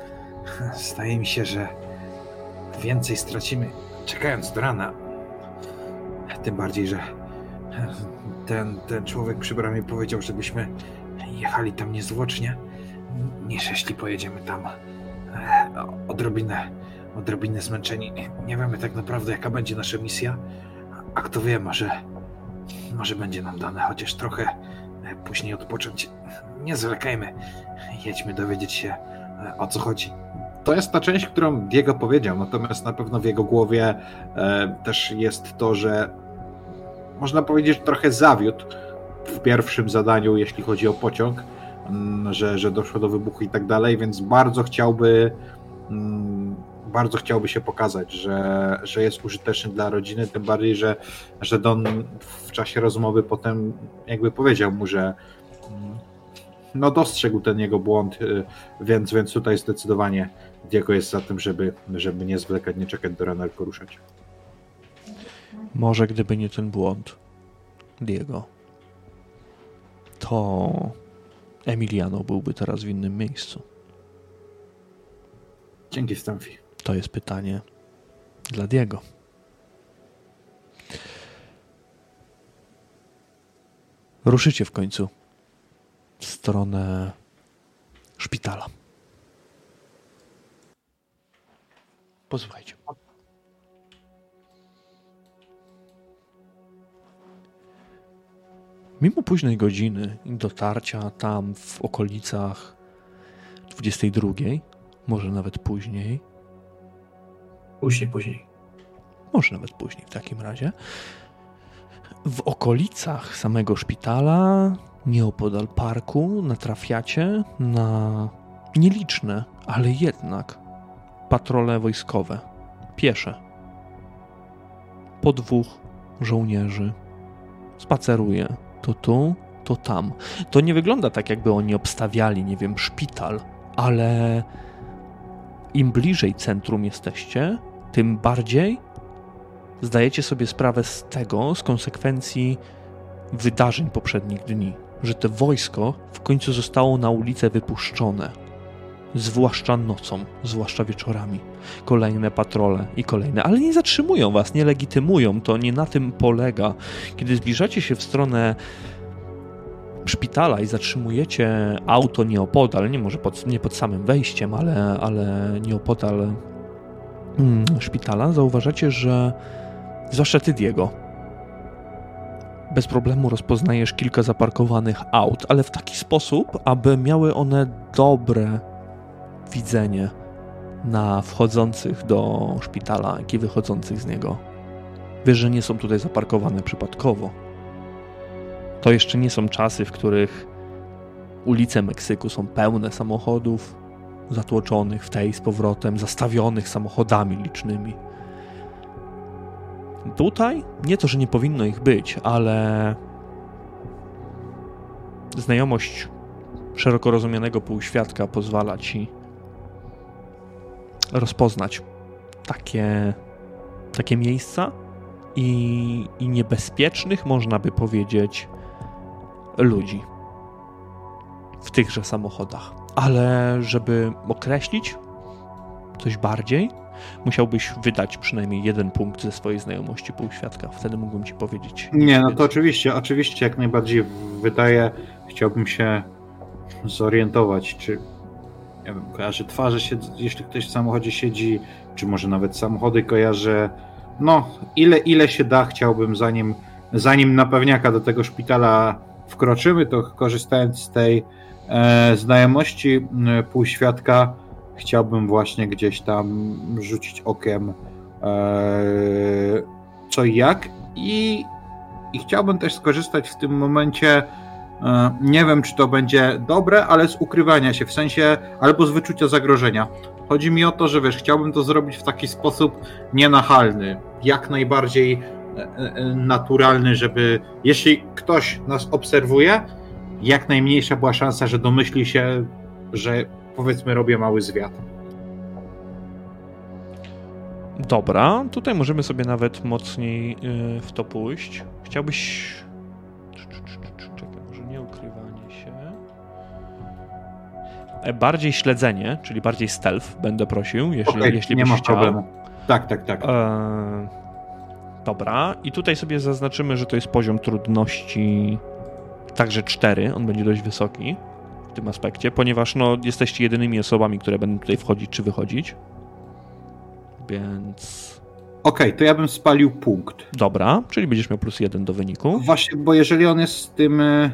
zdaje mi się, że więcej stracimy czekając do rana. Tym bardziej, że ten, ten człowiek przy bramie powiedział, żebyśmy jechali tam niezwłocznie, niż jeśli pojedziemy tam e, odrobinę, odrobinę zmęczeni. Nie wiemy tak naprawdę, jaka będzie nasza misja. A kto wie, może, może będzie nam dane chociaż trochę e, później odpocząć. Nie zwlekajmy. Jedźmy dowiedzieć się, e, o co chodzi. To jest ta część, którą Diego powiedział, natomiast na pewno w jego głowie e, też jest to, że można powiedzieć, że trochę zawiódł w pierwszym zadaniu, jeśli chodzi o pociąg, mm, że, że doszło do wybuchu i tak dalej, więc bardzo chciałby mm, bardzo chciałby się pokazać, że, że jest użyteczny dla rodziny, tym bardziej, że, że Don w czasie rozmowy potem jakby powiedział mu, że mm, no dostrzegł ten jego błąd, y, więc, więc tutaj zdecydowanie Diego jest za tym, żeby, żeby nie zwlekać, nie czekać do rana, tylko ruszać. Może gdyby nie ten błąd, Diego, to Emiliano byłby teraz w innym miejscu. Dzięki, Stanfi. To jest pytanie dla Diego. Ruszycie w końcu w stronę szpitala. Posłuchajcie. Mimo późnej godziny dotarcia tam w okolicach 22, może nawet później, Później, później. może nawet później w takim razie, w okolicach samego szpitala, nieopodal parku, natrafiacie na nieliczne, ale jednak patrole wojskowe, piesze. Po dwóch żołnierzy spaceruje to tu, to tam. To nie wygląda tak, jakby oni obstawiali, nie wiem, szpital, ale im bliżej centrum jesteście, tym bardziej zdajecie sobie sprawę z tego, z konsekwencji wydarzeń poprzednich dni, że to wojsko w końcu zostało na ulicę wypuszczone. Zwłaszcza nocą, zwłaszcza wieczorami. Kolejne patrole i kolejne, ale nie zatrzymują was, nie legitymują. To nie na tym polega. Kiedy zbliżacie się w stronę szpitala i zatrzymujecie auto nieopodal, nie może pod, nie pod samym wejściem, ale, ale nieopodal szpitala, zauważacie, że zwłaszcza ty, Diego, bez problemu rozpoznajesz kilka zaparkowanych aut, ale w taki sposób, aby miały one dobre widzenie na wchodzących do szpitala, jak i wychodzących z niego. Wiesz, że nie są tutaj zaparkowane przypadkowo. To jeszcze nie są czasy, w których ulice Meksyku są pełne samochodów zatłoczonych w tej z powrotem, zastawionych samochodami licznymi. Tutaj nie to, że nie powinno ich być, ale znajomość szeroko rozumianego półświadka pozwala ci rozpoznać takie, takie miejsca i, i niebezpiecznych, można by powiedzieć, ludzi w tychże samochodach. Ale żeby określić coś bardziej, musiałbyś wydać przynajmniej jeden punkt ze swojej znajomości półświadka. Wtedy mógłbym ci powiedzieć. Nie, no to oczywiście, oczywiście jak najbardziej wydaje, chciałbym się zorientować, czy nie wiem, kojarzy twarze, jeśli ktoś w samochodzie siedzi, czy może nawet samochody kojarzy. No, ile, ile się da, chciałbym zanim, zanim na pewniaka do tego szpitala wkroczymy, to korzystając z tej znajomości e, półświadka, chciałbym właśnie gdzieś tam rzucić okiem e, co i jak i, i chciałbym też skorzystać w tym momencie e, nie wiem, czy to będzie dobre, ale z ukrywania się, w sensie albo z wyczucia zagrożenia. Chodzi mi o to, że wiesz, chciałbym to zrobić w taki sposób nienachalny, jak najbardziej naturalny, żeby jeśli ktoś nas obserwuje, jak najmniejsza była szansa, że domyśli się, że powiedzmy robię mały zwiat. Dobra, tutaj możemy sobie nawet mocniej yy, w to pójść. Chciałbyś. Czekaj, może nie ukrywanie się. E, bardziej śledzenie, czyli bardziej stealth będę prosił, jeśli, okay, jeśli nie byś ma chciał. problemu. Tak, tak, tak. E, dobra, i tutaj sobie zaznaczymy, że to jest poziom trudności także 4, on będzie dość wysoki. tym aspekcie, ponieważ no, jesteście jedynymi osobami, które będą tutaj wchodzić czy wychodzić. Więc. Okej, to ja bym spalił punkt. Dobra, czyli będziesz miał plus jeden do wyniku. Właśnie, bo jeżeli on jest z tym, e,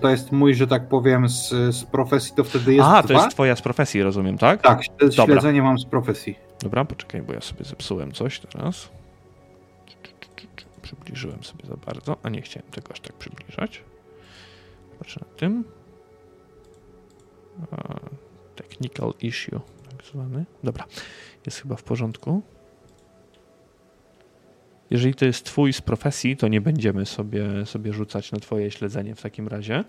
to jest mój, że tak powiem, z, z profesji, to wtedy jest A, dwa? to jest twoja z profesji, rozumiem, tak? Tak, Dobra. śledzenie mam z profesji. Dobra, poczekaj, bo ja sobie zepsułem coś teraz. Przybliżyłem sobie za bardzo, a nie chciałem tego aż tak przybliżać. Patrzę na tym. Technical issue, tak zwany. Dobra, jest chyba w porządku. Jeżeli to jest twój z profesji, to nie będziemy sobie, sobie rzucać na twoje śledzenie w takim razie.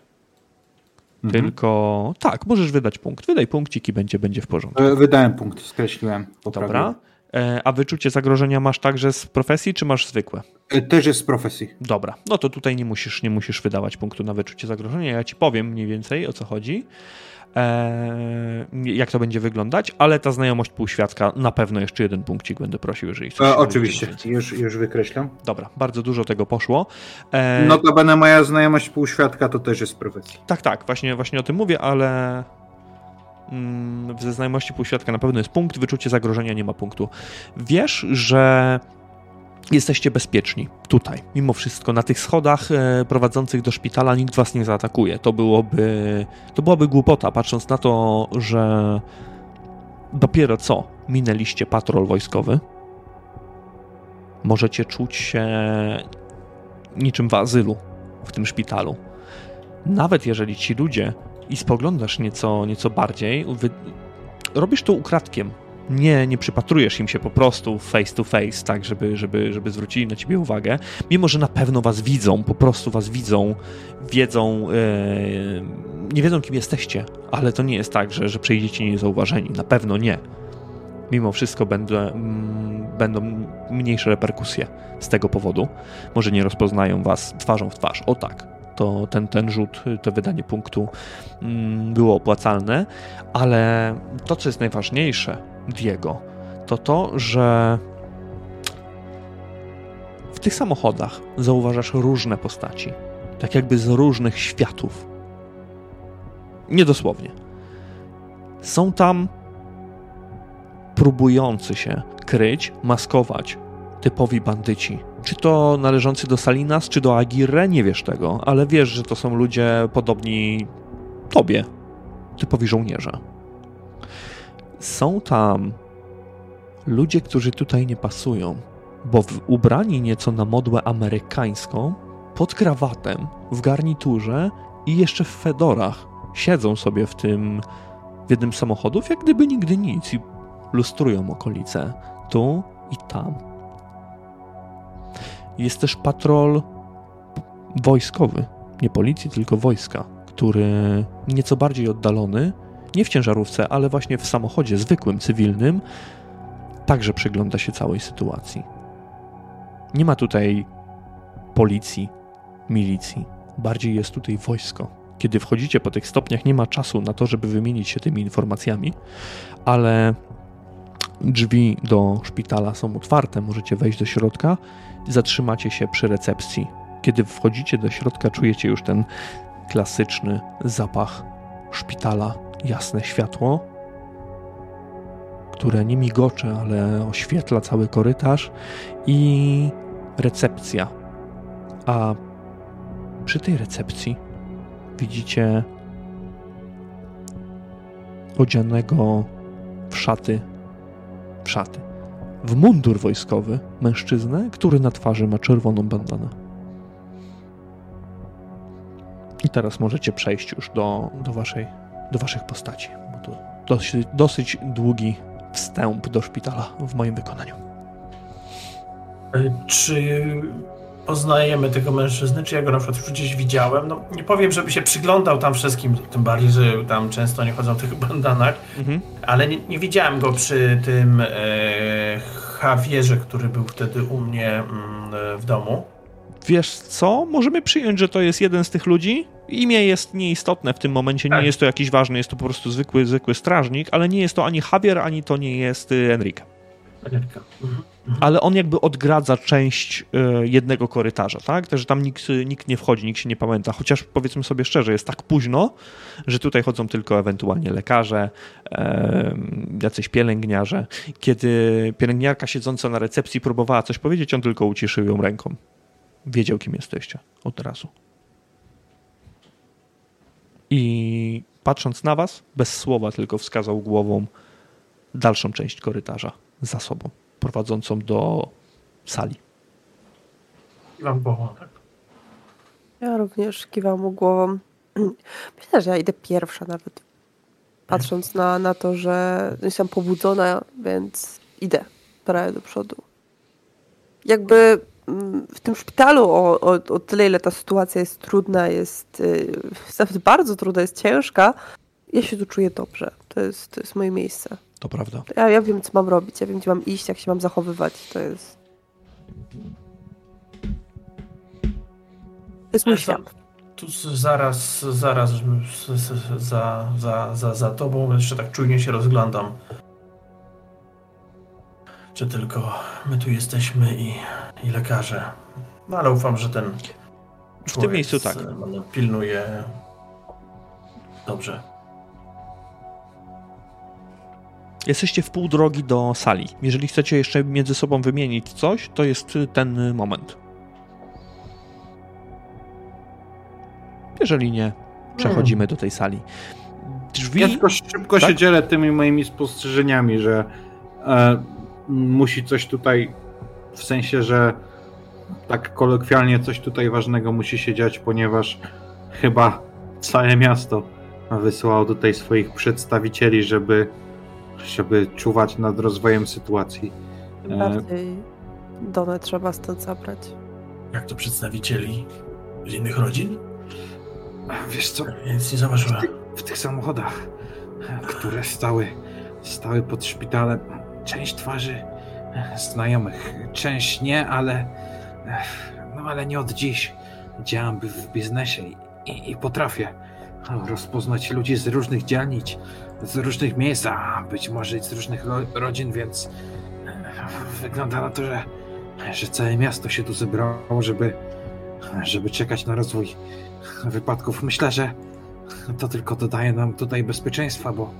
Mhm. Tylko tak, możesz wydać punkt. Wydaj punkcik i będzie, będzie w porządku. E, Wydałem punkt, skreśliłem. poprawiłem. Dobra. E, A wyczucie zagrożenia masz także z profesji, czy masz zwykłe? E, Też jest z profesji. Dobra, no to tutaj nie musisz, nie musisz wydawać punktu na wyczucie zagrożenia. Ja ci powiem mniej więcej o co chodzi, e, jak to będzie wyglądać, ale ta znajomość półświadka na pewno jeszcze jeden punkcik będę prosił, jeżeli chcesz. E, oczywiście, już, już wykreślam. Dobra, bardzo dużo tego poszło. E, Notabene moja znajomość półświadka to też jest z profesji. Tak, tak, właśnie, właśnie o tym mówię, ale ze znajomości półświadka na pewno jest punkt, wyczucie zagrożenia nie ma punktu. Wiesz, że jesteście bezpieczni tutaj. Mimo wszystko na tych schodach e, prowadzących do szpitala nikt was nie zaatakuje. To byłoby to byłaby głupota, patrząc na to, że dopiero co minęliście patrol wojskowy. Możecie czuć się niczym w azylu w tym szpitalu nawet jeżeli ci ludzie i spoglądasz nieco, nieco bardziej, wy... robisz to ukradkiem. Nie, nie przypatrujesz im się po prostu face to face, tak, żeby, żeby, żeby zwrócili na ciebie uwagę, mimo że na pewno was widzą, po prostu was widzą, wiedzą, e, nie wiedzą kim jesteście, ale to nie jest tak, że, że przejdziecie niezauważeni, na pewno nie. Mimo wszystko będą, mm, będą mniejsze reperkusje z tego powodu. Może nie rozpoznają was twarzą w twarz, o tak, to ten, ten rzut, to wydanie punktu mm, było opłacalne, ale to, co jest najważniejsze, Diego, to to, że w tych samochodach zauważasz różne postaci, tak jakby z różnych światów. Niedosłownie. Są tam próbujący się kryć, maskować typowi bandyci. Czy to należący do Salinas, czy do Aguirre, nie wiesz tego, ale wiesz, że to są ludzie podobni tobie, typowi żołnierze. Są tam ludzie, którzy tutaj nie pasują, bo ubrani nieco na modłę amerykańską, pod krawatem, w garniturze i jeszcze w fedorach, siedzą sobie w tym, w jednym samochodów, jak gdyby nigdy nic i lustrują okolice, tu i tam. Jest też patrol wojskowy, nie policji, tylko wojska, który nieco bardziej oddalony, nie w ciężarówce, ale właśnie w samochodzie zwykłym, cywilnym, także przygląda się całej sytuacji. Nie ma tutaj policji, milicji, bardziej jest tutaj wojsko. Kiedy wchodzicie po tych stopniach, nie ma czasu na to, żeby wymienić się tymi informacjami, ale drzwi do szpitala są otwarte, możecie wejść do środka zatrzymacie się przy recepcji. Kiedy wchodzicie do środka, czujecie już ten klasyczny zapach szpitala, jasne światło, które nie migocze, ale oświetla cały korytarz i recepcja. A przy tej recepcji widzicie odzianego w szaty, w szaty, w mundur wojskowy mężczyznę, który na twarzy ma czerwoną bandanę. I teraz możecie przejść już do, do, waszej, do waszych postaci. Bo to dosyć, dosyć długi wstęp do szpitala w moim wykonaniu. E, Czy poznajemy tego mężczyznę, czy ja go na przykład już gdzieś widziałem? No nie powiem, żeby się przyglądał tam wszystkim, tym bardziej, że tam często nie chodzą w tych bandanach, Mhm. ale nie, nie widziałem go przy tym e, Javierze, który był wtedy u mnie mm, e, w domu. Wiesz co? Możemy przyjąć, że to jest jeden z tych ludzi. Imię jest nieistotne w tym momencie, nie Tak. jest to jakiś ważny, jest to po prostu zwykły, zwykły strażnik, ale nie jest to ani Javier, ani to nie jest y, Enrique. Panienka. Mhm. Ale on jakby odgradza część y, jednego korytarza, tak? Także tam nikt, nikt nie wchodzi, nikt się nie pamięta. Chociaż powiedzmy sobie szczerze, jest tak późno, że tutaj chodzą tylko ewentualnie lekarze, jacyś pielęgniarze. Kiedy pielęgniarka siedząca na recepcji próbowała coś powiedzieć, on tylko uciszył ją ręką. Wiedział, kim jesteście od razu. I patrząc na was, bez słowa tylko wskazał głową dalszą część korytarza za sobą prowadzącą do sali. Kiwam głową, tak. Ja również kiwam mu głową. Myślę, że ja idę pierwsza nawet. Patrząc na, na to, że jestem pobudzona, więc idę trochę do przodu. Jakby mm, w tym szpitalu o, o, o tyle, ile ta sytuacja jest trudna, jest yy, nawet bardzo trudna, jest ciężka, ja się tu czuję dobrze. To jest, to jest moje miejsce. To prawda. Ja, ja wiem, co mam robić, ja wiem, gdzie mam iść, jak się mam zachowywać. To jest. To jest mój świat. Tu zaraz, zaraz za, za, za, za tobą jeszcze tak czujnie się rozglądam. Czy tylko my tu jesteśmy i, i lekarze. No ale ufam, że ten W tym miejscu tak. pilnuje dobrze. Jesteście w pół drogi do sali. Jeżeli chcecie jeszcze między sobą wymienić coś, to jest ten moment. Jeżeli nie, przechodzimy do tej sali. Drzwi. Ja tylko szybko Tak? się dzielę tymi moimi spostrzeżeniami, że e, musi coś tutaj, w sensie, że tak kolokwialnie coś tutaj ważnego musi się dziać, ponieważ chyba całe miasto wysłało tutaj swoich przedstawicieli, żeby, żeby czuwać nad rozwojem sytuacji. E, Bardziej Donę trzeba stąd zabrać. Jak to przedstawicieli z innych rodzin? Wiesz co, Więc nie zauważyłem. w tych samochodach, które stały, stały pod szpitalem, część twarzy e, znajomych, część nie, ale e, no ale nie od dziś. Działam w biznesie i, i potrafię rozpoznać ludzi z różnych dzielnic, z różnych miejsc, a być może i z różnych ro, rodzin, więc e, wygląda na to, że, że całe miasto się tu zebrało, żeby, żeby czekać na rozwój wypadków. Myślę, że to tylko dodaje nam tutaj bezpieczeństwa, bo,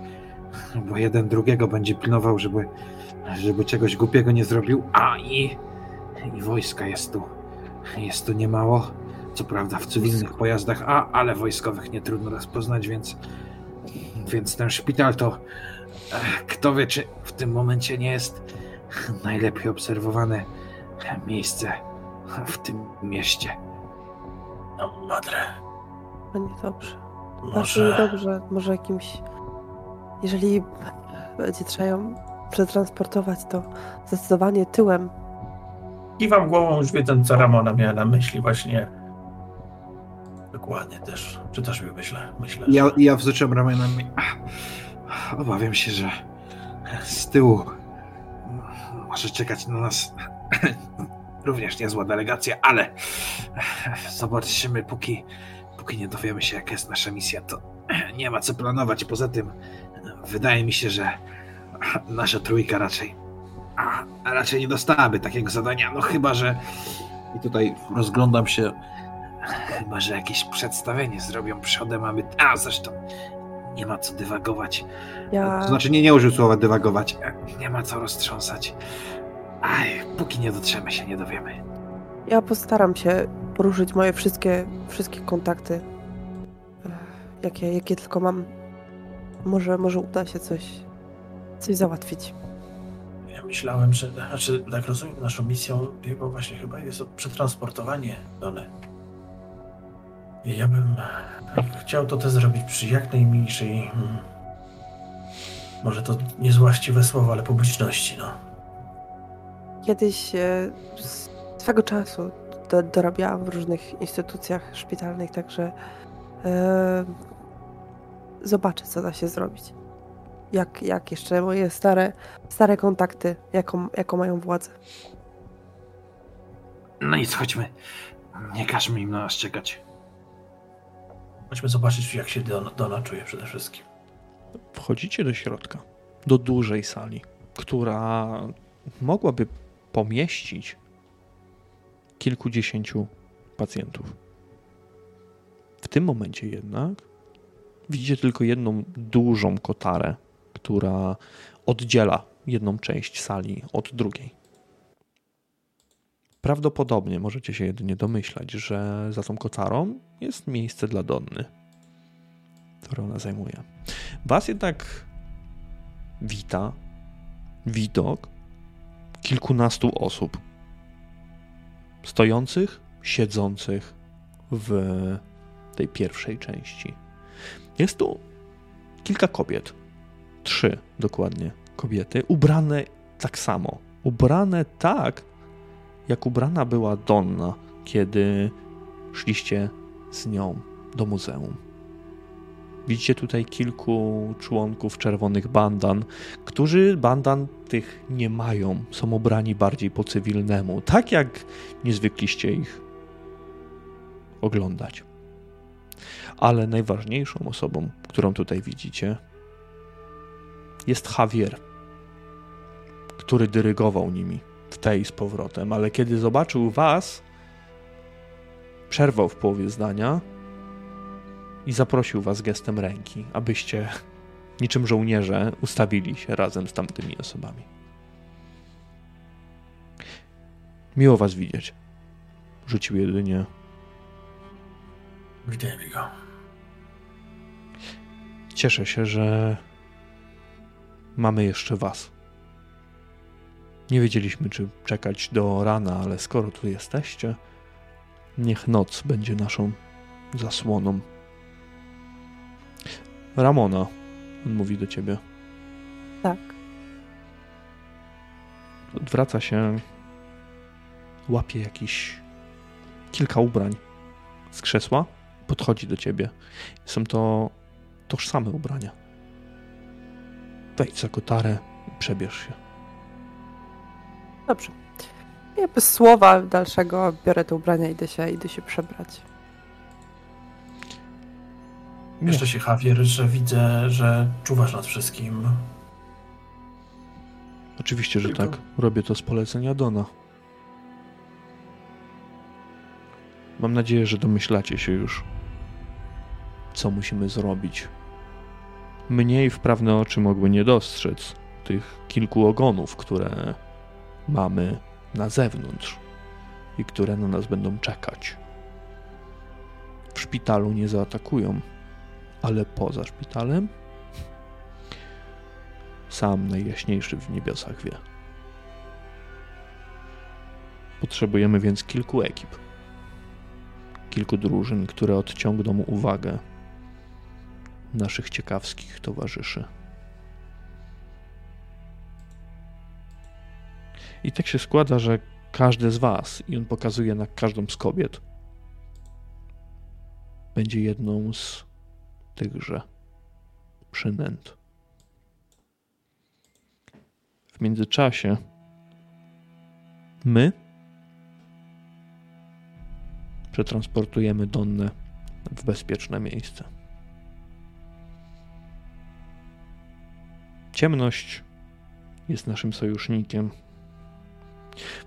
bo jeden drugiego będzie pilnował, żeby, żeby czegoś głupiego nie zrobił. A i, i wojska jest tu. Jest tu niemało. Co prawda w cywilnych pojazdach, a ale wojskowych nie trudno rozpoznać, więc, więc ten szpital to eh, kto wie, czy w tym momencie nie jest najlepiej obserwowane miejsce w tym mieście. No, madre. No niedobrze. Bardzo Może... niedobrze. Może jakimś... Jeżeli będzie trzeba ją przetransportować, to zdecydowanie tyłem. Kiwam głową, już wiedząc, co Ramona miała na myśli właśnie. Dokładnie też. Czy też mi myślę? Myślę. Ja, że- ja wzruszam ramionami. Obawiam się, że z tyłu może czekać na nas również niezła delegacja, ale zobaczymy, póki, póki nie dowiemy się, jaka jest nasza misja, to nie ma co planować. Poza tym wydaje mi się, że nasza trójka raczej raczej nie dostałaby takiego zadania, no chyba, że I tutaj rozglądam się. Chyba, że jakieś przedstawienie zrobią przodem, aby... A, zresztą nie ma co dywagować. Ja... To znaczy, nie, nie użył słowa dywagować. Nie ma co roztrząsać. Aj, póki nie dotrzemy się, nie dowiemy. Ja postaram się poruszyć moje wszystkie, wszystkie kontakty, jakie, jakie tylko mam. Może, może uda się coś, coś załatwić. Ja myślałem, że. Znaczy, tak rozumiem, naszą misją jego właśnie chyba jest przetransportowanie Dony. Ja bym chciał to też zrobić przy jak najmniejszej. hmm, Może to niezłaściwe słowo, ale publiczności, no. Kiedyś e, z swego czasu do, dorabiałam w różnych instytucjach szpitalnych, także e, zobaczę, co da się zrobić. Jak, jak jeszcze moje stare, stare kontakty, jaką, jaką mają władzę. No nic, chodźmy. Nie każmy im na nas czekać. Chodźmy zobaczyć, jak się Dona, Dona czuje przede wszystkim. Wchodzicie do środka, do dużej sali, która mogłaby pomieścić kilkudziesięciu pacjentów. W tym momencie jednak widzicie tylko jedną dużą kotarę, która oddziela jedną część sali od drugiej. Prawdopodobnie możecie się jedynie domyślać, że za tą kotarą jest miejsce dla Donny, które ona zajmuje. Was jednak wita widok kilkunastu osób stojących, siedzących w tej pierwszej części. Jest tu kilka kobiet, trzy dokładnie kobiety, ubrane tak samo. Ubrane tak, jak ubrana była Donna, kiedy szliście z nią do muzeum. Widzicie tutaj kilku członków czerwonych bandan, którzy bandan tych nie mają, są ubrani bardziej po cywilnemu, tak jak niezwykliście ich oglądać. Ale najważniejszą osobą, którą tutaj widzicie, jest Javier, który dyrygował nimi tej z powrotem, ale kiedy zobaczył was, przerwał w połowie zdania i zaprosił was gestem ręki, abyście niczym żołnierze ustawili się razem z tamtymi osobami. Miło was widzieć. Rzucił jedynie. Widziałem go. Cieszę się, że mamy jeszcze was. Nie wiedzieliśmy, czy czekać do rana, ale skoro tu jesteście, niech noc będzie naszą zasłoną. Ramona, on mówi do ciebie. Tak. Odwraca się, łapie jakiś kilka ubrań z krzesła, podchodzi do ciebie. Są to tożsame ubrania. Wejdź za kotarę przebierz się. Dobrze. Ja bez słowa dalszego biorę te ubrania i idę się, idę się przebrać. Nie. Jeszcze się Javier, że widzę, że czuwasz nad wszystkim. Oczywiście, że tak. Robię to z polecenia Dona. Mam nadzieję, że domyślacie się już, co musimy zrobić. Mniej wprawne oczy mogły nie dostrzec tych kilku ogonów, które mamy na zewnątrz i które na nas będą czekać. W szpitalu nie zaatakują, ale poza szpitalem sam najjaśniejszy w niebiosach wie. Potrzebujemy więc kilku ekip. Kilku drużyn, które odciągną uwagę naszych ciekawskich towarzyszy. I tak się składa, że każdy z Was, i on pokazuje na każdą z kobiet, będzie jedną z tychże przynęt. W międzyczasie my przetransportujemy Donnę w bezpieczne miejsce. Ciemność jest naszym sojusznikiem.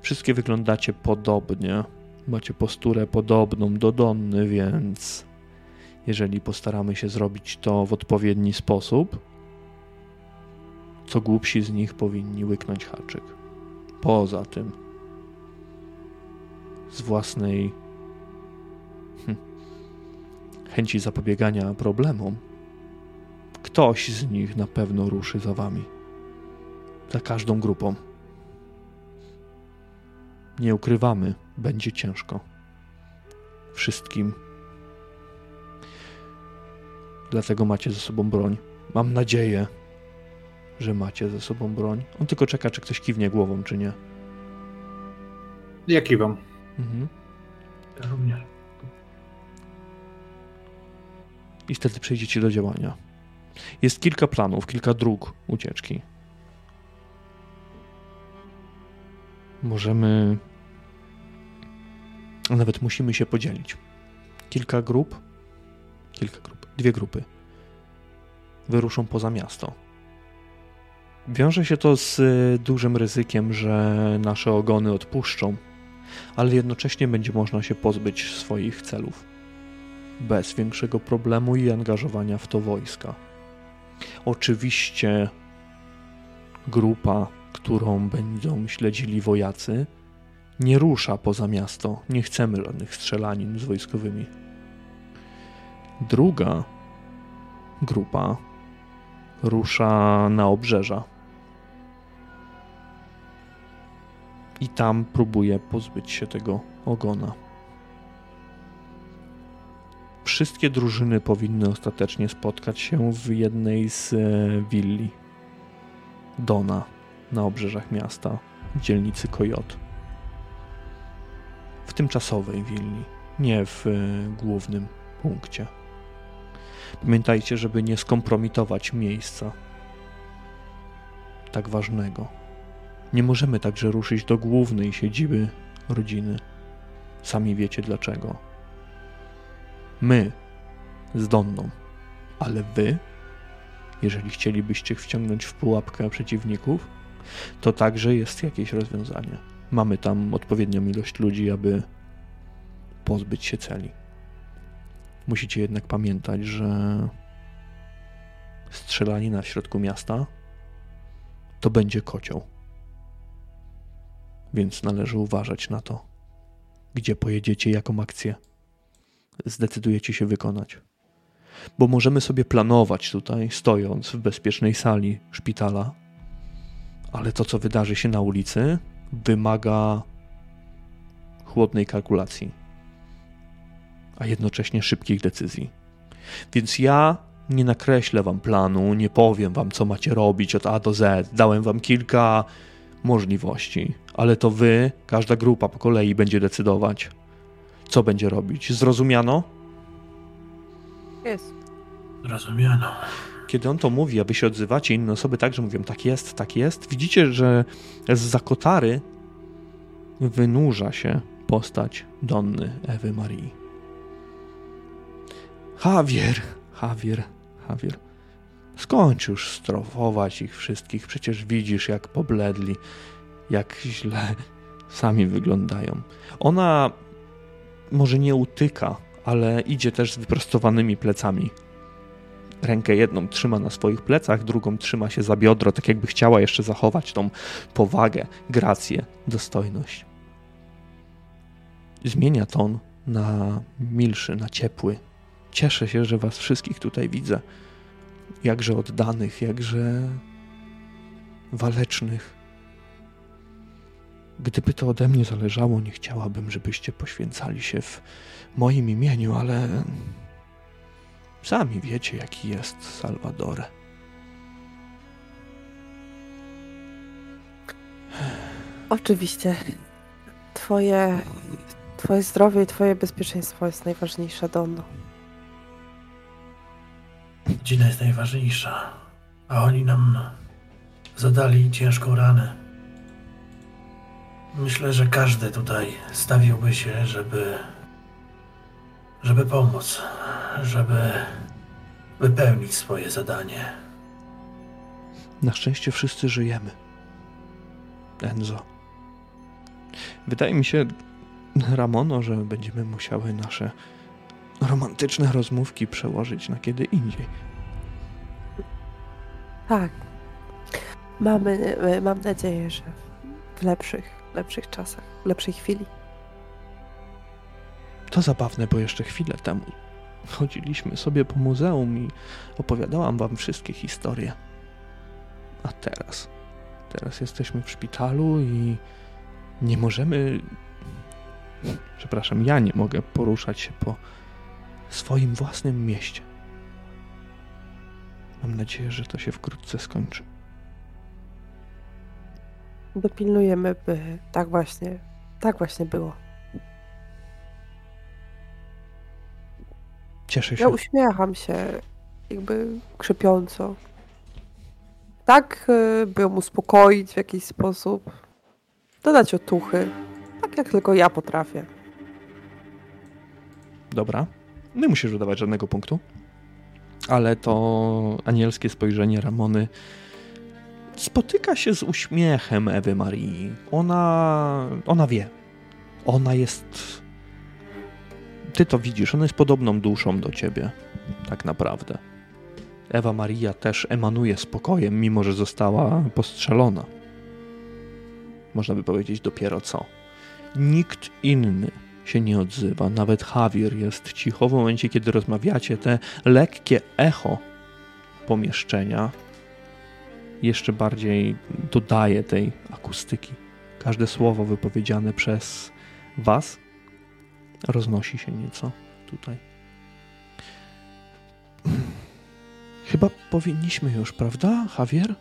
Wszystkie wyglądacie podobnie. Macie posturę podobną do Donny, więc jeżeli postaramy się zrobić to w odpowiedni sposób, co głupsi z nich powinni łyknąć haczyk. Poza tym, z własnej hm, chęci zapobiegania problemom, ktoś z nich na pewno ruszy za wami. Za każdą grupą. Nie ukrywamy, będzie ciężko. Wszystkim. Dlatego macie ze sobą broń. Mam nadzieję, że macie ze sobą broń. On tylko czeka, czy ktoś kiwnie głową, czy nie. Ja kiwam. Mhm. Ja również. I wtedy przejdziecie do działania. Jest kilka planów, kilka dróg ucieczki. Możemy. A Nawet musimy się podzielić. Kilka grup, kilka grup, dwie grupy wyruszą poza miasto. Wiąże się to z y, dużym ryzykiem, że nasze ogony odpuszczą, ale jednocześnie będzie można się pozbyć swoich celów bez większego problemu i angażowania w to wojska. Oczywiście grupa, którą będą śledzili wojacy, nie rusza poza miasto. Nie chcemy żadnych strzelanin z wojskowymi. Druga grupa rusza na obrzeża. I tam próbuje pozbyć się tego ogona. Wszystkie drużyny powinny ostatecznie spotkać się w jednej z e, willi Dona na obrzeżach miasta, w dzielnicy Kojot. W tymczasowej willi, nie w e, głównym punkcie. Pamiętajcie, żeby nie skompromitować miejsca tak ważnego. Nie możemy także ruszyć do głównej siedziby rodziny. Sami wiecie dlaczego. My z Donną, ale wy, jeżeli chcielibyście wciągnąć w pułapkę przeciwników, to także jest jakieś rozwiązanie. Mamy tam odpowiednią ilość ludzi, aby pozbyć się celi. Musicie jednak pamiętać, że strzelanina w środku miasta to będzie kocioł. Więc należy uważać na to, gdzie pojedziecie, jaką akcję zdecydujecie się wykonać. Bo możemy sobie planować tutaj, stojąc w bezpiecznej sali szpitala, ale to, co wydarzy się na ulicy, wymaga chłodnej kalkulacji a jednocześnie szybkich decyzji. Więc ja nie nakreślę wam planu, nie powiem wam, co macie robić od A do Z. Dałem wam kilka możliwości, ale to wy, każda grupa po kolei będzie decydować, co będzie robić. Zrozumiano? Jest. Zrozumiano. Kiedy on to mówi, a wy się odzywacie, inne osoby także mówią, tak jest, tak jest. Widzicie, że z zakotary wynurza się postać Donny Ewy Marii. Javier, Javier, Javier. Skończ już strofować ich wszystkich. Przecież widzisz, jak pobledli, jak źle sami wyglądają. Ona może nie utyka, ale idzie też z wyprostowanymi plecami. Rękę jedną trzyma na swoich plecach, drugą trzyma się za biodro, tak jakby chciała jeszcze zachować tą powagę, grację, dostojność. Zmienia ton na milszy, na ciepły, Cieszę się, że Was wszystkich tutaj widzę. Jakże oddanych, jakże walecznych. Gdyby to ode mnie zależało, nie chciałabym, żebyście poświęcali się w moim imieniu, ale sami wiecie, jaki jest Salvador. Oczywiście. Twoje, twoje zdrowie i twoje bezpieczeństwo jest najważniejsze, Donno. Rodzina jest najważniejsza, a oni nam zadali ciężką ranę. Myślę, że każdy tutaj stawiłby się, żeby, żeby pomóc, żeby wypełnić swoje zadanie. Na szczęście wszyscy żyjemy. Enzo. Wydaje mi się, Ramono, że będziemy musiały nasze romantyczne rozmówki przełożyć na kiedy indziej. Tak. Mamy, e, mam nadzieję, że w lepszych, lepszych czasach, w lepszej chwili. To zabawne, bo jeszcze chwilę temu chodziliśmy sobie po muzeum i opowiadałam wam wszystkie historie. A teraz, teraz jesteśmy w szpitalu i nie możemy, przepraszam, ja nie mogę poruszać się po swoim własnym mieście. Mam nadzieję, że to się wkrótce skończy. Dopilnujemy, by tak właśnie, tak właśnie było. Cieszę się. Ja uśmiecham się, jakby krzepiąco. Tak, y, by ją uspokoić w jakiś sposób. Dodać otuchy. Tak jak tylko ja potrafię. Dobra. Nie musisz dodawać żadnego punktu. Ale to anielskie spojrzenie Ramony spotyka się z uśmiechem Ewy Marii. Ona, ona wie. Ona jest. Ty to widzisz, ona jest podobną duszą do ciebie, tak naprawdę. Ewa Maria też emanuje spokojem, mimo że została postrzelona. Można by powiedzieć dopiero co. Nikt inny się nie odzywa, nawet Javier jest cicho w momencie, kiedy rozmawiacie. Te lekkie echo pomieszczenia jeszcze bardziej dodaje tej akustyki. Każde słowo wypowiedziane przez Was roznosi się nieco tutaj. Chyba powinniśmy już, prawda, Javier?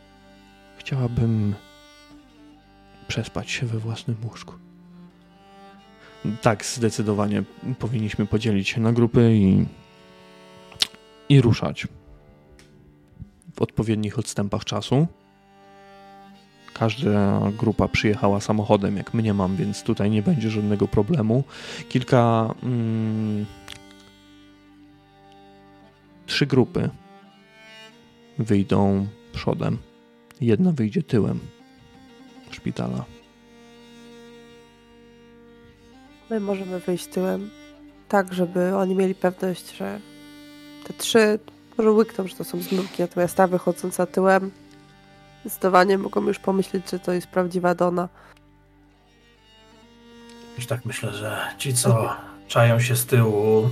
Chciałabym przespać się we własnym łóżku. Tak, zdecydowanie powinniśmy podzielić się na grupy i, i ruszać w odpowiednich odstępach czasu. Każda grupa przyjechała samochodem, jak mnie mam, więc tutaj nie będzie żadnego problemu. Kilka. Mm, trzy grupy wyjdą przodem, jedna wyjdzie tyłem szpitala. My możemy wyjść tyłem, tak żeby oni mieli pewność, że te trzy może łykną, że to są zmyłki, natomiast ta wychodząca tyłem zdecydowanie mogą już pomyśleć, że to jest prawdziwa Dona. Już tak myślę, że ci, co czają się z tyłu,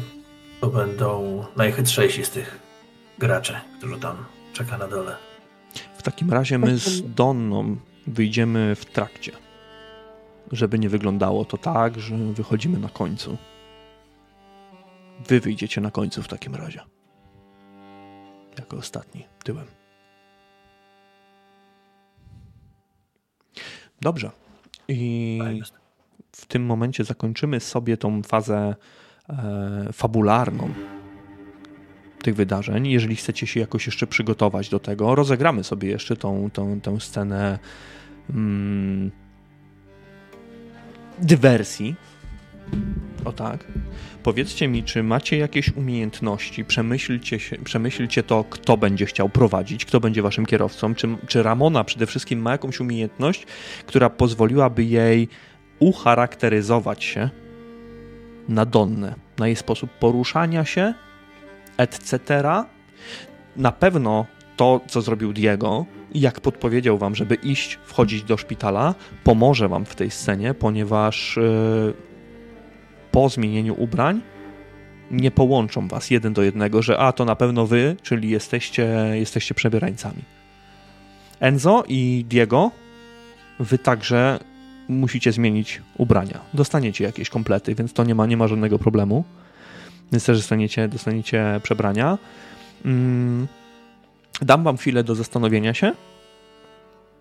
to będą najchytrzejsi z tych graczy, którzy tam czeka na dole. W takim razie my z Donną wyjdziemy w trakcie. Żeby nie wyglądało to tak, że wychodzimy na końcu. Wy wyjdziecie na końcu w takim razie. Jako ostatni, tyłem. Dobrze. I w tym momencie zakończymy sobie tą fazę e, fabularną tych wydarzeń. Jeżeli chcecie się jakoś jeszcze przygotować do tego, rozegramy sobie jeszcze tą, tą, tą scenę mm, dywersji. O tak. Powiedzcie mi, czy macie jakieś umiejętności? Przemyślcie, się, przemyślcie to, kto będzie chciał prowadzić, kto będzie waszym kierowcą. Czy, czy Ramona przede wszystkim ma jakąś umiejętność, która pozwoliłaby jej ucharakteryzować się na Donnę, na jej sposób poruszania się, etc. Na pewno to, co zrobił Diego, jak podpowiedział wam, żeby iść, wchodzić do szpitala, pomoże wam w tej scenie, ponieważ yy, po zmienieniu ubrań nie połączą was jeden do jednego, że a to na pewno wy, czyli jesteście, jesteście przebierańcami. Enzo i Diego, wy także musicie zmienić ubrania. Dostaniecie jakieś komplety, więc to nie ma, nie ma żadnego problemu. Więc też dostaniecie, dostaniecie przebrania. Mm, dam wam chwilę do zastanowienia się.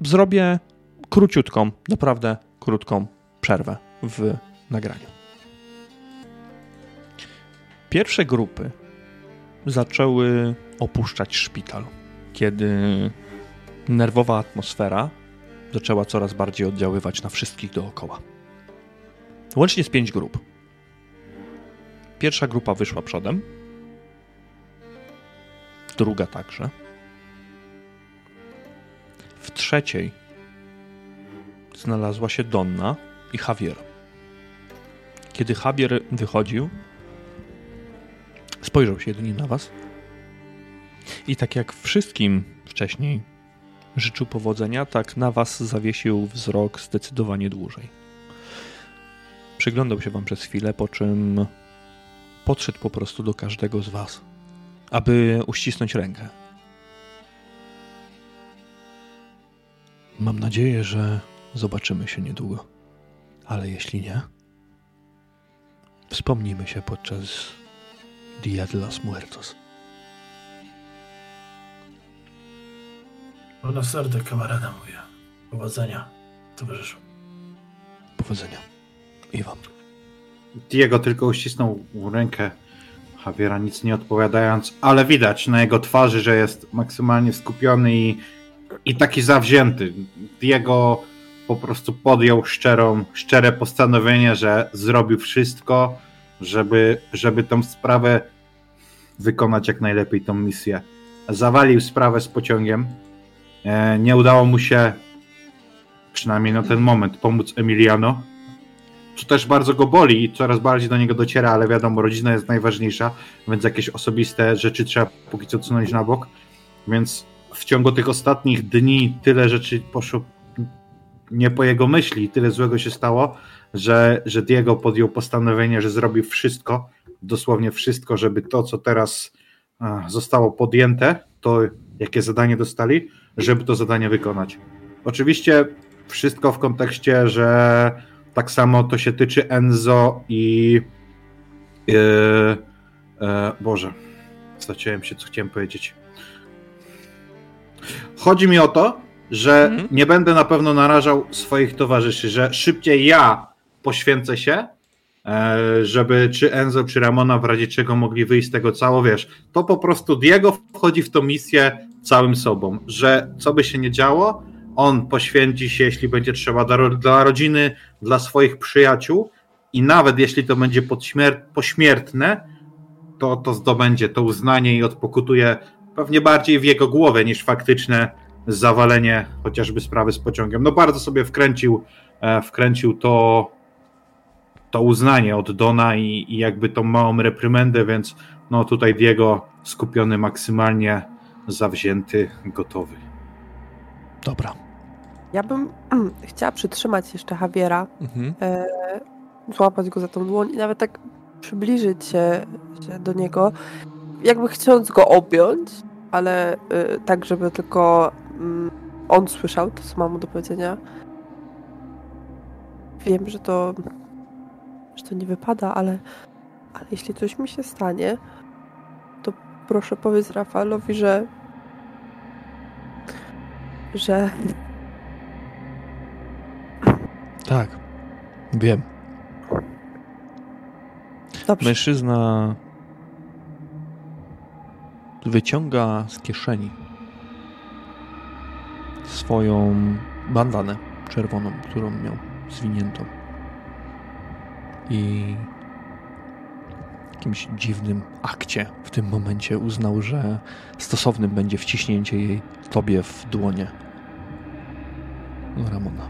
Zrobię króciutką, naprawdę krótką przerwę w nagraniu. Pierwsze grupy zaczęły opuszczać szpital, kiedy nerwowa atmosfera zaczęła coraz bardziej oddziaływać na wszystkich dookoła. Łącznie z pięć grup. Pierwsza grupa wyszła przodem, druga także. W trzeciej znalazła się Donna i Javier. Kiedy Javier wychodził, spojrzał się jedynie na was i tak jak wszystkim wcześniej życzył powodzenia, tak na was zawiesił wzrok zdecydowanie dłużej. Przyglądał się wam przez chwilę, po czym podszedł po prostu do każdego z was, aby uścisnąć rękę. Mam nadzieję, że zobaczymy się niedługo. Ale jeśli nie, wspomnimy się podczas Dia de los Muertos. Buena suerte, kamarada moja. Powodzenia, towarzyszu. Powodzenia. I wam. Diego tylko uścisnął rękę Javiera, nic nie odpowiadając, ale widać na jego twarzy, że jest maksymalnie skupiony i, i taki zawzięty. Diego po prostu podjął szczerą, szczere postanowienie, że zrobił wszystko, żeby, żeby tą sprawę wykonać jak najlepiej, tą misję. Zawalił sprawę z pociągiem, e, nie udało mu się, przynajmniej na ten moment, pomóc Emiliano. Co też bardzo go boli i coraz bardziej do niego dociera, ale wiadomo, rodzina jest najważniejsza, więc jakieś osobiste rzeczy trzeba póki co odsunąć na bok. Więc w ciągu tych ostatnich dni tyle rzeczy poszło nie po jego myśli, tyle złego się stało, że, że Diego podjął postanowienie, że zrobi wszystko, dosłownie wszystko, żeby to, co teraz zostało podjęte, to jakie zadanie dostali, żeby to zadanie wykonać. Oczywiście wszystko w kontekście, że tak samo to się tyczy Enzo i yy, yy, Boże, straciłem się, co chciałem powiedzieć. Chodzi mi o to, że mhm. nie będę na pewno narażał swoich towarzyszy, że szybciej ja poświęcę się, e, żeby czy Enzo, czy Ramona w razie czego mogli wyjść z tego cało, wiesz, to po prostu Diego wchodzi w tą misję całym sobą, że co by się nie działo, on poświęci się, jeśli będzie trzeba, dla, rodziny, dla swoich przyjaciół i nawet jeśli to będzie pośmiertne, to, to zdobędzie to uznanie i odpokutuje pewnie bardziej w jego głowę niż faktyczne zawalenie chociażby sprawy z pociągiem. No bardzo sobie wkręcił, e, wkręcił to, to uznanie od Dona i, i jakby tą małą reprymendę, więc no tutaj Diego skupiony maksymalnie, zawzięty, gotowy. Dobra. Ja bym chciała przytrzymać jeszcze Javiera, mhm. e, złapać go za tą dłoń i nawet tak przybliżyć się, się do niego, jakby chcąc go objąć, ale y, tak, żeby tylko y, on słyszał to, co mam mu do powiedzenia. Wiem, że to, to nie wypada, ale, ale jeśli coś mi się stanie, to proszę powiedz Rafaelowi, że że tak, wiem. Dobrze. Mężczyzna wyciąga z kieszeni swoją bandanę czerwoną, którą miał zwiniętą. I jakimś dziwnym akcie w tym momencie uznał, że stosownym będzie wciśnięcie jej tobie w dłonie. Ramona.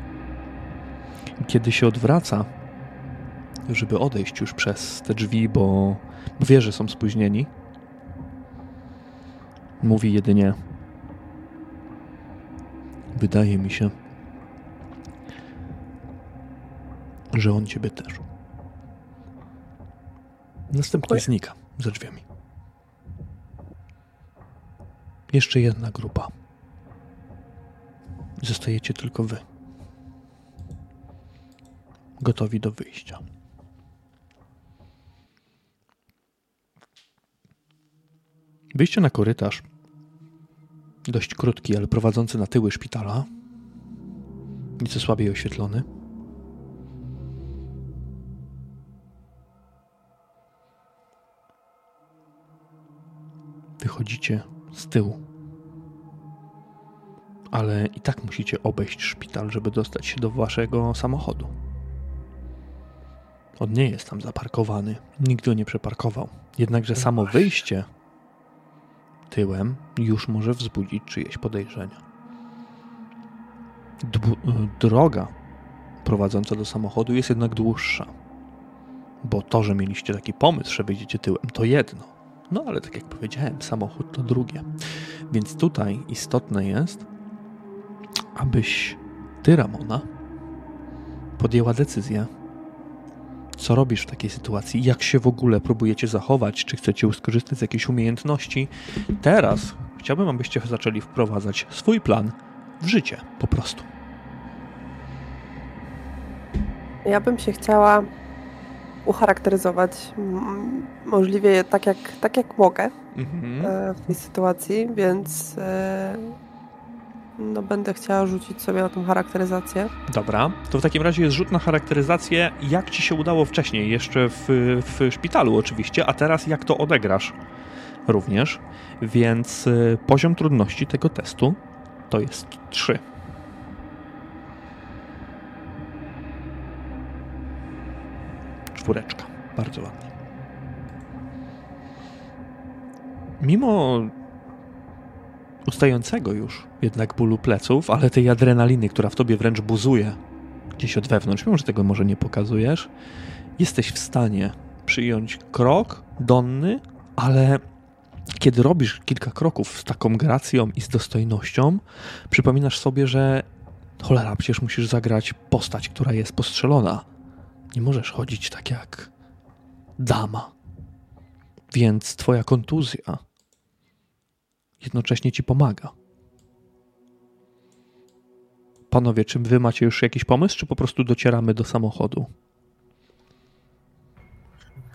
Kiedy się odwraca, żeby odejść już przez te drzwi, bo wie, że są spóźnieni, Mówi jedynie: Wydaje mi się, że on ciebie też. Następnie znika za drzwiami. Jeszcze jedna grupa. Zostajecie tylko wy. Gotowi do wyjścia. Wyjście na korytarz, dość krótki, ale prowadzący na tyły szpitala, nieco słabiej oświetlony. Wychodzicie z tyłu, ale i tak musicie obejść szpital, żeby dostać się do waszego samochodu. On nie jest tam zaparkowany, nikt go nie przeparkował. Jednakże samo wyjście tyłem już może wzbudzić czyjeś podejrzenia. droga prowadząca do samochodu jest jednak dłuższa. Bo to, że mieliście taki pomysł, że wyjdziecie tyłem, to jedno. No ale tak jak powiedziałem, samochód to drugie. Więc tutaj istotne jest, abyś ty, Ramona, podjęła decyzję, co robisz w takiej sytuacji? Jak się w ogóle próbujecie zachować? Czy chcecie skorzystać z jakiejś umiejętności? Teraz chciałbym, abyście zaczęli wprowadzać swój plan w życie, po prostu. Ja bym się chciała ucharakteryzować możliwie tak jak, tak jak mogę mhm. E, w tej sytuacji, więc e, no będę chciała rzucić sobie na tą charakteryzację. Dobra, to w takim razie jest rzut na charakteryzację, jak ci się udało wcześniej, jeszcze w, w szpitalu oczywiście, a teraz jak to odegrasz również. Więc y, poziom trudności tego testu to jest 3. Czwóreczka, bardzo ładnie. Mimo ustającego już jednak bólu pleców, ale tej adrenaliny, która w tobie wręcz buzuje gdzieś od wewnątrz, mimo że tego może nie pokazujesz, jesteś w stanie przyjąć krok donny, ale kiedy robisz kilka kroków z taką gracją i z dostojnością, przypominasz sobie, że cholera, przecież musisz zagrać postać, która jest postrzelona. Nie możesz chodzić tak jak dama. Więc twoja kontuzja jednocześnie ci pomaga. Panowie, czy wy macie już jakiś pomysł, czy po prostu docieramy do samochodu?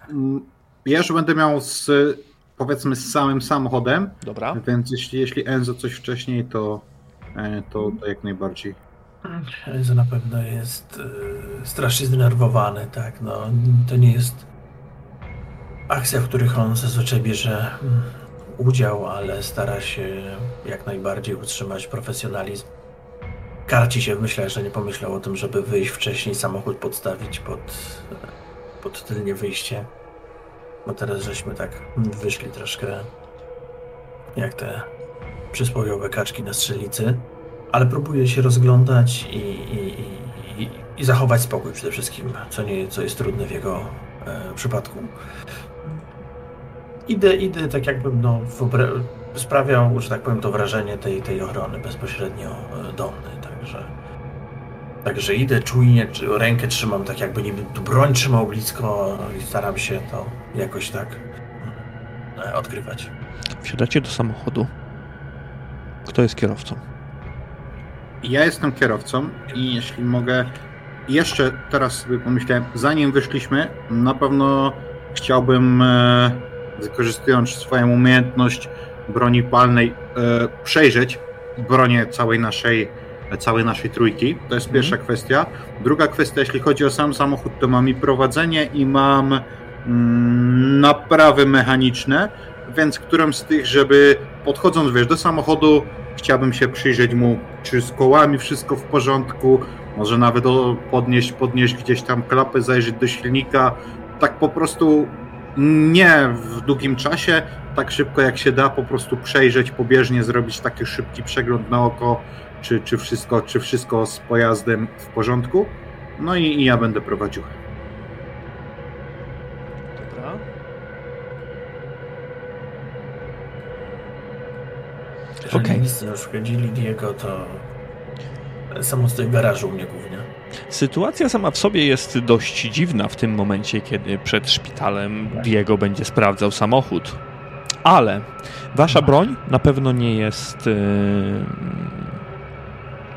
Mm, Ja już będę miał z, powiedzmy, z samym samochodem, Dobra. więc jeśli, jeśli Enzo coś wcześniej, to, e, to, to jak najbardziej. Enzo na pewno jest e, strasznie zdenerwowany, tak, no, to nie jest akcja, w których on zazwyczaj bierze mm, udział, ale stara się jak najbardziej utrzymać profesjonalizm. Karci się, myślę, że nie pomyślał o tym, żeby wyjść wcześniej, samochód podstawić pod, pod tylnie wyjście. Bo teraz żeśmy tak wyszli troszkę jak te przysłowiowe kaczki na strzelicy, ale próbuje się rozglądać i, i, i, i, zachować spokój przede wszystkim, co, nie, co jest trudne w jego e, przypadku. Idę, idę tak jakbym no, sprawiał, że tak powiem, to wrażenie tej, tej ochrony bezpośrednio e, do mnie, także Także idę czujnie, rękę trzymam tak jakby niby tu broń trzymał blisko i staram się to jakoś tak e, odgrywać. Wsiadacie do samochodu. Kto jest kierowcą? Ja jestem kierowcą i jeśli mogę, jeszcze teraz sobie pomyślałem, zanim wyszliśmy, na pewno chciałbym, e, wykorzystując swoją umiejętność broni palnej, e, przejrzeć bronię całej naszej, całej naszej trójki. To jest pierwsza kwestia. Druga kwestia, jeśli chodzi o sam samochód, to mam i prowadzenie i mam mm, naprawy mechaniczne, więc którą z tych, żeby podchodząc wiesz, do samochodu, chciałbym się przyjrzeć mu, czy z kołami wszystko w porządku, może nawet podnieść, podnieść gdzieś tam klapę, zajrzeć do silnika, tak po prostu nie w długim czasie, tak szybko jak się da, po prostu przejrzeć pobieżnie, zrobić taki szybki przegląd na oko, czy, czy, wszystko, czy wszystko z pojazdem w porządku. No i, i ja będę prowadził. Dobra. Jeżeli Okej. nic nie uszkodzili Diego, to samo z tego garażu u mnie głównie. Sytuacja sama w sobie jest dość dziwna w tym momencie, kiedy przed szpitalem Diego będzie sprawdzał samochód. Ale wasza broń na pewno nie jest. yy,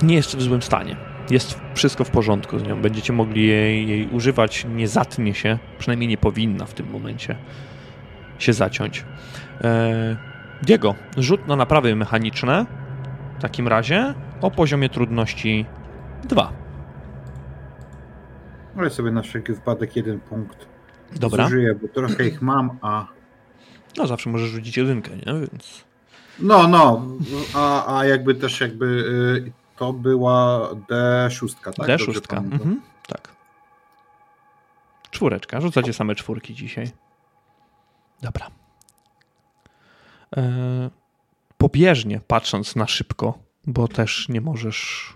nie jest w złym stanie. Jest wszystko w porządku z nią. Będziecie mogli jej, jej używać. Nie zatnie się, przynajmniej nie powinna w tym momencie się zaciąć. Diego, rzut na naprawy mechaniczne. W takim razie o poziomie trudności 2. Ale sobie na wszelki wypadek jeden punkt Dobra. zużyję, bo trochę ich mam, a No zawsze możesz rzucić jedynkę, nie? Więc. No, no, a, a jakby też jakby y, to była D6, tak? Dobrze D6. pamiętam? Mhm, tak. Czwóreczka. Rzucacie same czwórki dzisiaj. Dobra. E, pobieżnie, patrząc na szybko, bo też nie możesz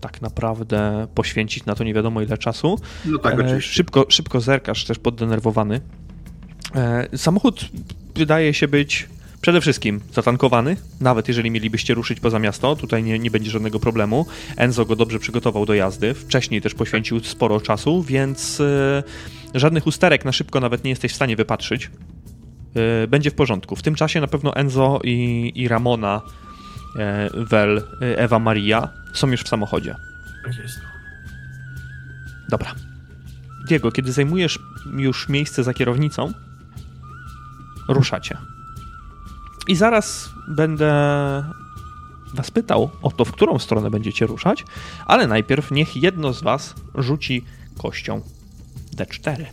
tak naprawdę poświęcić na to nie wiadomo ile czasu. No tak, E, oczywiście. Szybko, szybko zerkasz, też poddenerwowany. E, Samochód wydaje się być przede wszystkim zatankowany, nawet jeżeli mielibyście ruszyć poza miasto, tutaj nie, nie będzie żadnego problemu. Enzo go dobrze przygotował do jazdy, wcześniej też poświęcił sporo czasu, więc żadnych usterek na szybko nawet nie jesteś w stanie wypatrzyć. E, Będzie w porządku. W tym czasie na pewno Enzo i, i Ramona, Wel, e, Ewa Maria są już w samochodzie. Tak jest. Dobra. Diego, kiedy zajmujesz już miejsce za kierownicą, ruszacie. I zaraz będę was pytał o to, w którą stronę będziecie ruszać, ale najpierw niech jedno z was rzuci kością D4.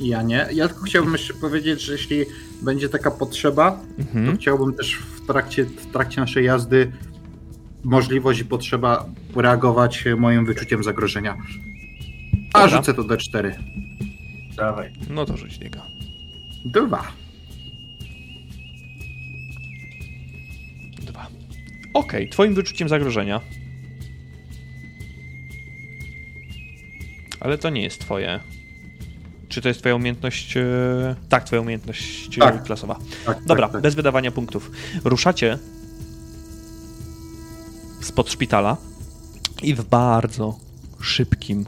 Ja nie. Ja tylko chciałbym jeszcze powiedzieć, że jeśli będzie taka potrzeba, mhm. to chciałbym też w trakcie, w trakcie naszej jazdy możliwość i potrzeba reagować moim wyczuciem zagrożenia. A Dobra. rzucę to D4. Dawaj. No to rzuć niego. Dwa. Dwa. Okej, okay, twoim wyczuciem zagrożenia. Ale to nie jest twoje czy to jest twoja umiejętność? e, Tak, twoja umiejętność e, Tak. klasowa. Tak, Dobra, tak, tak. bez wydawania punktów. Ruszacie spod szpitala i w bardzo szybkim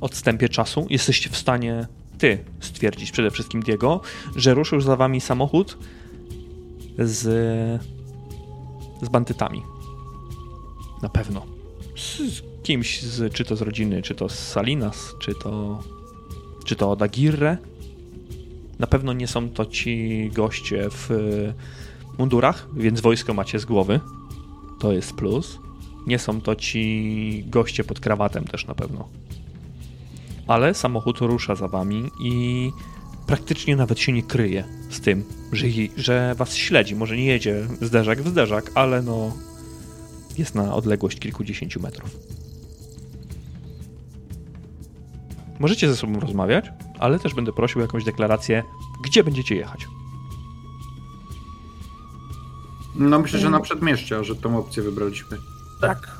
odstępie czasu jesteście w stanie ty stwierdzić przede wszystkim Diego, że ruszył za wami samochód z, z bandytami. Na pewno. Z, z kimś, z, czy to z rodziny, czy to z Salinas, czy to, czy to od Agirre. Na pewno nie są to ci goście w mundurach, więc wojsko macie z głowy. To jest plus. Nie są to ci goście pod krawatem też na pewno. Ale samochód rusza za wami i praktycznie nawet się nie kryje z tym, że, że was śledzi. Może nie jedzie zderzak w zderzak, ale no jest na odległość kilkudziesięciu metrów. Możecie ze sobą rozmawiać, ale też będę prosił o jakąś deklarację, gdzie będziecie jechać. No myślę, że na przedmieścia, że tą opcję wybraliśmy. Tak.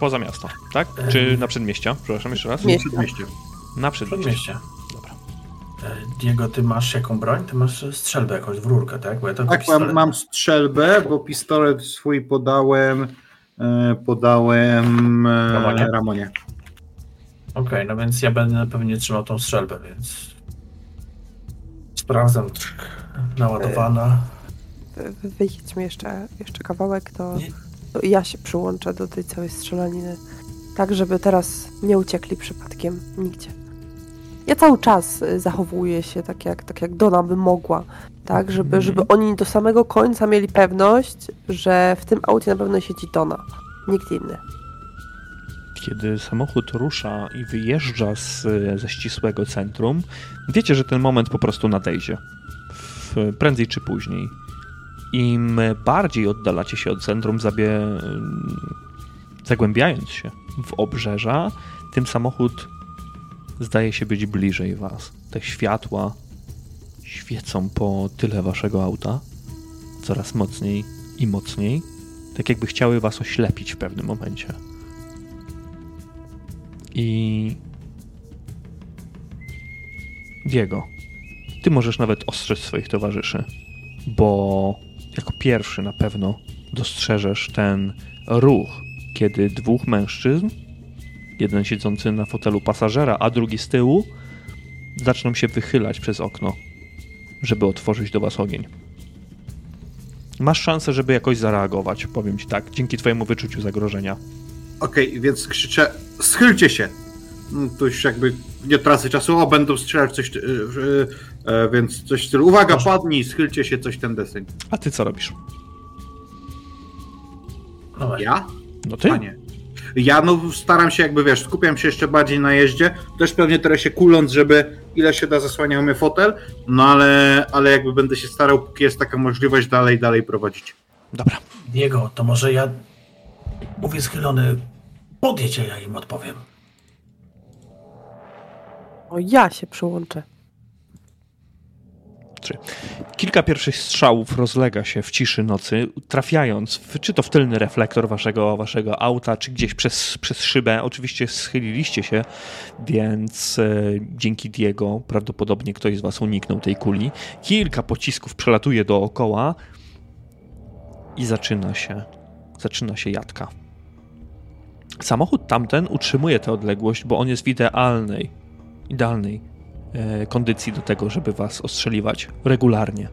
Poza miasto, tak? Czy na przedmieścia? Przepraszam jeszcze raz. Mieście. Przedmieście. Na przedmieście. Przedmieście. Dobra. Diego, ty masz jaką broń? Ty masz strzelbę jakąś w rurkę, tak? Bo ja Tak, pistolet. mam, mam strzelbę, bo pistolet swój podałem e, podałem e, Ramonie? Ramonie. Okej, no więc ja będę pewnie trzymał tą strzelbę, więc sprawdzam, naładowana. Wy- Wyjedźmy jeszcze, jeszcze kawałek, to, to i ja się przyłączę do tej całej strzelaniny. Tak, żeby teraz nie uciekli przypadkiem nigdzie. Ja cały czas y, zachowuję się tak jak, tak jak Dona by mogła. Tak, żeby, Mhm. żeby oni do samego końca mieli pewność, że w tym aucie na pewno siedzi Dona. Nikt inny. Kiedy samochód rusza i wyjeżdża z, ze ścisłego centrum, wiecie, że ten moment po prostu nadejdzie. W, prędzej czy później. Im bardziej oddalacie się od centrum, zabie, zagłębiając się w obrzeża, tym samochód zdaje się być bliżej was. Te światła świecą po tyle waszego auta, coraz mocniej i mocniej, tak jakby chciały was oślepić w pewnym momencie. I. Diego, ty możesz nawet ostrzec swoich towarzyszy, bo jako pierwszy na pewno dostrzeżesz ten ruch, kiedy dwóch mężczyzn, jeden siedzący na fotelu pasażera, a drugi z tyłu, zaczną się wychylać przez okno, żeby otworzyć do was ogień. Masz szansę, żeby jakoś zareagować, powiem ci tak, dzięki twojemu wyczuciu zagrożenia. Okej, więc krzyczę, schylcie się! No, To już jakby nie tracę czasu, o, będą strzelać coś, e, e, e, więc coś w stylu, uwaga, Proszę. padnij, schylcie się, coś ten deseń. A ty co robisz? No. Ja? No ty? A nie. Ja no staram się jakby, wiesz, skupiam się jeszcze bardziej na jeździe, też pewnie teraz się kuląc, żeby ile się da zasłaniał mnie fotel, no ale, ale jakby będę się starał, póki jest taka możliwość, dalej, dalej prowadzić. Dobra. Diego, to może ja mówię schylony, podjedź, a ja im odpowiem. O, ja się przyłączę. Kilka pierwszych strzałów rozlega się w ciszy nocy, trafiając w, czy to w tylny reflektor waszego, waszego auta, czy gdzieś przez, przez szybę. Oczywiście schyliliście się, więc e, dzięki Diego prawdopodobnie ktoś z was uniknął tej kuli. Kilka pocisków przelatuje dookoła i zaczyna się, zaczyna się jadka. Samochód tamten utrzymuje tę odległość, bo on jest w idealnej, idealnej e, kondycji do tego, żeby was ostrzeliwać regularnie.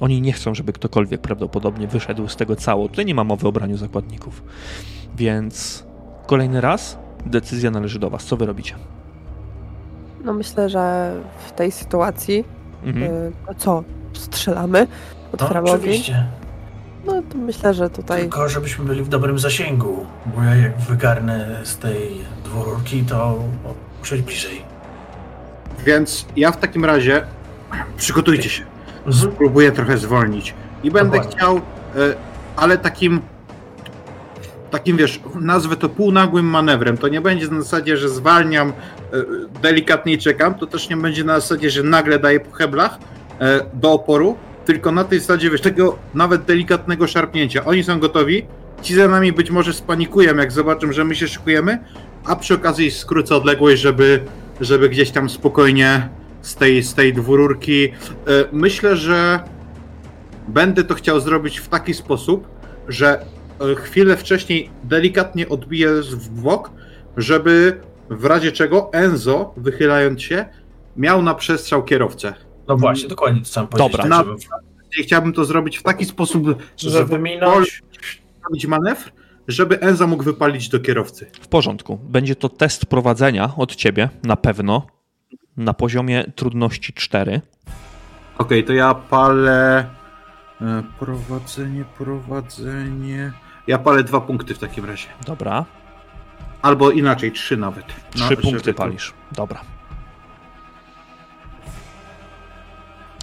Oni nie chcą, żeby ktokolwiek prawdopodobnie wyszedł z tego cało. Tutaj nie ma mowy o braniu zakładników. Więc kolejny raz decyzja należy do was. Co wy robicie? No myślę, że w tej sytuacji, Mhm. y, no co, strzelamy, No, otwieramy ogień. No to myślę, że tutaj Tylko żebyśmy byli w dobrym zasięgu, bo ja jak wygarnę z tej dwururki, to muszę być bliżej. Więc ja w takim razie przygotujcie się. Mhm. Spróbuję trochę zwolnić. I będę Dokładnie. chciał, e, ale takim, takim wiesz, nazwę to półnagłym manewrem. To nie będzie na zasadzie, że zwalniam, e, delikatnie czekam. To też nie będzie na zasadzie, że nagle daję po heblach e, do oporu, tylko na tej zasadzie, wiesz, tego nawet delikatnego szarpnięcia. Oni są gotowi, ci za nami być może spanikują, jak zobaczą, że my się szykujemy, a przy okazji skrócę odległość, żeby, żeby gdzieś tam spokojnie z tej, z tej dwururki. E, Myślę, że będę to chciał zrobić w taki sposób, że e, chwilę wcześniej delikatnie odbiję w bok, żeby w razie czego Enzo, wychylając się, miał na przestrzał kierowcę. No właśnie, dokładnie to chciałem powiedzieć. Dobra. tak, żeby, chciałbym to zrobić w taki sposób, żeby minąć. zrobić manewr, żeby Enzo mógł wypalić do kierowcy. W porządku. Będzie to test prowadzenia od ciebie, na pewno, na poziomie trudności 4. Okej, to ja palę. e, Prowadzenie, prowadzenie. Ja palę dwa punkty w takim razie. Dobra. Albo inaczej, trzy nawet. Trzy punkty to- palisz. Dobra.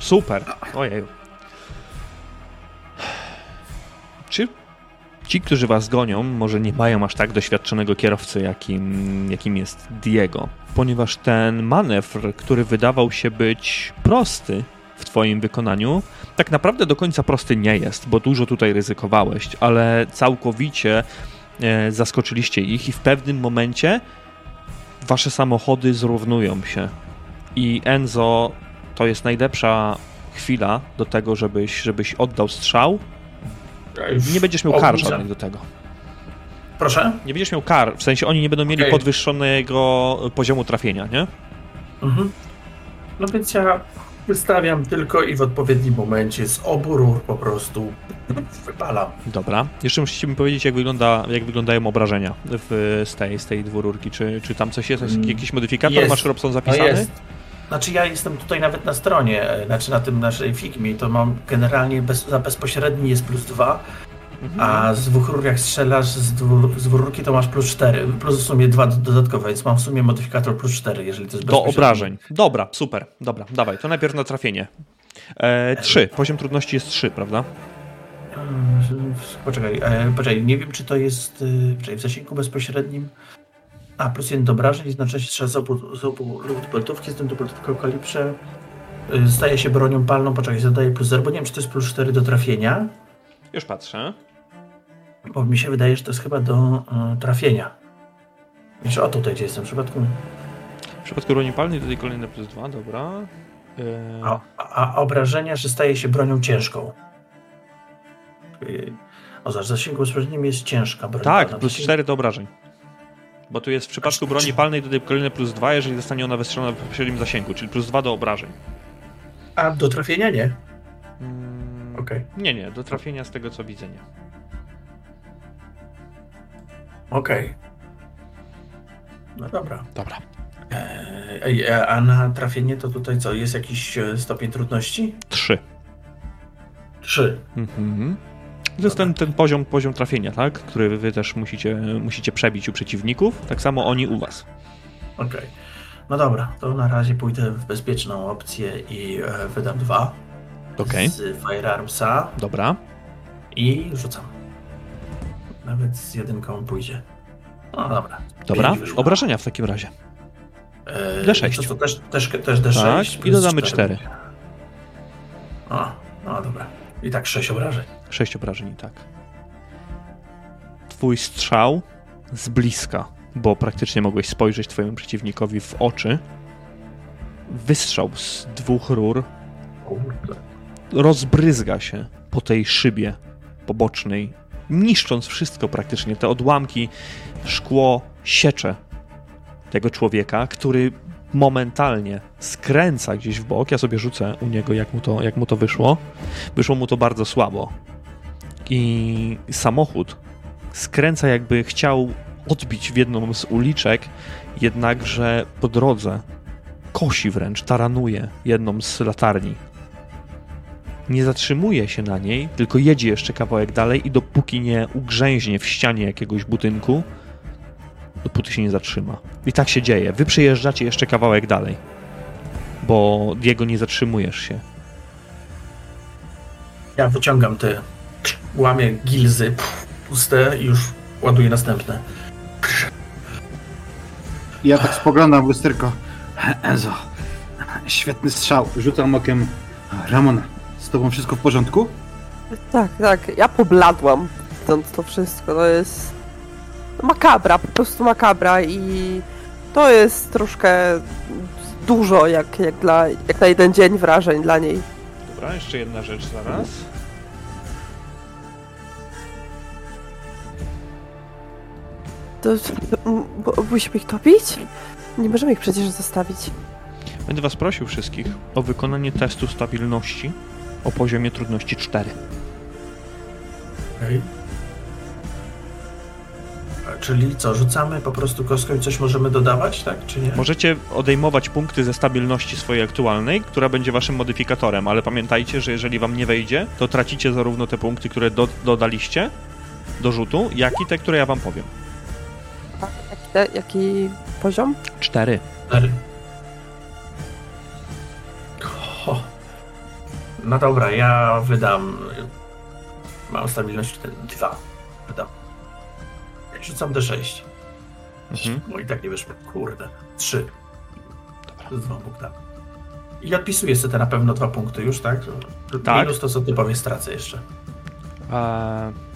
Super. Ojej. Czy ci, którzy was gonią, może nie mają aż tak doświadczonego kierowcy, jakim, jakim jest Diego? Ponieważ ten manewr, który wydawał się być prosty w twoim wykonaniu, tak naprawdę do końca prosty nie jest, bo dużo tutaj ryzykowałeś, ale całkowicie e, zaskoczyliście ich i w pewnym momencie wasze samochody zrównują się. I Enzo, to jest najlepsza chwila do tego, żebyś, żebyś oddał strzał. Nie będziesz miał kar żadnych do tego. Proszę? Nie będziesz miał kar, w sensie oni nie będą mieli Okej. podwyższonego poziomu trafienia, nie? Mhm. No więc ja wystawiam tylko i w odpowiednim momencie z obu rur po prostu wypalam. Dobra. Jeszcze musicie mi powiedzieć, jak, wygląda, jak wyglądają obrażenia w, z, tej, z tej dwururki. Czy, czy tam coś jest? Mm, Jakiś modyfikator jest. masz, Robson, No zapisany? jest. Znaczy ja jestem tutaj nawet na stronie, e, znaczy na tym naszej figmie, to mam generalnie bez, za bezpośredni jest plus dwa, Mhm. a z dwóch rur jak strzelasz z, dwu, z dwururki to masz plus cztery, plus w sumie dwa dodatkowe, więc mam w sumie modyfikator plus cztery, jeżeli to jest Do bezpośredni. obrażeń. Dobra, super. Dobra, dawaj. To najpierw na trafienie. E, trzy. Poziom trudności jest trzy, prawda? Mm, Poczekaj, e, poczekaj, nie wiem czy to jest e, w zasięgu bezpośrednim. A, plus jeden do obrażeń, znaczy się strzela z obu, z obu lub boltówki, z tym do boltówki o kalibrze. E, Staje się bronią palną, poczekaj, zadaje plus 0, bo nie wiem czy to jest plus 4 do trafienia, Już patrzę. bo mi się wydaje, że to jest chyba do e, trafienia. Jeszcze o tutaj gdzie jestem w przypadku. W przypadku broni palnej tutaj kolejne plus dwa, dobra. E, A, a, obrażenia, że staje się bronią ciężką. E, O, za zasięgu bezpośrednim jest ciężka broń. tak, palna. plus Zasięg- cztery do obrażeń. Bo tu jest w przypadku broni palnej tutaj kolejne plus dwa, jeżeli zostanie ona wystrzelona w średnim zasięgu, czyli plus dwa do obrażeń. A do trafienia nie. Mm, Okej. Nie, nie, do trafienia z tego co widzę nie. Okej. No dobra. Dobra. Eee, a na trafienie to tutaj co? Jest jakiś e, stopień trudności? Trzy. Trzy. Mhm. To jest ten, ten poziom, poziom trafienia, tak? Który wy też musicie, musicie przebić u przeciwników. Tak samo oni u was. Okej. No dobra, to na razie pójdę w bezpieczną opcję i e, wydam dwa. Okej. Z Firearmsa Dobra. i rzucam. Nawet z jedynką pójdzie. No dobra. Dobra. Obrażenia w takim razie. Eee, D6. To, to też, też, też D6. Tak, i dodamy cztery. O, no dobra. I tak sześć obrażeń. Sześć obrażeń, tak. Twój strzał z bliska, bo praktycznie mogłeś spojrzeć twojemu przeciwnikowi w oczy. Wystrzał z dwóch rur rozbryzga się po tej szybie pobocznej, niszcząc wszystko praktycznie. Te odłamki, szkło siecze tego człowieka, który momentalnie skręca gdzieś w bok. Ja sobie rzucę u niego, jak mu to, jak mu to wyszło. Wyszło mu to bardzo słabo. I samochód skręca, jakby chciał odbić w jedną z uliczek, jednakże po drodze kosi wręcz, taranuje jedną z latarni nie zatrzymuje się na niej, tylko jedzie jeszcze kawałek dalej i dopóki nie ugrzęźnie w ścianie jakiegoś budynku, dopóty się nie zatrzyma. I tak się dzieje. Wy przejeżdżacie jeszcze kawałek dalej, bo Diego nie zatrzymujesz się. Ja wyciągam te, łamię gilzy puste i już ładuję następne. Ja tak spoglądam w lusterko. Enzo, świetny strzał. Rzucam okiem Ramona. tobą wszystko w porządku? Tak, tak, ja pobladłam stąd to wszystko, to jest makabra, po prostu makabra i to jest troszkę dużo jak, jak, dla, jak na jeden dzień wrażeń dla niej. Dobra, jeszcze jedna rzecz zaraz. To, bo, musimy ich topić? Nie możemy ich przecież zostawić. Będę was prosił wszystkich o wykonanie testu stabilności o poziomie trudności 4. Okej. A Czyli co, rzucamy po prostu kostką i coś możemy dodawać, tak czy nie? Możecie odejmować punkty ze stabilności swojej aktualnej, która będzie waszym modyfikatorem, ale pamiętajcie, że jeżeli wam nie wejdzie, to tracicie zarówno te punkty, które do, dodaliście do rzutu, jak i te, które ja wam powiem. Jaki, te, jaki poziom? 4. Cztery. Ho. No dobra, ja wydam. Mam stabilność 2. Wydam. Rzucam D6. Mhm. Bo i tak nie wyszło. Kurde. 3. Z dwoma punktami. I odpisuję sobie te na pewno dwa punkty już, tak? Tak. Minus to, co ty powiesz, stracę jeszcze. Eee...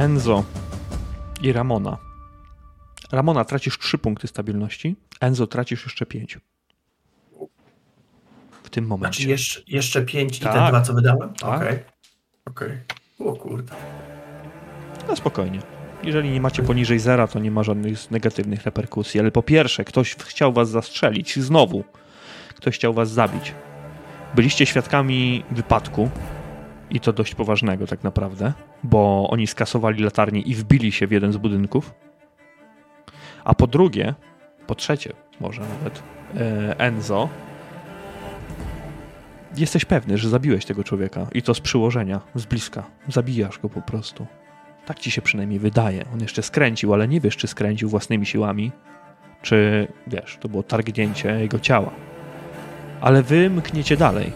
Enzo i Ramona. Ramona, tracisz 3 punkty stabilności, Enzo tracisz jeszcze 5. W tym momencie. Znaczy jeszcze, jeszcze 5 i te Tak. dwa, co wydałem? Tak. Okej. Okej. O kurde. No spokojnie. Jeżeli nie macie poniżej zera, to nie ma żadnych negatywnych reperkusji. Ale po pierwsze, ktoś chciał was zastrzelić znowu. Ktoś chciał was zabić. Byliście świadkami wypadku i to dość poważnego tak naprawdę, bo oni skasowali latarnię i wbili się w jeden z budynków. A po drugie, po trzecie, może nawet e, Enzo, jesteś pewny, że zabiłeś tego człowieka i to z przyłożenia, z bliska. Zabijasz go po prostu. Tak ci się przynajmniej wydaje. On jeszcze skręcił, ale nie wiesz, czy skręcił własnymi siłami, czy wiesz, to było targnięcie jego ciała. Ale wy mkniecie dalej.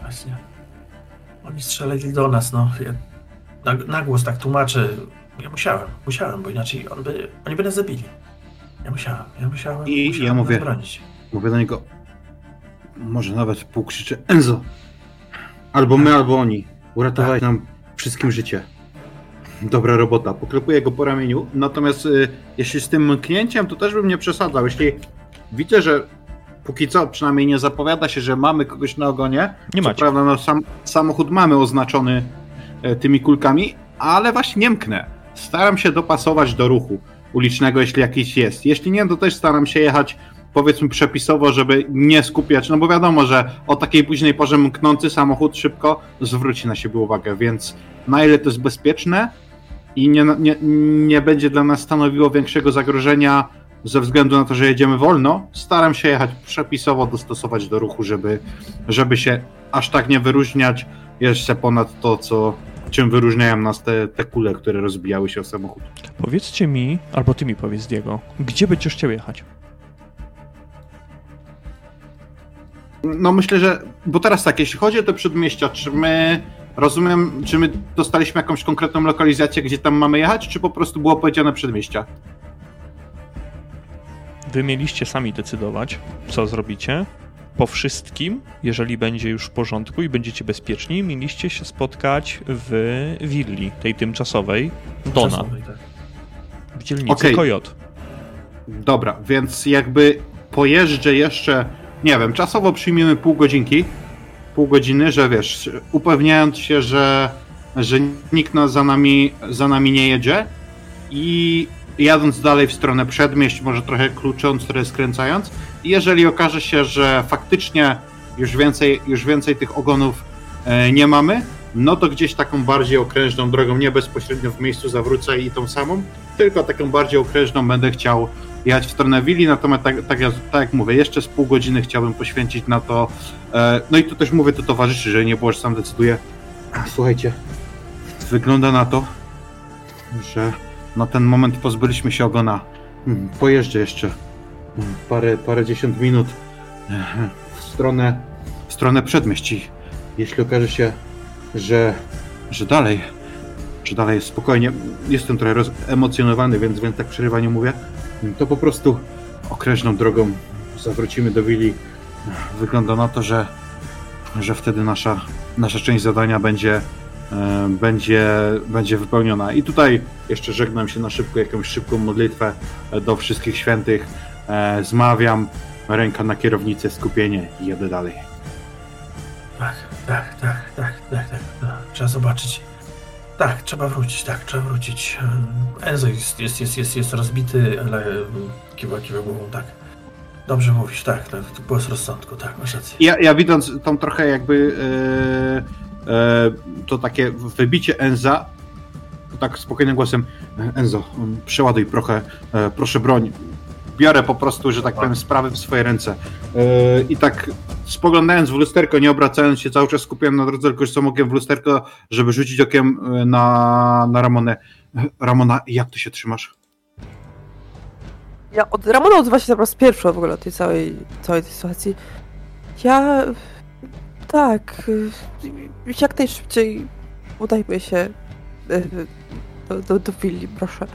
Właśnie. Oni strzelali do nas, no. Na, na głos tak tłumaczę. Ja musiałem, musiałem, bo inaczej on by, oni by nas zabili. Ja musiałem, ja musiałem, I musiałem ja mówię- bronić. Mówię do niego, może nawet półkrzyczę, Enzo, albo my, albo oni. Uratowali nam wszystkim życie. Dobra robota. Poklepuję go po ramieniu. Natomiast y, jeśli z tym mknięciem, to też bym nie przesadzał. Jeśli widzę, że póki co przynajmniej nie zapowiada się, że mamy kogoś na ogonie. Nie co macie. prawda, no, sam, samochód mamy oznaczony tymi kulkami, ale właśnie nie mknę. Staram się dopasować do ruchu ulicznego, jeśli jakiś jest. Jeśli nie, to też staram się jechać powiedzmy przepisowo, żeby nie skupiać, no bo wiadomo, że o takiej późnej porze mknący samochód szybko zwróci na siebie uwagę, więc na ile to jest bezpieczne i nie, nie, nie będzie dla nas stanowiło większego zagrożenia ze względu na to, że jedziemy wolno, staram się jechać przepisowo, dostosować do ruchu, żeby, żeby się aż tak nie wyróżniać jeszcze ponad to, co, czym wyróżniają nas te, te kule, które rozbijały się o samochód. Powiedzcie mi, albo ty mi powiedz, Diego, gdzie będziesz chciał jechać? No myślę, że. Bo teraz tak, jeśli chodzi o te przedmieścia, czy my. Rozumiem, czy my dostaliśmy jakąś konkretną lokalizację, gdzie tam mamy jechać, czy po prostu było powiedziane przedmieścia? Wy mieliście sami decydować, co zrobicie. Po wszystkim, jeżeli będzie już w porządku i będziecie bezpieczni, mieliście się spotkać w willi, tej tymczasowej, Dona, Czasowej, tak. w dzielnicy Okej. Kojot. Dobra, więc jakby pojeżdżę jeszcze, nie wiem, czasowo przyjmiemy pół godzinki, pół godziny, że wiesz, upewniając się, że, że nikt nas za nami, za nami nie jedzie i jadąc dalej w stronę przedmieść, może trochę klucząc, trochę skręcając i jeżeli okaże się, że faktycznie już więcej, już więcej tych ogonów e, nie mamy, no to gdzieś taką bardziej okrężną drogą, nie bezpośrednio w miejscu zawrócę i tą samą, tylko taką bardziej okrężną będę chciał jechać w stronę willi, natomiast tak, tak, jak- tak jak mówię, jeszcze z pół godziny chciałbym poświęcić na to. E, no i tu też mówię do towarzyszy, że nie było, że sam decyduję. Słuchajcie, wygląda na to, że na ten moment pozbyliśmy się ogona. Hmm, Pojeżdżę jeszcze. Hmm, parę, parę dziesiąt minut. W stronę, w stronę przedmieści. Jeśli okaże się, że, że dalej, że dalej jest spokojnie, jestem trochę emocjonowany, więc, więc tak przerywanie mówię. To po prostu okrężną drogą zawrócimy do willi, wygląda na to, że, że wtedy nasza, nasza część zadania będzie, będzie, będzie wypełniona. I tutaj jeszcze żegnam się na szybko, jakąś szybką modlitwę do wszystkich świętych. E, zmawiam, ręka na kierownicę, skupienie i jadę dalej. Tak, tak, tak, tak, tak, tak. tak. Trzeba zobaczyć. Tak, trzeba wrócić, tak, trzeba wrócić. Enzo jest, jest, jest, jest, jest rozbity, ale kiwa, kiwa głową, tak. Dobrze mówisz, tak, tak, z rozsądku, tak, masz rację. Ja, ja widząc tą trochę jakby e, e, to takie wybicie Enza, tak spokojnym głosem Enzo, przeładuj trochę, e, proszę broń. Biorę po prostu, że tak powiem, sprawy w swoje ręce. E, I tak spoglądając w lusterko, nie obracając się, cały czas skupiłem na drodze tylko co okiem w lusterko, żeby rzucić okiem e, na, na Ramonę. Ramona, jak ty się trzymasz? Ja od Ramona odzywa się po pierwszy w ogóle o tej całej, całej tej sytuacji. Ja... Tak... y, Jak najszybciej udajmy się y, do, do, do willi, proszę.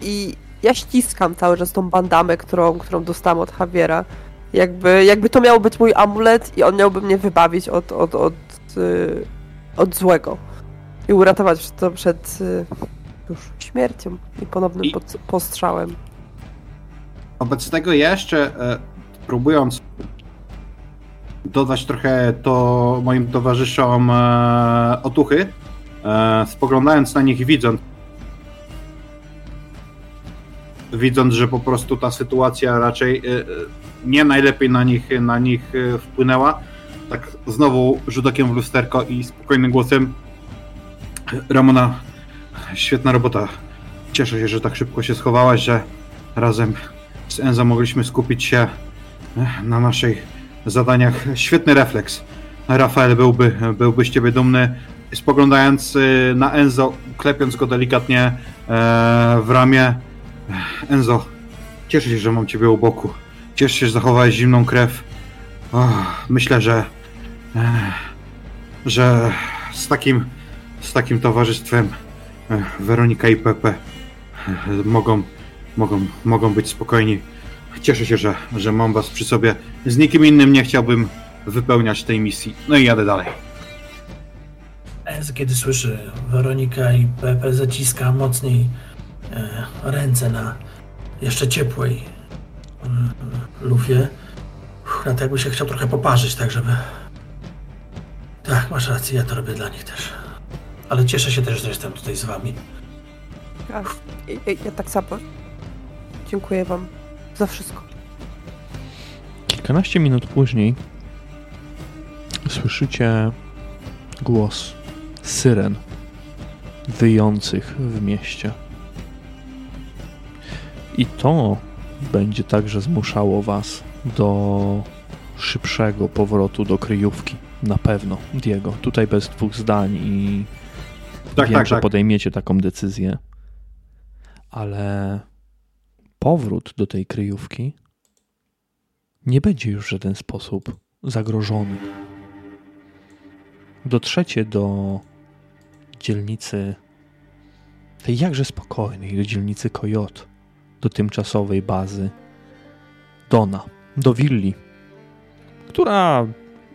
I ja ściskam cały czas tą bandamę, którą, którą dostałam od Javiera. Jakby, jakby to miał być mój amulet i on miałby mnie wybawić od, od, od, y, od złego. I uratować to przed już śmiercią i ponownym I- postrzałem. Wobec tego jeszcze e, próbując dodać trochę to moim towarzyszom e, otuchy, e, spoglądając na nich widząc, widząc, że po prostu ta sytuacja raczej e, e, nie najlepiej na nich, na nich e, wpłynęła, tak znowu rzut okiem w lusterko i spokojnym głosem Ramona, świetna robota. Cieszę się, że tak szybko się schowałaś, że razem z Enzo mogliśmy skupić się na naszych zadaniach. Świetny refleks. Rafael byłby, byłby z ciebie dumny. Spoglądając y, na Enzo, klepiąc go delikatnie e, w ramię. Enzo, cieszę się, że mam ciebie u boku. Cieszę się, że zachowałeś zimną krew. O, myślę, że e, że z takim z takim towarzystwem e, Weronika i Pepe mogą mogą, mogą być spokojni. Cieszę się, że, że mam was przy sobie. Z nikim innym nie chciałbym wypełniać tej misji. No i jadę dalej. Kiedy słyszy Weronika i Pepe zaciska mocniej e, ręce na jeszcze ciepłej e, lufie. Na to jakby się chciał trochę poparzyć, tak żeby... Tak, masz rację, ja to robię dla nich też. Ale cieszę się też, że jestem tutaj z wami. Ja, ja, ja tak samo. Dziękuję wam za wszystko. Kilkanaście minut później słyszycie głos syren wyjących w mieście. I to będzie także zmuszało was do szybszego powrotu do kryjówki. Na pewno, Diego. Tutaj bez dwóch zdań i Tak, wiem, tak, że tak. podejmiecie taką decyzję. Ale powrót do tej kryjówki nie będzie już w żaden sposób zagrożony. Dotrzecie do dzielnicy, tej jakże spokojnej, do dzielnicy Kojot, do tymczasowej bazy Dona, do willi, która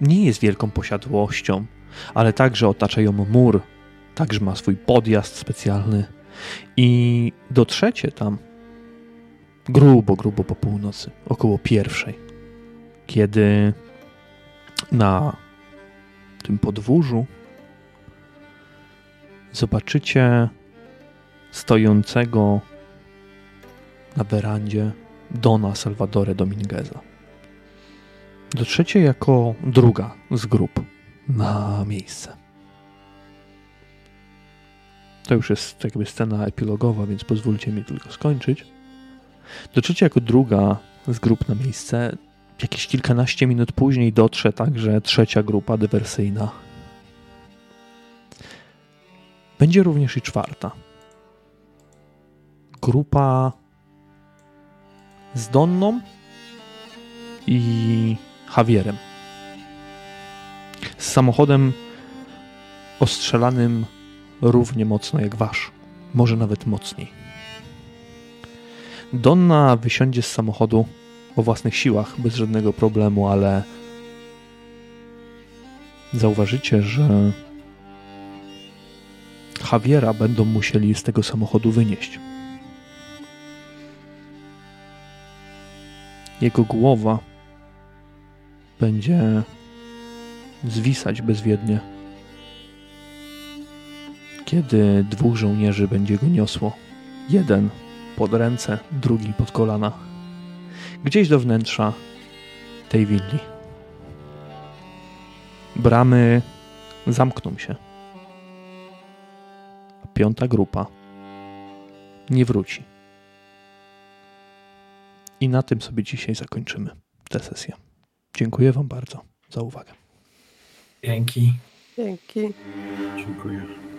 nie jest wielką posiadłością, ale także otacza ją mur, także ma swój podjazd specjalny i dotrzecie tam grubo, grubo po północy, około pierwszej, kiedy na tym podwórzu zobaczycie stojącego na werandzie Dona Salvadore Domingueza. Dotrzecie jako druga z grup na miejsce. To już jest jakby scena epilogowa, więc pozwólcie mi tylko skończyć. Dotrzecie jako druga z grup na miejsce. Jakieś kilkanaście minut później dotrze także trzecia grupa dywersyjna. Będzie również i czwarta. Grupa z Donną i Javierem. Z samochodem ostrzelanym równie mocno jak wasz, może nawet mocniej. Donna wysiądzie z samochodu o własnych siłach bez żadnego problemu, ale zauważycie, że Javiera będą musieli z tego samochodu wynieść. Jego głowa będzie zwisać bezwiednie, kiedy dwóch żołnierzy będzie go niosło. Jeden pod ręce, drugi pod kolana. Gdzieś do wnętrza tej willi. Bramy zamkną się. A piąta grupa nie wróci. I na tym sobie dzisiaj zakończymy tę sesję. Dziękuję Wam bardzo za uwagę. Dzięki. Dzięki. Dziękuję.